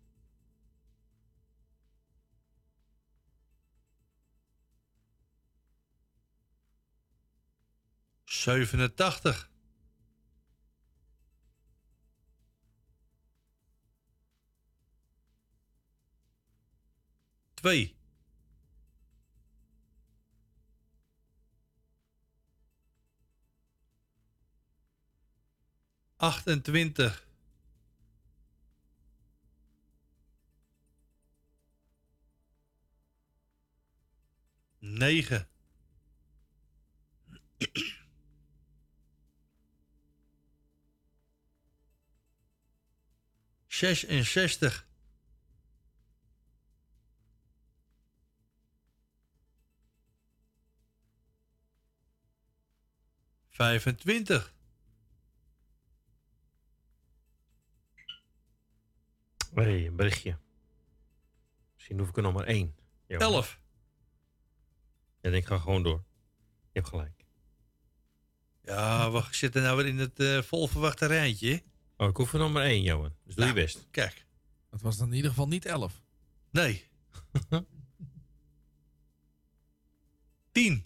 Zevenentachtig. Twee. Achtentwintig. Negen. Zesenzestig. Vijfentwintig. hey, een berichtje. Misschien hoef ik er nog maar één. Elf. En ik ga gewoon door. Je hebt gelijk. Ja, wacht, ik zit er nou weer in het eh volverwachte rijtje. Oh, ik hoef er nog maar één, Johan. Dus doe je best. Kijk. Het was dan in ieder geval niet 11. Nee. Tien. Ik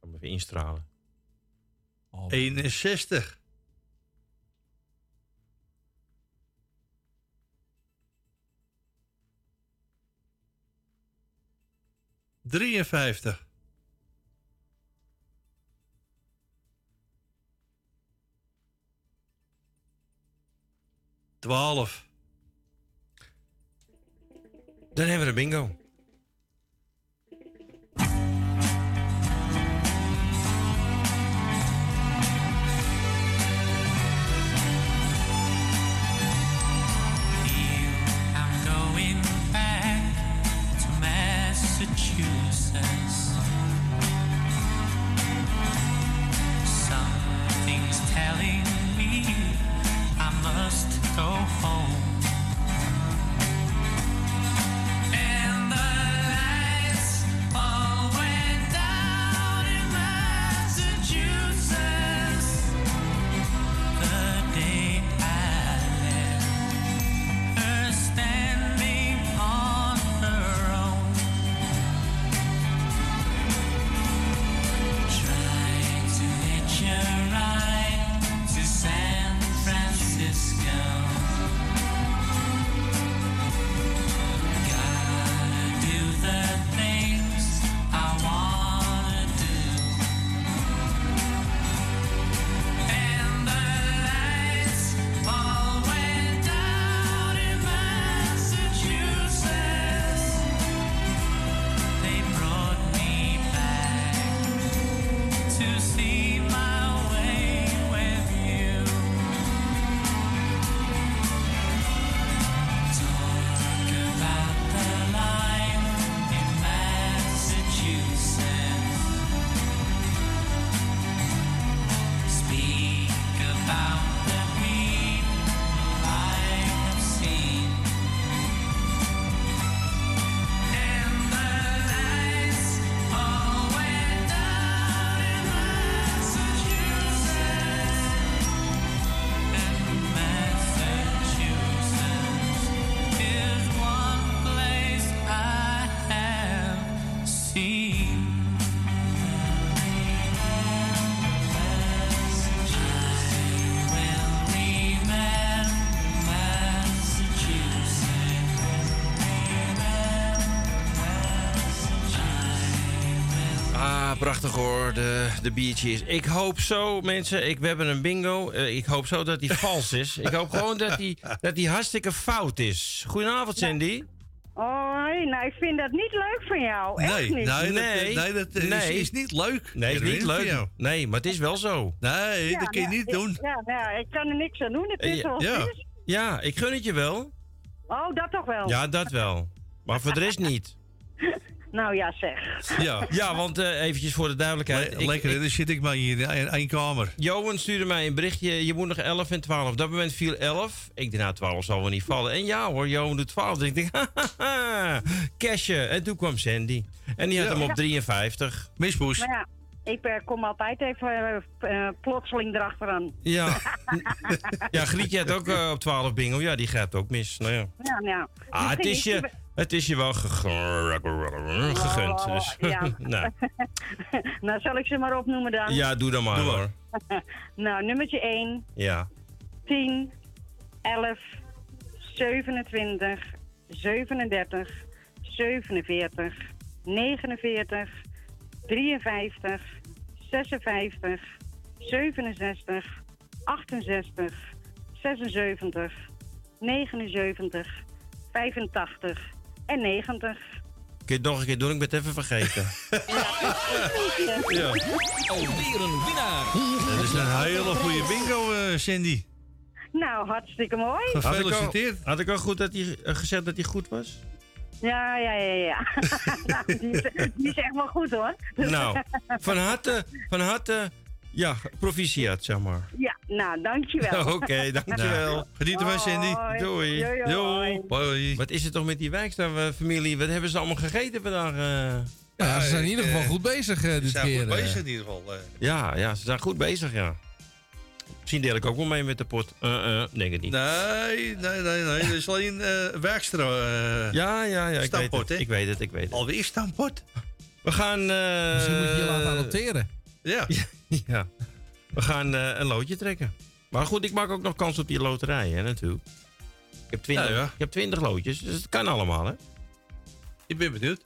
ga hem even instralen. 61. Drieënvijftig. Twaalf. Dan hebben we de bingo. De. Ik hoop zo, mensen, ik, we hebben een bingo. Eh, ik hoop zo dat die vals is. Ik hoop gewoon dat die, dat die hartstikke fout is. Goedenavond, Sandy. Oh, nee, nou, ik vind dat niet leuk van jou. Echt Nee, niet. nee, dat, nee, dat is, Nee. is niet leuk. Nee, is niet leuk. jou. Nee, maar het is wel zo. Nee, Ja, dat kun je niet ik- doen. Ja, nou, ik kan er niks aan doen. Het is zoals ja. het is. Ja, ik gun het je wel. Oh, dat toch wel? Ja, dat wel. Maar voor de rest niet. Nou ja, zeg. Ja. Ja, want eh, eventjes voor de duidelijkheid. Le- lekker, dan zit ik maar hier in één- kamer. Johan stuurde mij een berichtje. Je moet nog 11 en 12. Op dat moment viel 11. Ik dacht, nou, 12 zal wel niet vallen. En ja hoor, Johan doet 12. Dus ik denk, haha, cashje. En toen kwam Sandy. En die had Ja. hem op Ja. 53. Mispoes. Ja, ik eh, kom altijd even eh, eh, plotseling erachteraan. Ja. ja, Grietje had ook op 12 bingo. Ja, die gaat ook mis. Nou ja. Ja, ja. Ah, het is je, het is je wel geg- gegund. Dus. Oh, ja. nou, nou, zal ik ze maar opnoemen dan? ja, doe dan maar Doe maar. hoor. nou, nummertje 1, Ja. 10, 11, 27, 37, 47, 49, 53, 56, 67, 68, 76, 79, 85 en 90. Kun je het nog een keer doen? Ik ben het even vergeten. Ja. Alweer een winnaar. Dat is een hele goede bingo, eh, Sandy. Nou, hartstikke mooi. Had ik al, Gefeliciteerd. had ik al goed dat hij, eh, gezegd dat hij goed was? Ja, ja, ja, ja. nou, die, is, die is echt wel goed hoor. Nou, van harte, van harte, ja, proficiat, zeg maar. Ja, nou, dankjewel. Oké, dankjewel. Nou, geniet ervan. Hoi. Doei. Hoi. Hoi. Wat is het toch met die Wijkstra-familie? Wat hebben ze allemaal gegeten vandaag? eh? Ja, ze zijn in ieder geval goed bezig eh, Ze dit zijn keer. goed eh. bezig in ieder geval. Ja, ja, ze zijn goed bezig, ja. Misschien deel ik ook wel mee met de pot. Uh, uh, denk het niet. Nee, nee, nee, nee. Dat is alleen eh Werkstra. eh, Ja, ja, ja. Ik weet, het, hè? ik weet het, ik weet het. Alweer stampot. We gaan... eh, Misschien moet je je laten adopteren. Ja. Ja. We gaan eh, een loodje trekken. Maar goed, ik maak ook nog kans op die loterij, hè, natuurlijk. Ik heb 20, Ja, ja. Ik heb 20 loodjes, dus het kan allemaal, hè. Ik ben benieuwd.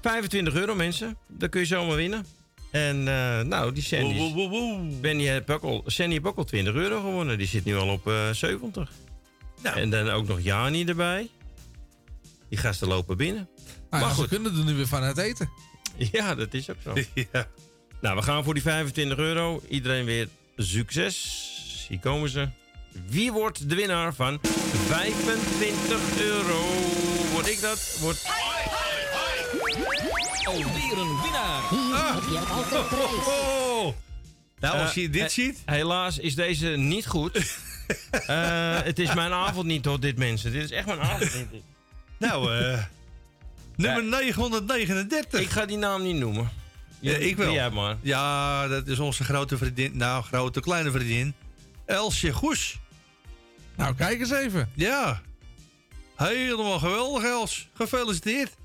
25 euro, mensen. Dat kun je zomaar winnen. En eh, nou, die Sandy... Woe, woe, woe, woe. Benny al, Sandy heeft ook al 20 euro gewonnen. Die zit nu al op eh 70. Nou. En dan ook nog Jani erbij. Die gasten lopen binnen. Ah, Maar ja, goed. Ze kunnen er nu weer van het eten. Ja, dat is ook zo. Ja. Nou, we gaan voor die 25 euro. Iedereen weer succes. Hier komen ze. Wie wordt de winnaar van 25 euro? Word ik dat? Wordt... Alweer een winnaar. Hier heb je altijd prijs. Oh! Nou, als Eh, je dit eh, ziet. Helaas is deze niet goed. Eh, het is mijn avond niet hoor, dit mensen. Dit is echt mijn avond niet. Nou, eh nummer 939. Ik ga die naam niet noemen. Ja, ik wel. Jij maar. Ja, dat is onze grote vriendin. Nou, grote, kleine vriendin. Elsje Goes. Nou, kijk eens even. Ja. Helemaal geweldig, Els. Gefeliciteerd.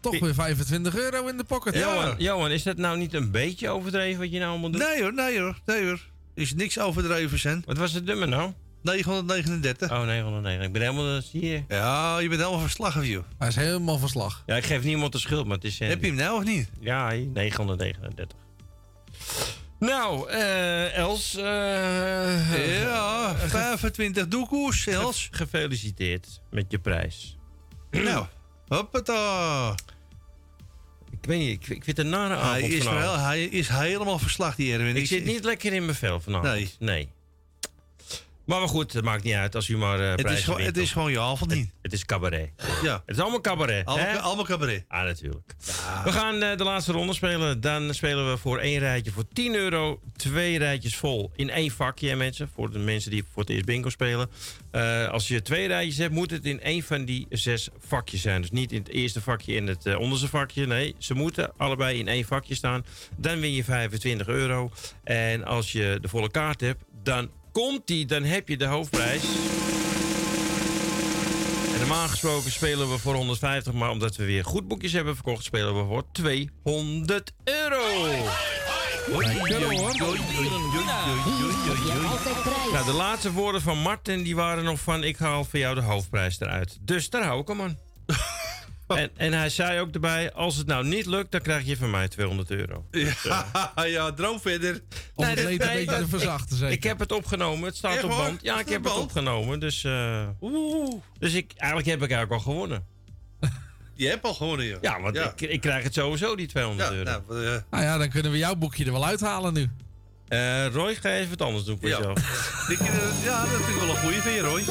Toch weer 25 euro in de pocket. Ja. Johan, Johan, is dat nou niet een beetje overdreven wat je nou allemaal doet? Nee hoor, nee hoor, nee hoor. Is niks overdreven, zijn. Wat was het nummer nou? 939. Oh, 909. Ik ben helemaal uh, zie je. Ja, je bent helemaal verslagen, joh. Hij is helemaal verslag. Ja, ik geef niemand de schuld, maar het is... Sandy. Heb je hem nou of niet? Ja, hier, 939. Nou, eh Els. eh, Ja, 25 doekoes, Els. Gefeliciteerd met je prijs. nou, hoppata. Ik weet niet, ik, ik vind het een nare avond Hij is, wel, hij is helemaal verslag, die Erwin. Ik zit niet lekker in mijn vel vanavond. Nee. nee. Maar, maar goed, het maakt niet uit als u maar eh het, is gewoon, het is gewoon je avond niet. Het is cabaret. Ja, Het is allemaal cabaret. allemaal, hè? allemaal cabaret. Ah, natuurlijk. We gaan eh, de laatste ronde spelen. Dan spelen we voor één rijtje voor 10 euro. Twee rijtjes vol in één vakje, mensen. Voor de mensen die voor het eerst bingo spelen. Eh, als je twee rijtjes hebt, moet het in één van die zes vakjes zijn. Dus niet in het eerste vakje en het onderste vakje. Nee, ze moeten allebei in één vakje staan. Dan win je 25 euro. En als je de volle kaart hebt, dan komt die. Dan heb je de hoofdprijs. En normaal gesproken spelen we voor 150, maar omdat we weer goed boekjes hebben verkocht, spelen we voor 200 euro. Nou, de laatste woorden van Martin die waren nog van ik haal voor jou de hoofdprijs eruit. Dus daar hou ik hem aan. En, en hij zei ook erbij, als het nou niet lukt, dan krijg je van mij 200 euro. Ja, ja, droom verder. Om het Nee, leed dat- een beetje te verzachten, Ik, zeker. ik heb het opgenomen, het staat Echt op band. Ja, ik heb het opgenomen, dus... eh, dus ik, eigenlijk heb ik eigenlijk al gewonnen. Je hebt al gewonnen, joh. Ja, want Ik, ik krijg het sowieso, die 200 Ja, euro. nou, eh, Nou ja, dan kunnen we jouw boekje er wel uithalen nu. Eh, Roy, ga even wat anders doen voor Ja. jezelf. eh, ja, dat vind ik wel een goeie van je, Roy.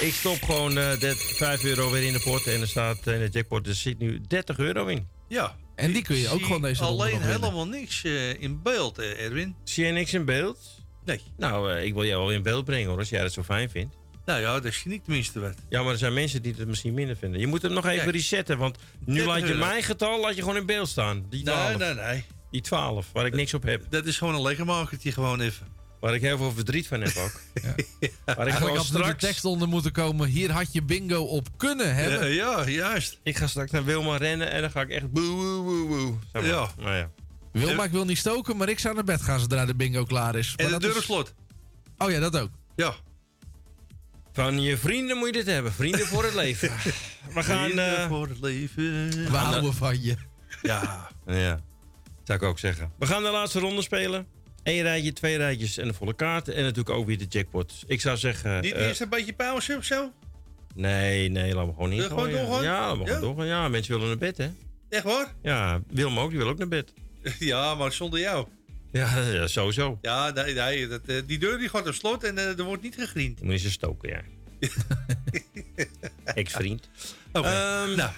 Ik stop gewoon eh, dit 5 euro weer in de pot en er staat eh, in de jackpot, er zit nu 30 euro in. Ja. En die kun je ook gewoon deze ronde alleen helemaal niks eh, in beeld, eh, Erwin. Zie je niks in beeld? Nee. Nou, eh, ik wil jou wel in beeld brengen hoor, als jij dat zo fijn vindt. Nou ja, dat zie ik tenminste wat. Ja, maar er zijn mensen die het misschien minder vinden. Je moet hem nog even Kijk. resetten, want nu 30 laat je euro. mijn getal laat je gewoon in beeld staan. Die 12. Nee, nee, nee. Die 12, waar ik niks op heb. Dat is gewoon een lekkermakertje gewoon even. Waar ik heel veel verdriet van heb ook. Waar ik gewoon had er de straks... tekst onder moeten komen. Hier had je bingo op kunnen hebben. Ja, ja, juist. Ik ga straks naar Wilma rennen en dan ga ik echt boe, boe, boe, boe. Zeg maar. Ja. Nou ja. Wilma, ik wil niet stoken, maar ik zou naar bed gaan zodra de bingo klaar is. En de dat deur is- slot. Oh ja, dat ook. Ja. Van je vrienden moet je dit hebben. Vrienden voor het leven. We gaan... Vrienden eh, voor het leven. We houden van je. Ja. Ja, zou ik ook zeggen. We gaan de laatste ronde spelen. Eén rijtje, twee rijtjes en de volle kaarten. En natuurlijk ook weer de jackpot. Ik zou zeggen... Niet eh, eerst een beetje pauze of zo? nee, nee, laten we gewoon niet gewoon doorgaan? Ja, laten we gewoon doorgaan. Ja, mensen willen naar bed, hè? Echt waar? Ja, Wilma ook. Die wil ook naar bed. Ja, maar zonder jou. Ja, ja sowieso. Ja, nee, nee dat, eh, die deur die gaat op slot en eh, er wordt niet gegriend. Dan moet je ze stoken, ja. Ex-vriend. Oké, Ehm, nou,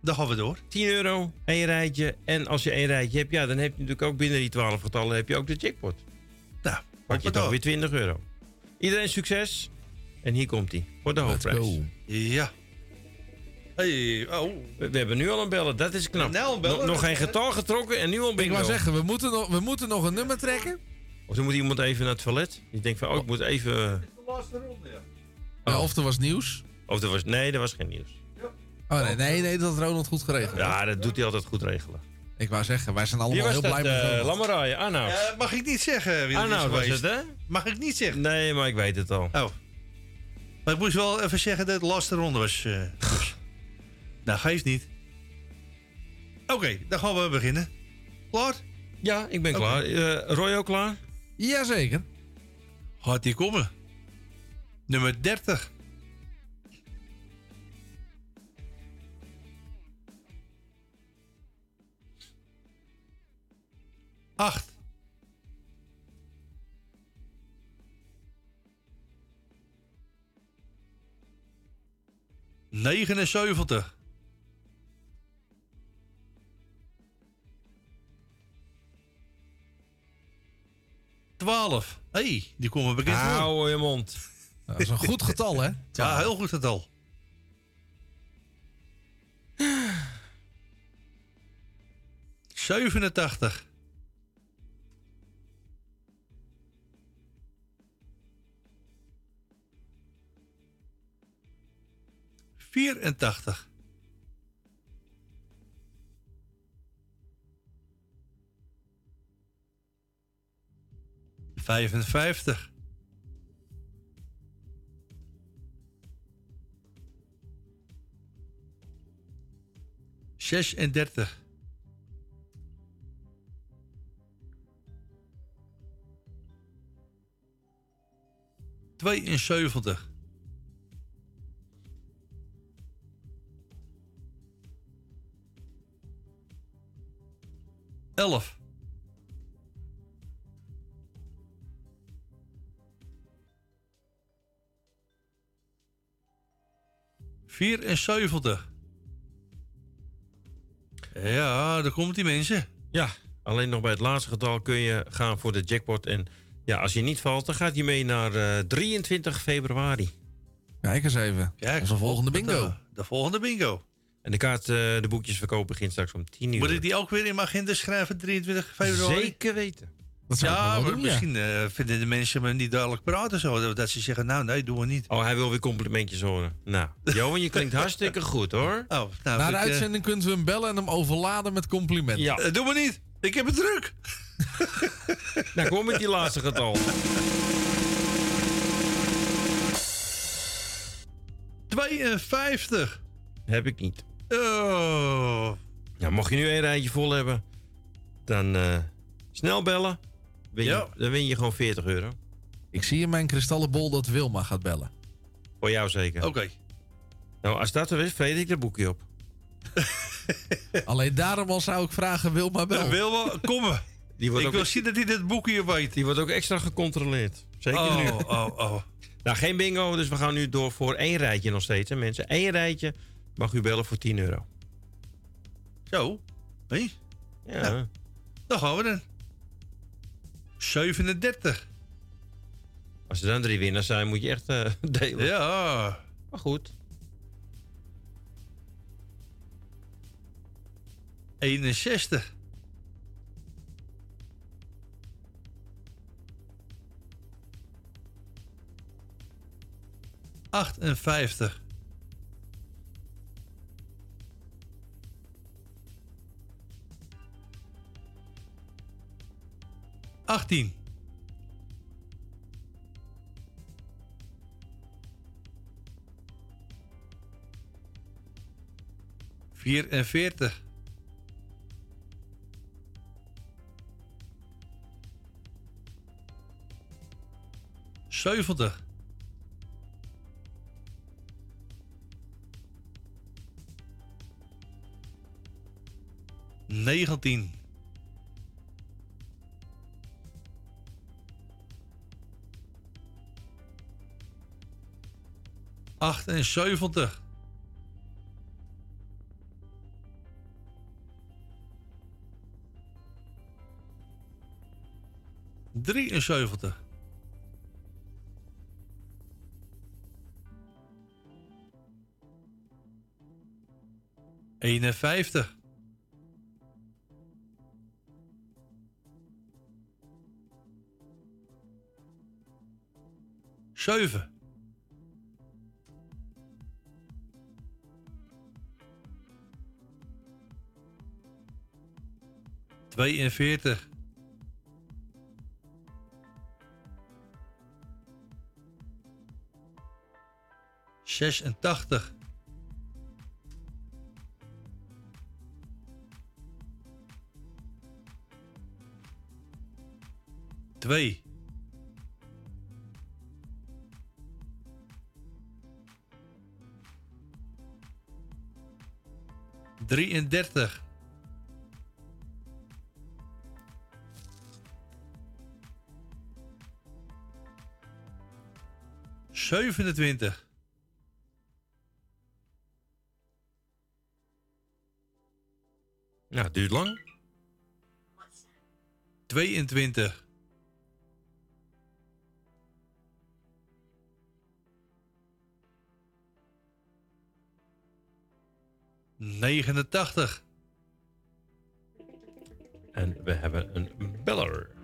dan gaan we door. 10 euro, één rijtje. En als je één rijtje hebt, ja, dan heb je natuurlijk ook binnen die 12 getallen heb je ook de jackpot. Nou, Pak je toch weer 20 euro. Iedereen succes. En hier komt hij. Voor de hoofdprijs. go. Ja. Hey, oh. We, we hebben nu al een bellen, dat is knap. Nou, een bellen, nog, geen getal getrokken en nu al Ik bingo. wou zeggen, we moeten, nog, we moeten nog een nummer trekken. Of dan moet iemand even naar het toilet. Die denkt van, oh, ik moet even... De laatste ronde, ja. Ja, of er was nieuws. Of er was... Nee, er was geen nieuws. Oh nee, nee, nee, dat had Ronald goed geregeld. Ja, dat doet hij altijd goed regelen. Ik wou zeggen, wij zijn allemaal heel dat? blij met Uh, Ronald. Lamaraaien, Arnoud. Eh, mag ik niet zeggen wie is Arnoud was geweest? het, hè? Mag ik niet zeggen? Nee, maar ik weet het al. Oh. Maar ik moest wel even zeggen dat het de laatste ronde was. eh, dus. nou, geeft niet. Oké, dan gaan we beginnen. Klaar? Ja, ik ben klaar. Eh, Roy ook klaar? Jazeker. Gaat die komen? Nummer 30. Acht. Negenenzeventig. Twaalf. Hé, hey, die komen bekend voor. Hou je mond. Dat is een goed getal, hè? Ja, heel goed getal. Zevenentachtig. Vierentachtig. Vijfenvijftig. 36. Tweeënzeventig. Elf. Vierenzeventig. Ja, daar komt die mensen. Ja, alleen nog bij het laatste getal kun je gaan voor de jackpot. En ja, als je niet valt, dan gaat hij mee naar eh, 23 februari. Kijk eens even. Kijk, Onze volgende bingo. De, de volgende bingo. En de kaart, eh, de boekjesverkoop begint straks om 10 uur. Moet ik die ook weer in mijn agenda schrijven, 23 februari? Zeker weten. Dat Ja, wel maar doen, ja. misschien eh, vinden de mensen me niet duidelijk praten zo. Dat ze zeggen, nou nee, doen we niet. Oh, hij wil weer complimentjes horen. Nou, Johan, je klinkt hartstikke goed hoor. Oh, nou, Na de ik, eh, uitzending kunt u hem bellen en hem overladen met complimenten. Ja, eh, doe maar niet. Ik heb het druk. nou kom met die laatste getal. 52. Heb ik niet. Oh. Ja, mocht je nu een rijtje vol hebben, dan eh, snel bellen. Win je, Ja. Dan win je gewoon 40 euro. Ik zie in mijn kristallenbol dat Wilma gaat bellen. Voor jou zeker. Oké. Nou, als dat zo is, vreet ik dat boekje op. Alleen daarom al zou ik vragen, Wilma bel. Wilma, kom maar. Die wordt Ik ook, wil zien dat hij dit boekje weet. Die wordt ook extra gecontroleerd. Zeker nu. Oh, oh, oh. Nou, geen bingo, dus we gaan nu door voor één rijtje nog steeds. Hè, mensen. Eén rijtje mag u bellen voor 10 euro. Zo. Hé? Ja. Nou, dan gaan we dan. 37. Als er dan drie winnaars zijn, moet je echt eh, delen. Ja. Maar goed. 61. Achtenvijftig. Achttien. Vierenveertig. Zeventig. Negentien. Achtenzeventig. Drieënzeventig. Eenenvijftig. Zeven. Tweeënveertig. Zesentachtig. Twee. Drieëndertig. Zevenentwintig. Nou, het duurt lang. 22. Negenentachtig. En we hebben een beller.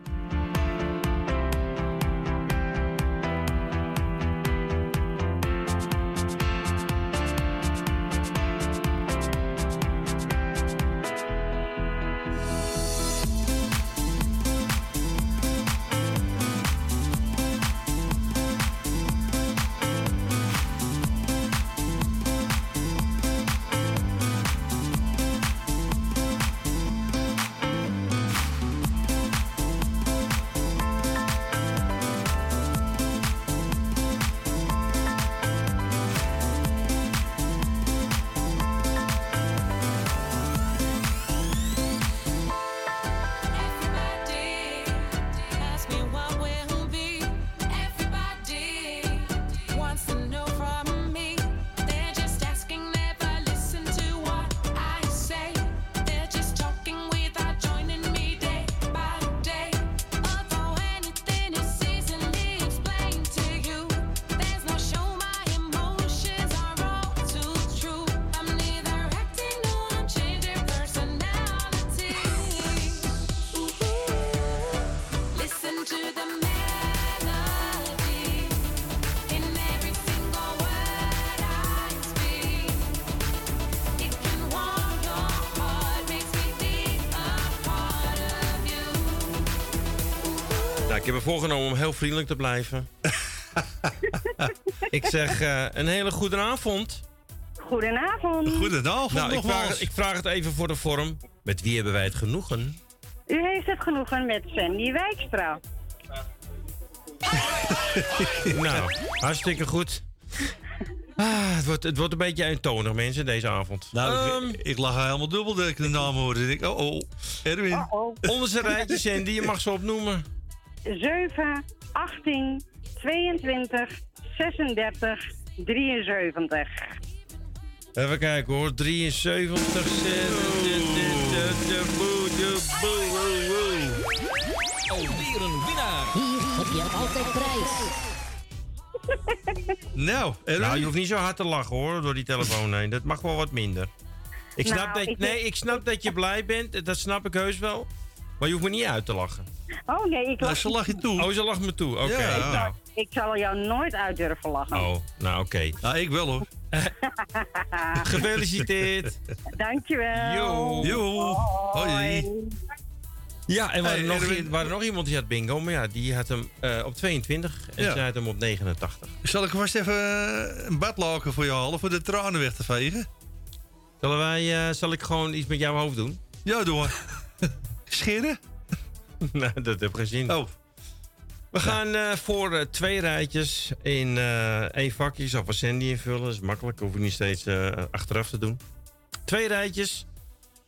Ik heb me voorgenomen om heel vriendelijk te blijven. Ik zeg eh, een hele goede avond. Goedenavond. Goedenavond Nou, ik vraag, ik vraag het even voor de vorm. Met wie hebben wij het genoegen? U heeft het genoegen met Sandy Wijkstra. nou, hartstikke goed. Ah, het, wordt, het wordt een beetje eentonig, mensen, deze avond. Nou, ik, ik lag helemaal dubbel dat ik de naam hoorde. Ik denk, oh, oh, Erwin. Onder zijn rijtje, Sandy, je mag ze opnoemen. 7, 18, 22, 36, 73. Even kijken hoor, 73, 76, boe, de boe, woe, woe. Alweer een winnaar. Hier heb je altijd prijs. Nou. Nou, je hoeft niet zo hard te lachen hoor, door die telefoon heen. Dat mag wel wat minder. Ik snap, Nou, dat, ik- nee, ik snap dat je blij bent, dat snap ik heus wel. Maar je hoeft me niet uit te lachen. Oh nee, ik, Nou, lach, ze lag je toe. Oh, ze lacht me toe. Oké, Ja. nou. ik zal jou nooit uit durven lachen. Oh, nou oké. Nou, ik wel hoor. Gefeliciteerd. Dankjewel. Yo. Yo. Hoi. Ja, en Hey, nog, hadden nog iemand die had bingo, maar ja, die had hem eh, op 22 en Ja. zij had hem op 89. Zal ik vast even eh, een badlaken voor je halen voor de tranen weg te vegen? Zullen wij, eh, zal ik gewoon iets met jouw hoofd doen? Ja, doe maar. Scheren? nou, dat heb ik geen zin. Oh. We gaan eh, voor eh, twee rijtjes in eh, één vakje. Zal voor Sandy invullen. Dat is makkelijk. Hoef ik niet steeds achteraf te doen. Twee rijtjes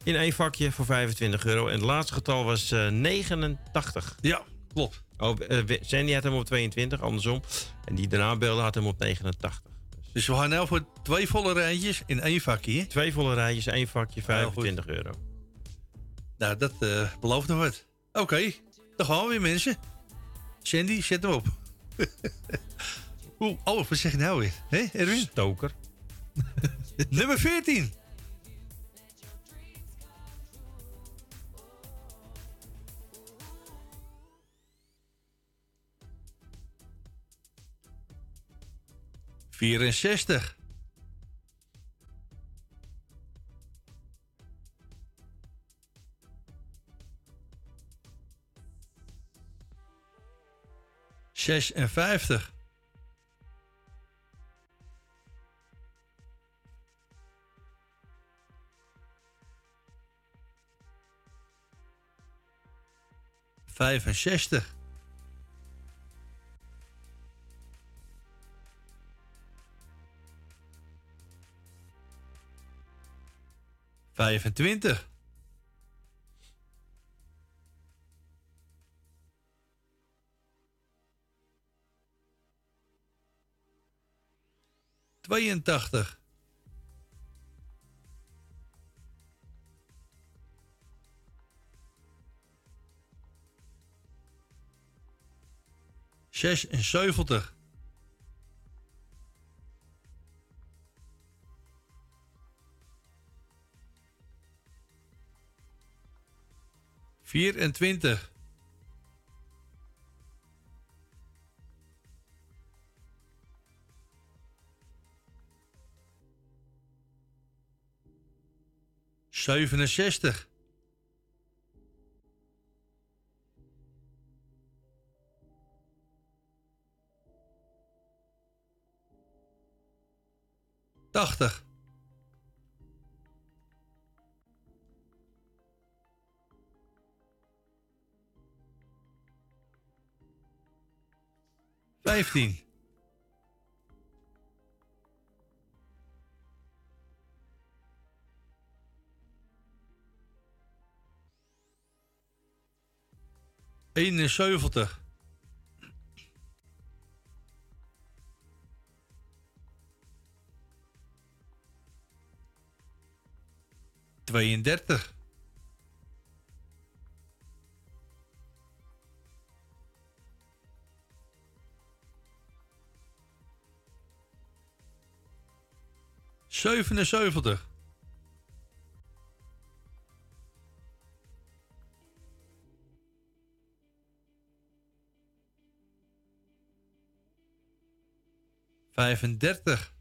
in één vakje voor 25 euro. En het laatste getal was eh, 89. Ja, klopt. Oh, Sandy had hem op 22, andersom. En die daarna belde had hem op 89. Dus we gaan nou voor twee volle rijtjes in één vakje. Twee volle rijtjes, één vakje, Heel 25 euro. Nou, dat eh, belooft nog wat. Oké, dan gaan we weer mensen. Sandy, zet hem op. Oeh, oh, wat zeg je nou weer? Hé, Erwin? Stoker. Nummer 14. Vierenzestig. Zesenvijftig. Vijfenzestig. Vijfentwintig. Tweeëntachtig. Zesenzeventig. Vierentwintig. Zevenenzestig. Tachtig. Vijftien. Eenenzeventig. Tweeëndertig. Zevenenzeventig. 35.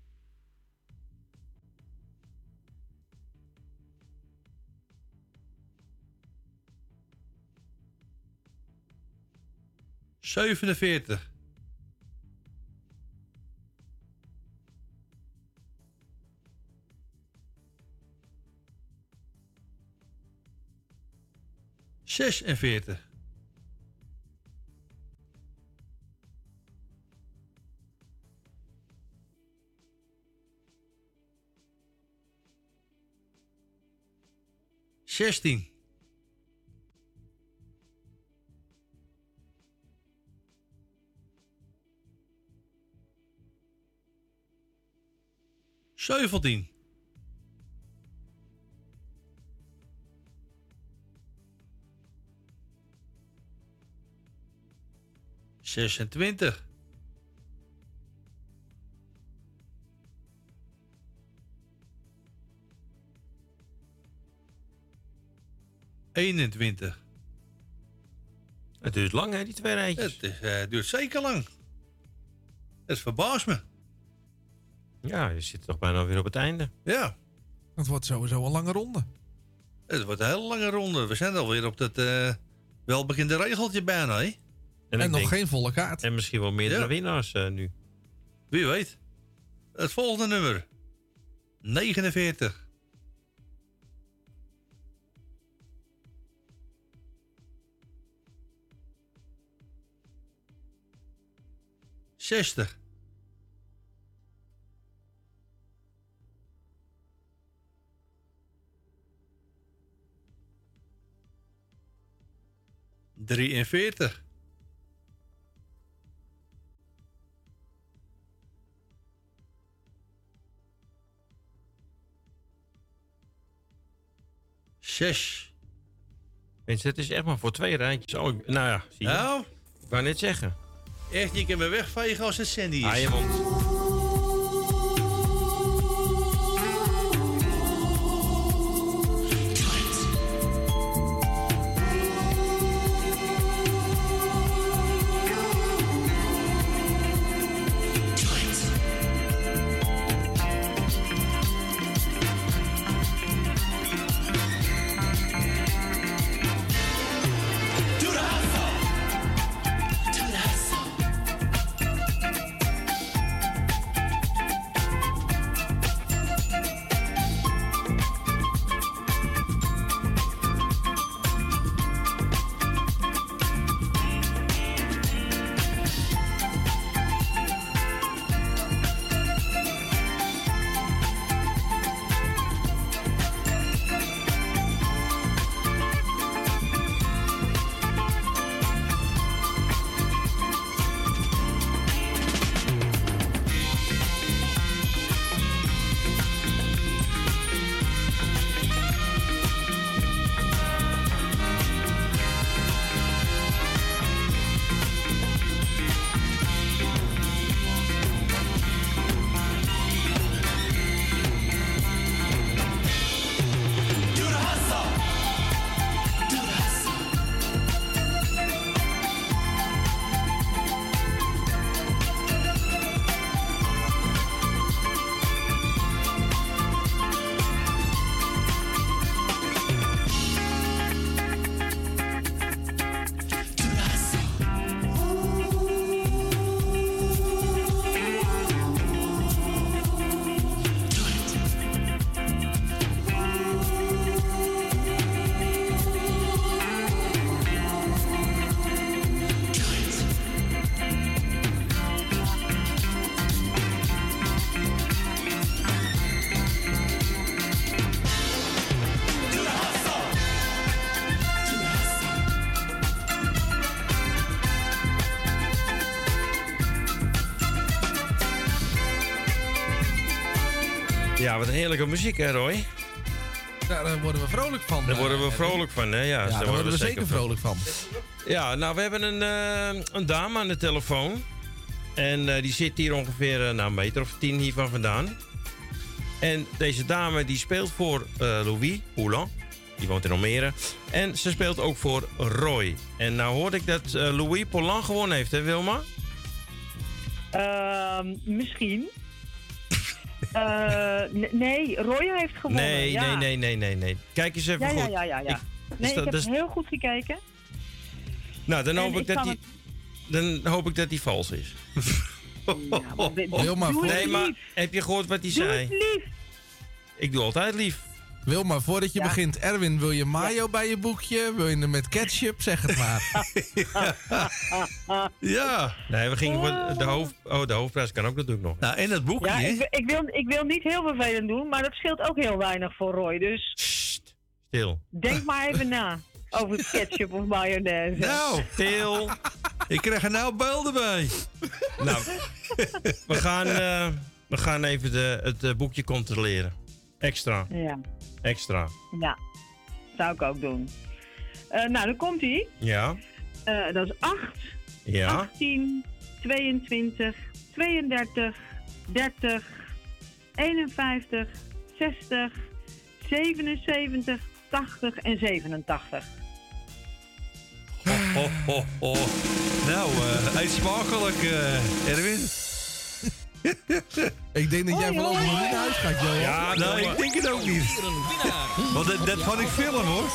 Zevenenveertig. Zesenveertig. 16. Zeventien. Zesentwintig. Eenentwintig. Het duurt lang, hè, die twee rijtjes. Het is, eh, duurt zeker lang. Het verbaast me. Ja, je zit toch bijna weer op het einde. Ja. Het wordt sowieso een lange ronde. Het wordt een hele lange ronde. We zijn alweer op dat eh, welbekende regeltje bijna, hè? En, nog denk- geen volle kaart. En misschien wel meerdere Ja. winnaars eh, nu. Wie weet. Het volgende nummer. 49. Zestig. Drieënveertig. Zes. Mensen, het is echt maar voor twee rijtjes. Oh, nou ja, zie je. Nou, Ik wou net zeggen. Echt, je kan me wegvegen als het Sandy is. Ah, je mond. Ja, wat een heerlijke muziek, hè, Roy? Daar worden we vrolijk van. Daar eh, worden we Edwin. vrolijk van, hè? Ja, Ja, daar worden we zeker vrolijk van. Ja, nou, we hebben een, eh, een dame aan de telefoon. En eh, die zit hier ongeveer eh, nou, een meter of tien hiervan vandaan. En deze dame die speelt voor eh, Louis Poulan. Die woont in Almere. En ze speelt ook voor Roy. En nou hoorde ik dat eh, Louis Poulan gewonnen heeft, hè Wilma? Ehm, misschien. Eh, nee, Roy heeft gewonnen. Nee, ja. nee, nee, nee, nee, nee. Kijk eens even Ja, ja, goed. ja, ja. ja. Ik- nee, dus ik dat- heb dus- heel goed gekeken. nou, dan En hoop ik, ik dat die, dan hoop ik dat die vals is. Doe het nee, maar heb je gehoord wat hij zei? het lief. Ik doe altijd lief. Wilma, voordat je Ja. begint. Erwin, wil je mayo bij je boekje? Wil je hem met ketchup? Zeg het maar. Ja. Nee, we gingen voor de, hoofd, oh, de hoofdprijs kan ook natuurlijk nog. Nou, en dat boekje, Ja, ik, ik, wil, ik wil niet heel vervelend doen, maar dat scheelt ook heel weinig voor Roy. Dus Stil. denk maar even na over ketchup of mayonaise. Nou, Stil. ik krijg er nou beelden bij. Nou, we gaan, eh, we gaan even de, het eh, boekje controleren. Extra. Ja, Extra. ja. Zou ik ook doen. Eh, nou, dan komt hij. Ja. dat is 8, Ja. 18, 22, 32, 30, 51, 60, 77, 80 en 87. Ho, ho, ho. Nou, eh eet smakelijk, Erwin. Ik denk dat jij voorlopig niet naar huis gaat, Johan. Ja, nou, ik denk het ook niet. Want dat, dat vond ik film, hoor.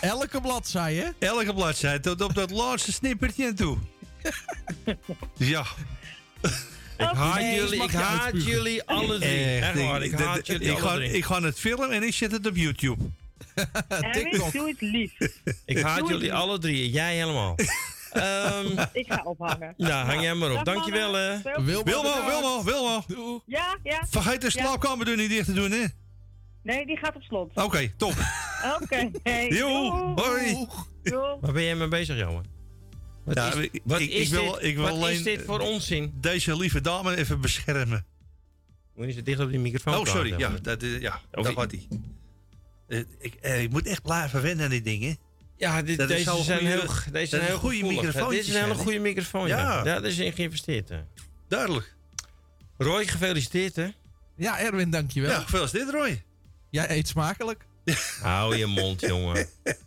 Elke bladzijde, hè? Elke bladzijde, tot op dat laatste snippertje en toe. Ja. Ik haat nee, jullie, ik haat jullie alle drie. Echt waar, ik haat jullie ik alle ga, drie. ik ga het filmen en ik zet het op YouTube. Erwin, doe het lief. Ik haat jullie niet. alle drie. Jij helemaal. Ehm Ik ga ophangen. nou, hang jij maar op. Dag, Dankjewel, hè. Wilma, Wilma. Wilma, Wilma. Ja, ja. Vergeet de Ja. slaapkamerdeur niet dicht te doen, hè? Nee, die gaat op slot. Oké, top. Oké. Hey. Jo, Doei. hoi. Waar ben jij mee bezig, Johan? Wat, Ja, is, ik- wat, ik- is, ik wil- dit, ik wil wat is alleen- dit voor onzin? Deze lieve dame even beschermen. Moet je zo dicht op die microfoon Oh, sorry. praten? Ja, dat, is- ja, daar ik- gaat hij. Eh, ik, eh, ik moet echt blijven wennen aan die dingen. Ja, dit, Dat is deze zijn goeie- heel, deze zijn heel goede microfoontjes Dit is een hele goede microfoon, ja. Ja. Daar is in geïnvesteerd, hè. Duidelijk. Roy, gefeliciteerd, hè. Ja, Erwin, dankjewel. Ja, gefeliciteerd Roy. Jij eet smakelijk. Hou je mond, jongen.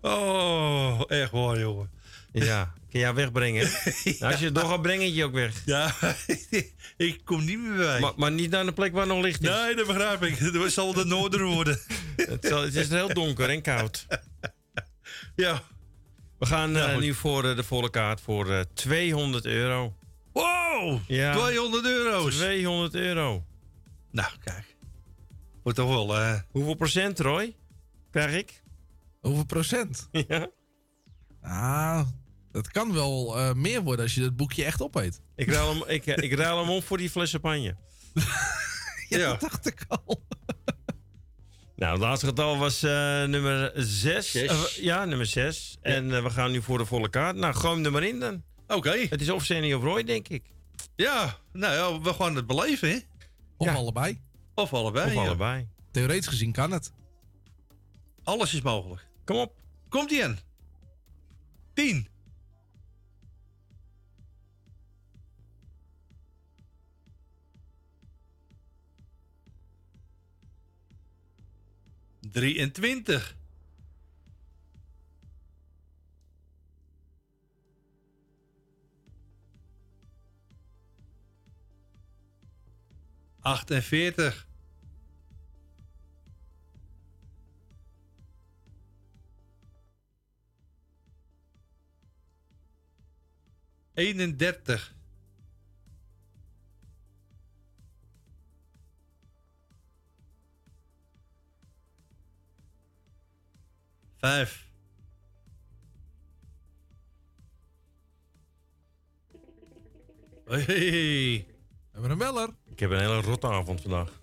Oh, echt waar, jongen. Ja, jij wegbrengen? Nou, als je het gaat, breng je je ook weg. Ja, ik kom niet meer bij. Maar, maar niet naar de plek waar nog licht is. nee, dat begrijp ik. Dat zal de noorden worden. Het, zal- het is heel donker en koud. Ja. We gaan eh, Nou, nu voor eh, de volle kaart voor eh 200 euro. Wow, Ja. 200 euro's. 200 euro. Nou, kijk. Wordt toch wel... eh Hoeveel procent, Roy? Krijg ik? Hoeveel procent? Ja. Ah, dat kan wel eh, meer worden als je het boekje echt opeet. Ik ruil hem, ik, eh, ik ruil hem op voor die fles champagne. Ja, Ja. dat dacht ik al. Nou, het laatste getal was eh, nummer 6. Zes. ja, nummer 6. En we gaan nu voor de volle kaart. Nou, gooi hem er maar in dan. Oké. Het is of Sandy of Roy, denk ik. Ja, nou ja, we gaan het beleven, hè? Of Ja. allebei. Of allebei. of ja. allebei. Theoretisch gezien kan het. Alles is mogelijk. Kom op. Komt ie in. 10. Drieëntwintig. Achtenveertig. 31. Vijf. Hey. We hebben een beller. Ik heb een hele rotte avond vandaag.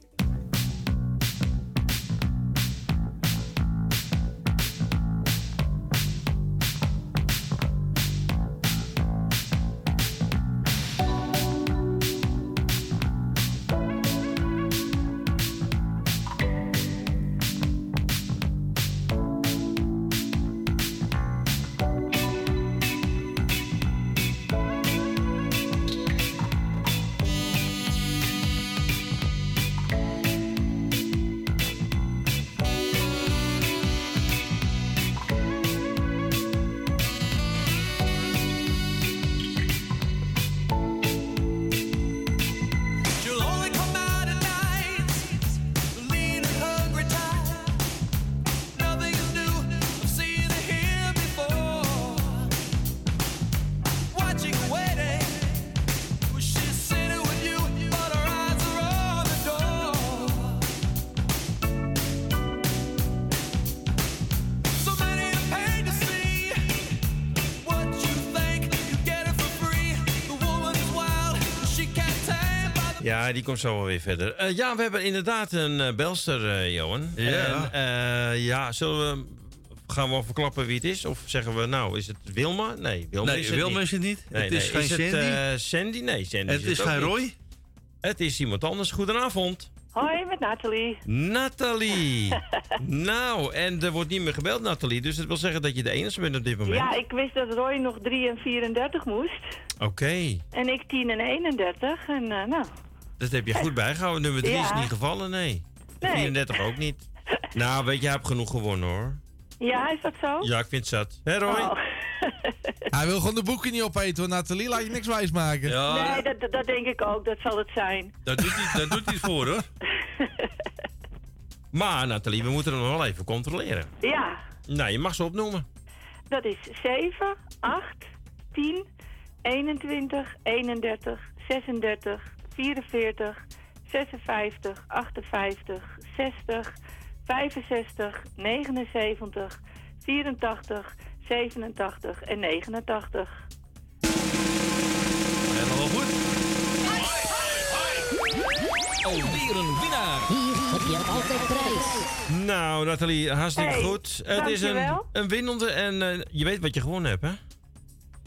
Ja, die komt zo wel weer verder. Eh, ja, we hebben inderdaad een eh, belster, eh, Johan. Ja. En, eh, ja, zullen we... Gaan we verklappen wie het is? Of zeggen we, nou, is het Wilma? Nee, Wilma Nee, is het Wilma niet. is het niet. Nee, Het is nee. geen het, Sandy. eh, Sandy? Nee, Sandy Het is geen niet. Roy. Het is iemand anders. Goedenavond. Hoi, met Nathalie. Nathalie. nou, en er wordt niet meer gebeld, Nathalie. Dus dat wil zeggen dat je de enige bent op dit moment. Ja, ik wist dat Roy nog 3 en 34 moest. Oké, En ik 10 en 31. En eh, nou, dat heb je goed bijgehouden. Nummer 3 is Ja. niet gevallen, nee. Nee. 34 ook niet. Nou, weet je, hij heeft genoeg gewonnen hoor. ja, is dat zo? Ja, ik vind het zat. Hé Roy? Oh. Hij wil gewoon de boeken niet opeten, hoor. Nathalie, laat je niks wijsmaken. nee, dat, dat- dat denk ik ook. Dat zal het zijn. Daar doet hij, daar doet hij het voor, hoor. Maar Nathalie, we moeten hem nog wel even controleren. Ja, Nou, je mag ze opnoemen. dat is 7, 8, 10, 21, 31, 36, 44, 56, 58, 60, 65, 79, 84, 87 en 89. Helemaal goed. Alweer een winnaar. Hier heb je altijd prijs. Nou, Nathalie, hartstikke Hey, goed. Het is een, een winnende en eh, je weet wat je gewonnen hebt, hè?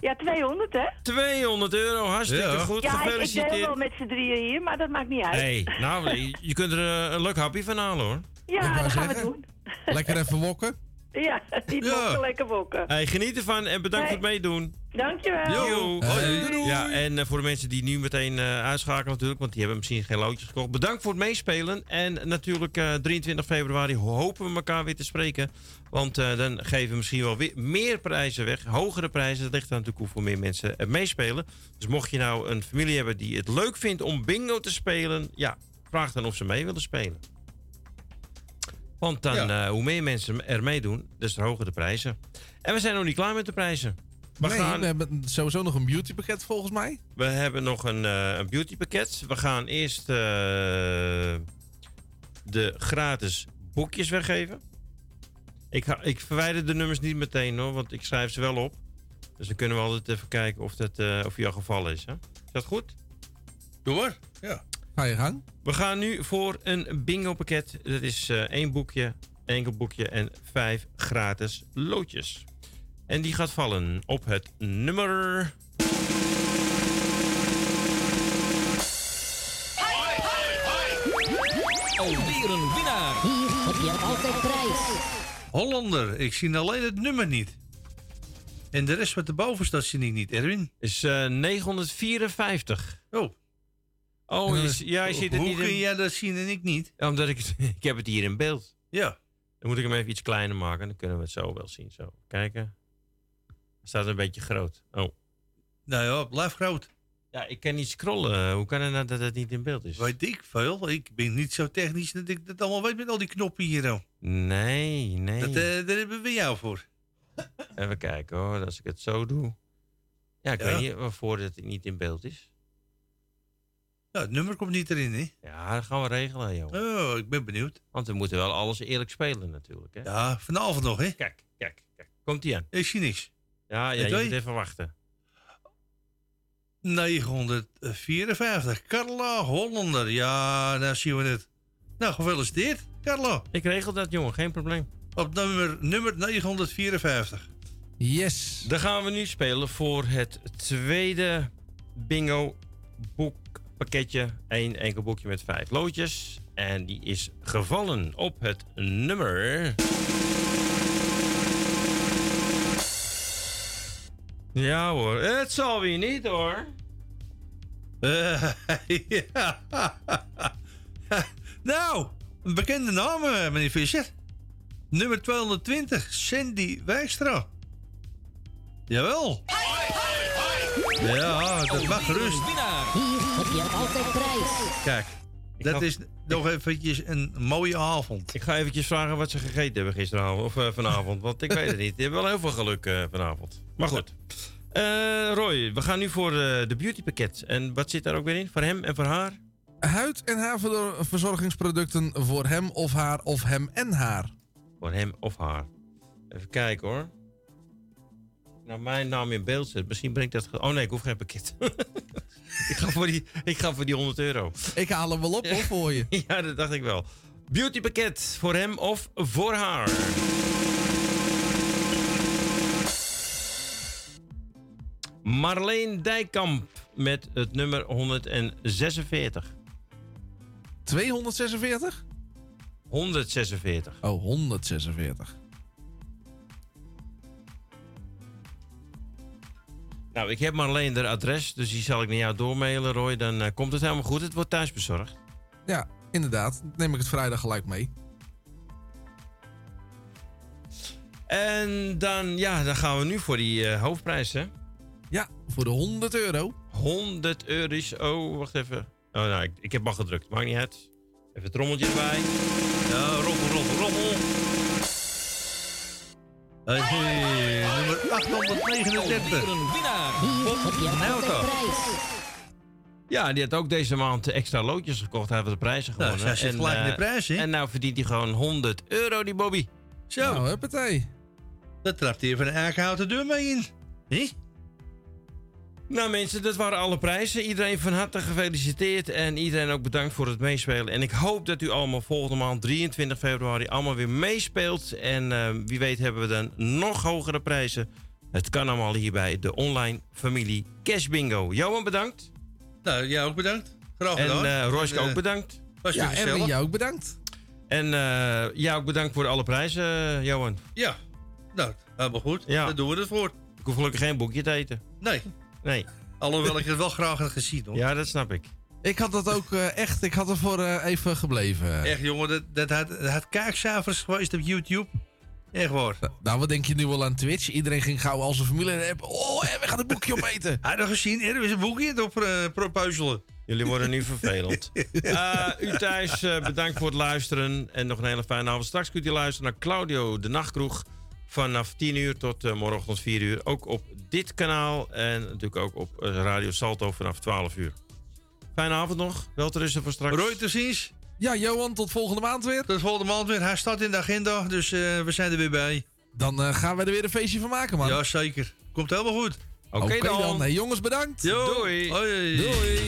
Ja, 200 hè? 200 euro, hartstikke Ja. goed. Ja, ik, ik Gefeliciteerd. wel met z'n drieën hier, maar dat maakt niet uit. hey, nou, je- kunt er eh, een leuk hapje van halen, hoor. Ja, dat gaan we doen. Lekker even wokken. Ja, die Ja. mogen lekker bokken. Hey, geniet ervan en bedankt Hey. voor het meedoen. Dankjewel. Yo. Hey, doei, doei. Ja, en eh, voor de mensen die nu meteen eh, uitschakelen natuurlijk, want die hebben misschien geen loodjes gekocht. Bedankt voor het meespelen. En natuurlijk eh, 23 februari hopen we elkaar weer te spreken. Want eh, dan geven we misschien wel weer meer prijzen weg. Hogere prijzen. Dat ligt er natuurlijk hoeveel meer mensen er meespelen. Dus mocht je nou een familie hebben die het leuk vindt om bingo te spelen. Ja, vraag dan of ze mee willen spelen. Want dan, Ja. eh, hoe meer mensen er meedoen, des te hoger de prijzen. En we zijn nog niet klaar met de prijzen. We nee, gaan we hebben sowieso nog een beautypakket volgens mij. we hebben nog een, eh, een beautypakket. We gaan eerst eh, de gratis boekjes weggeven. Ik, ga, ik verwijder de nummers niet meteen hoor, want ik schrijf ze wel op. Dus dan kunnen we altijd even kijken of, dat, of jouw geval is. Hè? Is dat goed? Doe maar. Ja. Ga je gang. We gaan nu voor een bingo pakket. Dat is eh, één boekje, één enkel boekje en vijf gratis loodjes. En die gaat vallen op het nummer... Alweer een winnaar. Hier heb je altijd prijs. Hollander. Ik zie alleen het nummer niet. En de rest wat erboven staat zie ik niet. Erwin? Is eh 954. Oh. Oh, je, ja, je ziet het Hoe niet kun in... jij dat zien en ik niet? Ja, omdat ik, het- ik heb het hier in beeld. Ja. Dan moet ik hem even iets kleiner maken. Dan kunnen we het zo wel zien. Zo, kijken. Staat een beetje groot. Oh. Nou ja, blijf groot. Ja, ik kan niet scrollen. Hoe kan het nou dat het niet in beeld is? Weet ik veel. Ik ben niet zo technisch dat ik dat allemaal weet met al die knoppen hier. al. Nee, nee. Dat, eh, daar hebben we jou voor. Even kijken hoor, als ik het zo doe. Ja, ik Ja. weet niet waarvoor het niet in beeld is. Ja, het nummer komt niet erin, hè? Ja, dat gaan we regelen, joh. Oh, ik ben benieuwd. Want we moeten wel alles eerlijk spelen natuurlijk. Hè? Ja, vanavond nog, hè? Kijk, kijk, kijk. Komt ie aan. Ik zie niks. Ja, ja je weet- moet even wachten. 954. Carla Hollander. Ja, daar zien we het. Nou, gefeliciteerd, Carla. Ik regel dat, jongen. Geen probleem. Op nummer, nummer 954. Yes. Dan gaan we nu spelen voor het tweede bingo boekpakketje. Eén enkel boekje met vijf loodjes. En die is gevallen op het nummer... Ja hoor, het zal weer niet hoor. Eh, ja. nou, een bekende naam, meneer Visser. Nummer 220, Sandy Wijkstra. Jawel. Ja, dat mag gerust. Heb je altijd prijs. Kijk, dat ga- is nog eventjes een mooie avond. Ik ga eventjes vragen wat ze gegeten hebben gisteravond of eh, vanavond. Want ik weet het niet. Die hebben wel heel veel geluk eh, vanavond. Maar goed. Eh, Roy, we gaan nu voor eh, de beautypakket. En wat zit daar ook weer in? Voor hem en voor haar? Huid- en haarverzorgingsproducten voor hem of haar of hem en haar. Voor hem of haar. Even kijken hoor. Nou, mijn naam in beeld zit. Misschien brengt dat... Oh nee, ik hoef geen pakket. ik, ga voor die, ik ga voor die 100 euro. Ik haal hem wel op hoor, voor je. ja, dat dacht ik wel. Beautypakket voor hem of voor haar? Marleen Dijkamp met het nummer 146. 246? 146. Oh, 146. Nou, ik heb Marleen haar adres, dus die zal ik naar jou doormailen, Roy. Dan eh, komt het helemaal goed. Het wordt thuisbezorgd. Ja, inderdaad. Dan neem ik het vrijdag gelijk mee. En dan, ja, dan gaan we nu voor die eh, hoofdprijs, hè? Ja, voor de 100 euro. 100 euro is... Oh, wacht even. Oh, nou, ik, ik heb al gedrukt. Maakt niet uit. Even het trommeltje erbij. Ja, rommel, rommel, rommel. Hey, nummer 839. Een winnaar. Nou. Ja, die had ook deze maand extra loodjes gekocht. Hij heeft de prijzen Nou, gewonnen. zij zit gelijk in de eh, prijs, hè? En nou verdient hij gewoon 100 euro, die Bobby. Zo. Nou, huppatee. Dat trapt hij even een eikenhouten deur mee in. Hé? Nou mensen, dat waren alle prijzen. Iedereen van harte gefeliciteerd en iedereen ook bedankt voor het meespelen. En ik hoop dat u allemaal volgende maand 23 februari allemaal weer meespeelt. En eh, wie weet hebben we dan nog hogere prijzen. Het kan allemaal hier bij de online familie Cash Bingo. Johan bedankt. Nou, jij ook bedankt. Graag En gedaan. eh En, ook eh, bedankt. Was Ja, en jou ook bedankt. En eh jij ook bedankt voor alle prijzen, Johan. Ja, nou, helemaal goed. Ja. Daar doen we het voor. Ik hoef gelukkig geen boekje te eten. Nee. Nee. Alhoewel ik het wel graag had gezien, hoor. Ja, dat snap ik. Ik had dat ook eh, echt, ik had ervoor eh, even gebleven. Echt, jongen, dat, dat had, dat had kaakcijfers geweest op YouTube. Echt waar. Nou, wat denk je nu wel aan Twitch? Iedereen ging gauw al zijn familie hebben. Oh, we gaan een boekje opeten. Had je nog gezien? Er is een boekje op uh, proposelen. Jullie worden nu vervelend. Eh, u thuis, eh, bedankt voor het luisteren. En nog een hele fijne avond. Straks kunt u luisteren naar Claudio de Nachtkroeg. Vanaf 10 uur tot uh, morgenochtend 4 uur. Ook op dit kanaal. En natuurlijk ook op uh, Radio Salto vanaf 12 uur. Fijne avond nog. Wel te rusten voor straks. Roy, tot ziens. Ja, Johan, tot volgende maand weer. Tot volgende maand weer. Hij staat in de agenda, dus uh, we zijn er weer bij. Dan uh, gaan we er weer een feestje van maken, man. Ja, zeker. Komt helemaal goed. Oké okay, okay, dan. dan. Hey, jongens, bedankt. Yo. Doei. Hoi. Doei.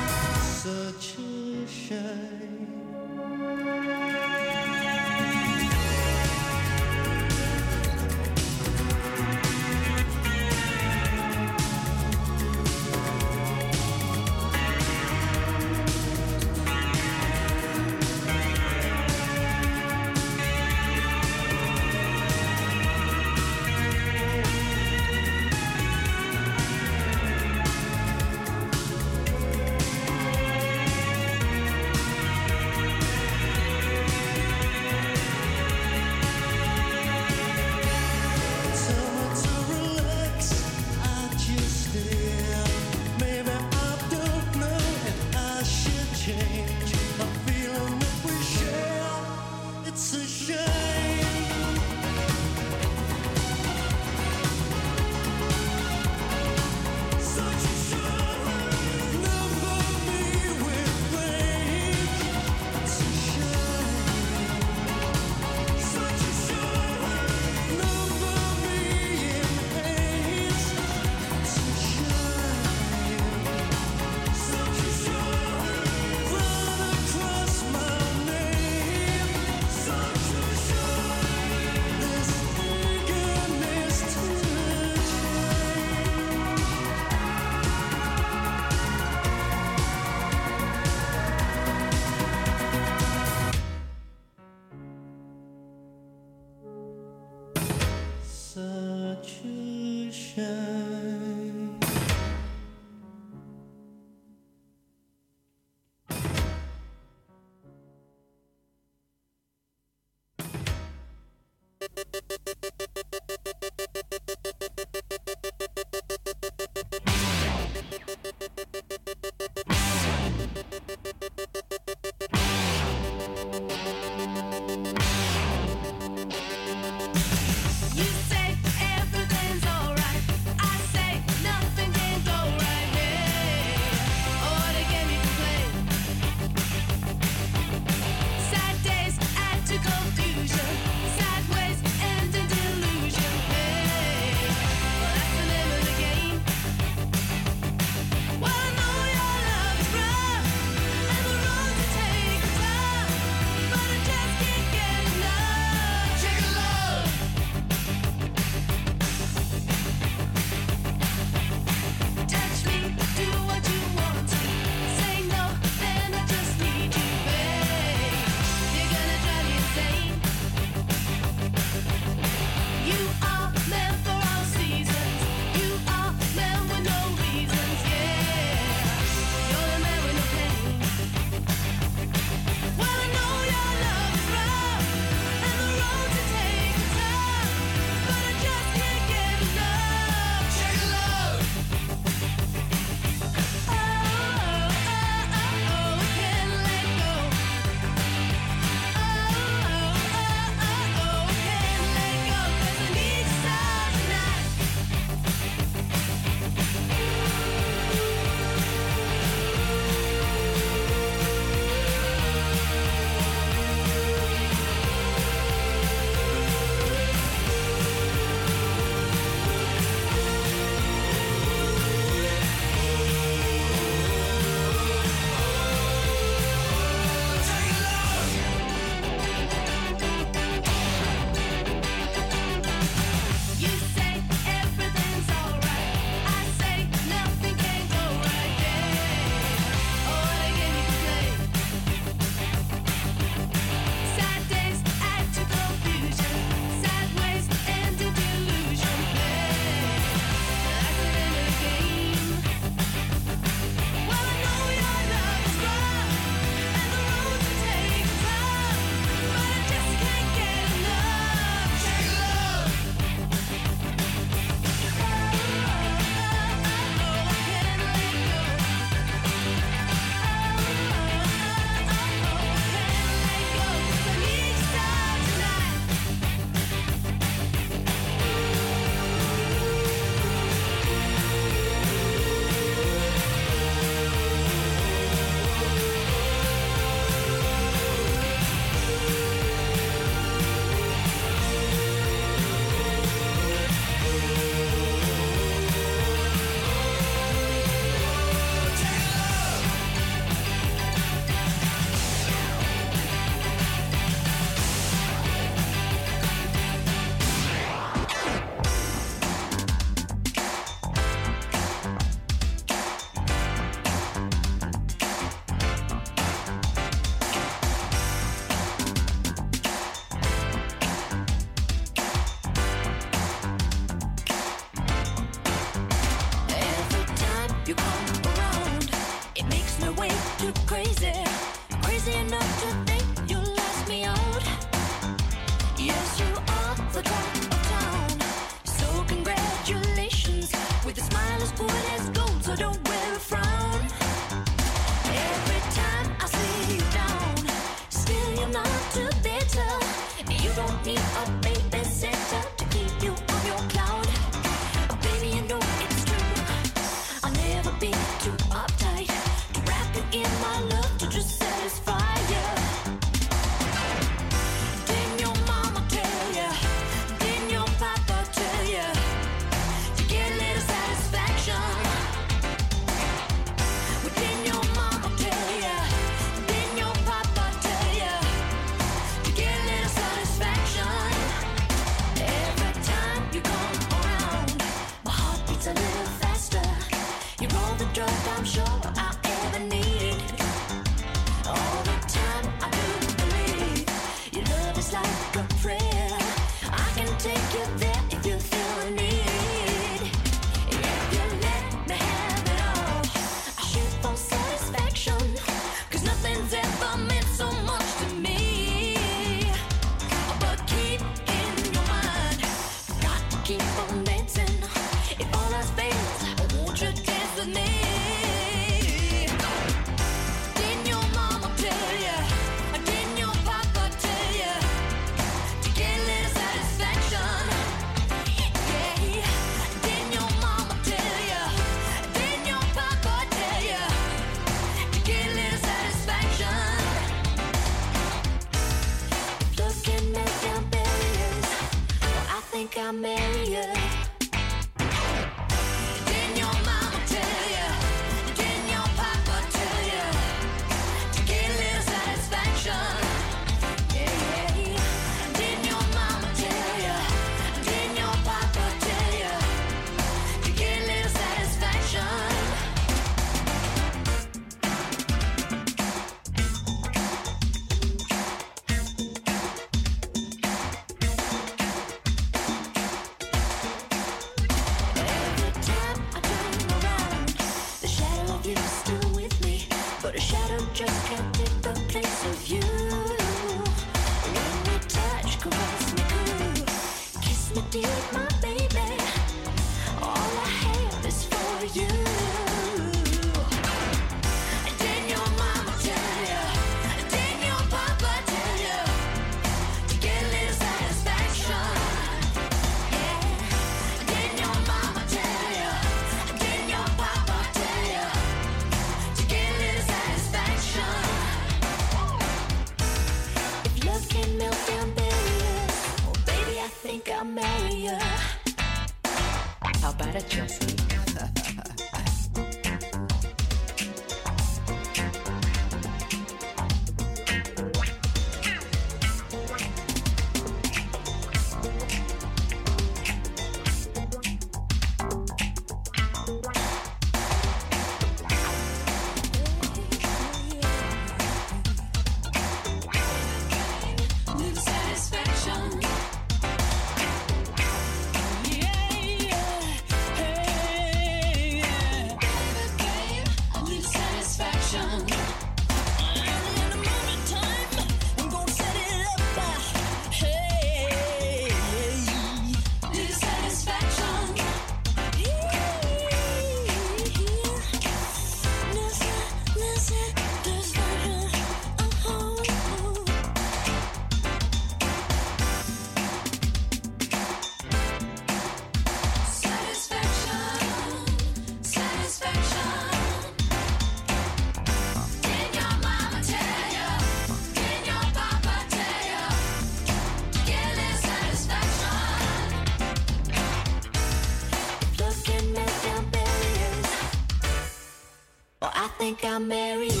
think I'm married.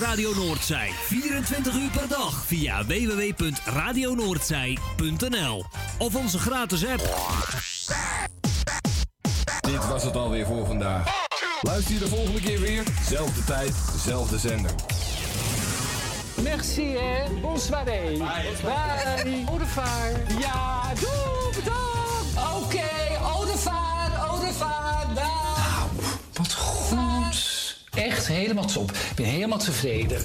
Radio Noordzij. 24 uur per dag via www.radionoordzij.nl of onze gratis app. Dit was het alweer voor vandaag. Luister je de volgende keer weer, zelfde tijd, zelfde zender. Merci hè, bonsoiré. Bye. Bye. Bye. Ja, doei. helemaal top. Ik ben helemaal tevreden.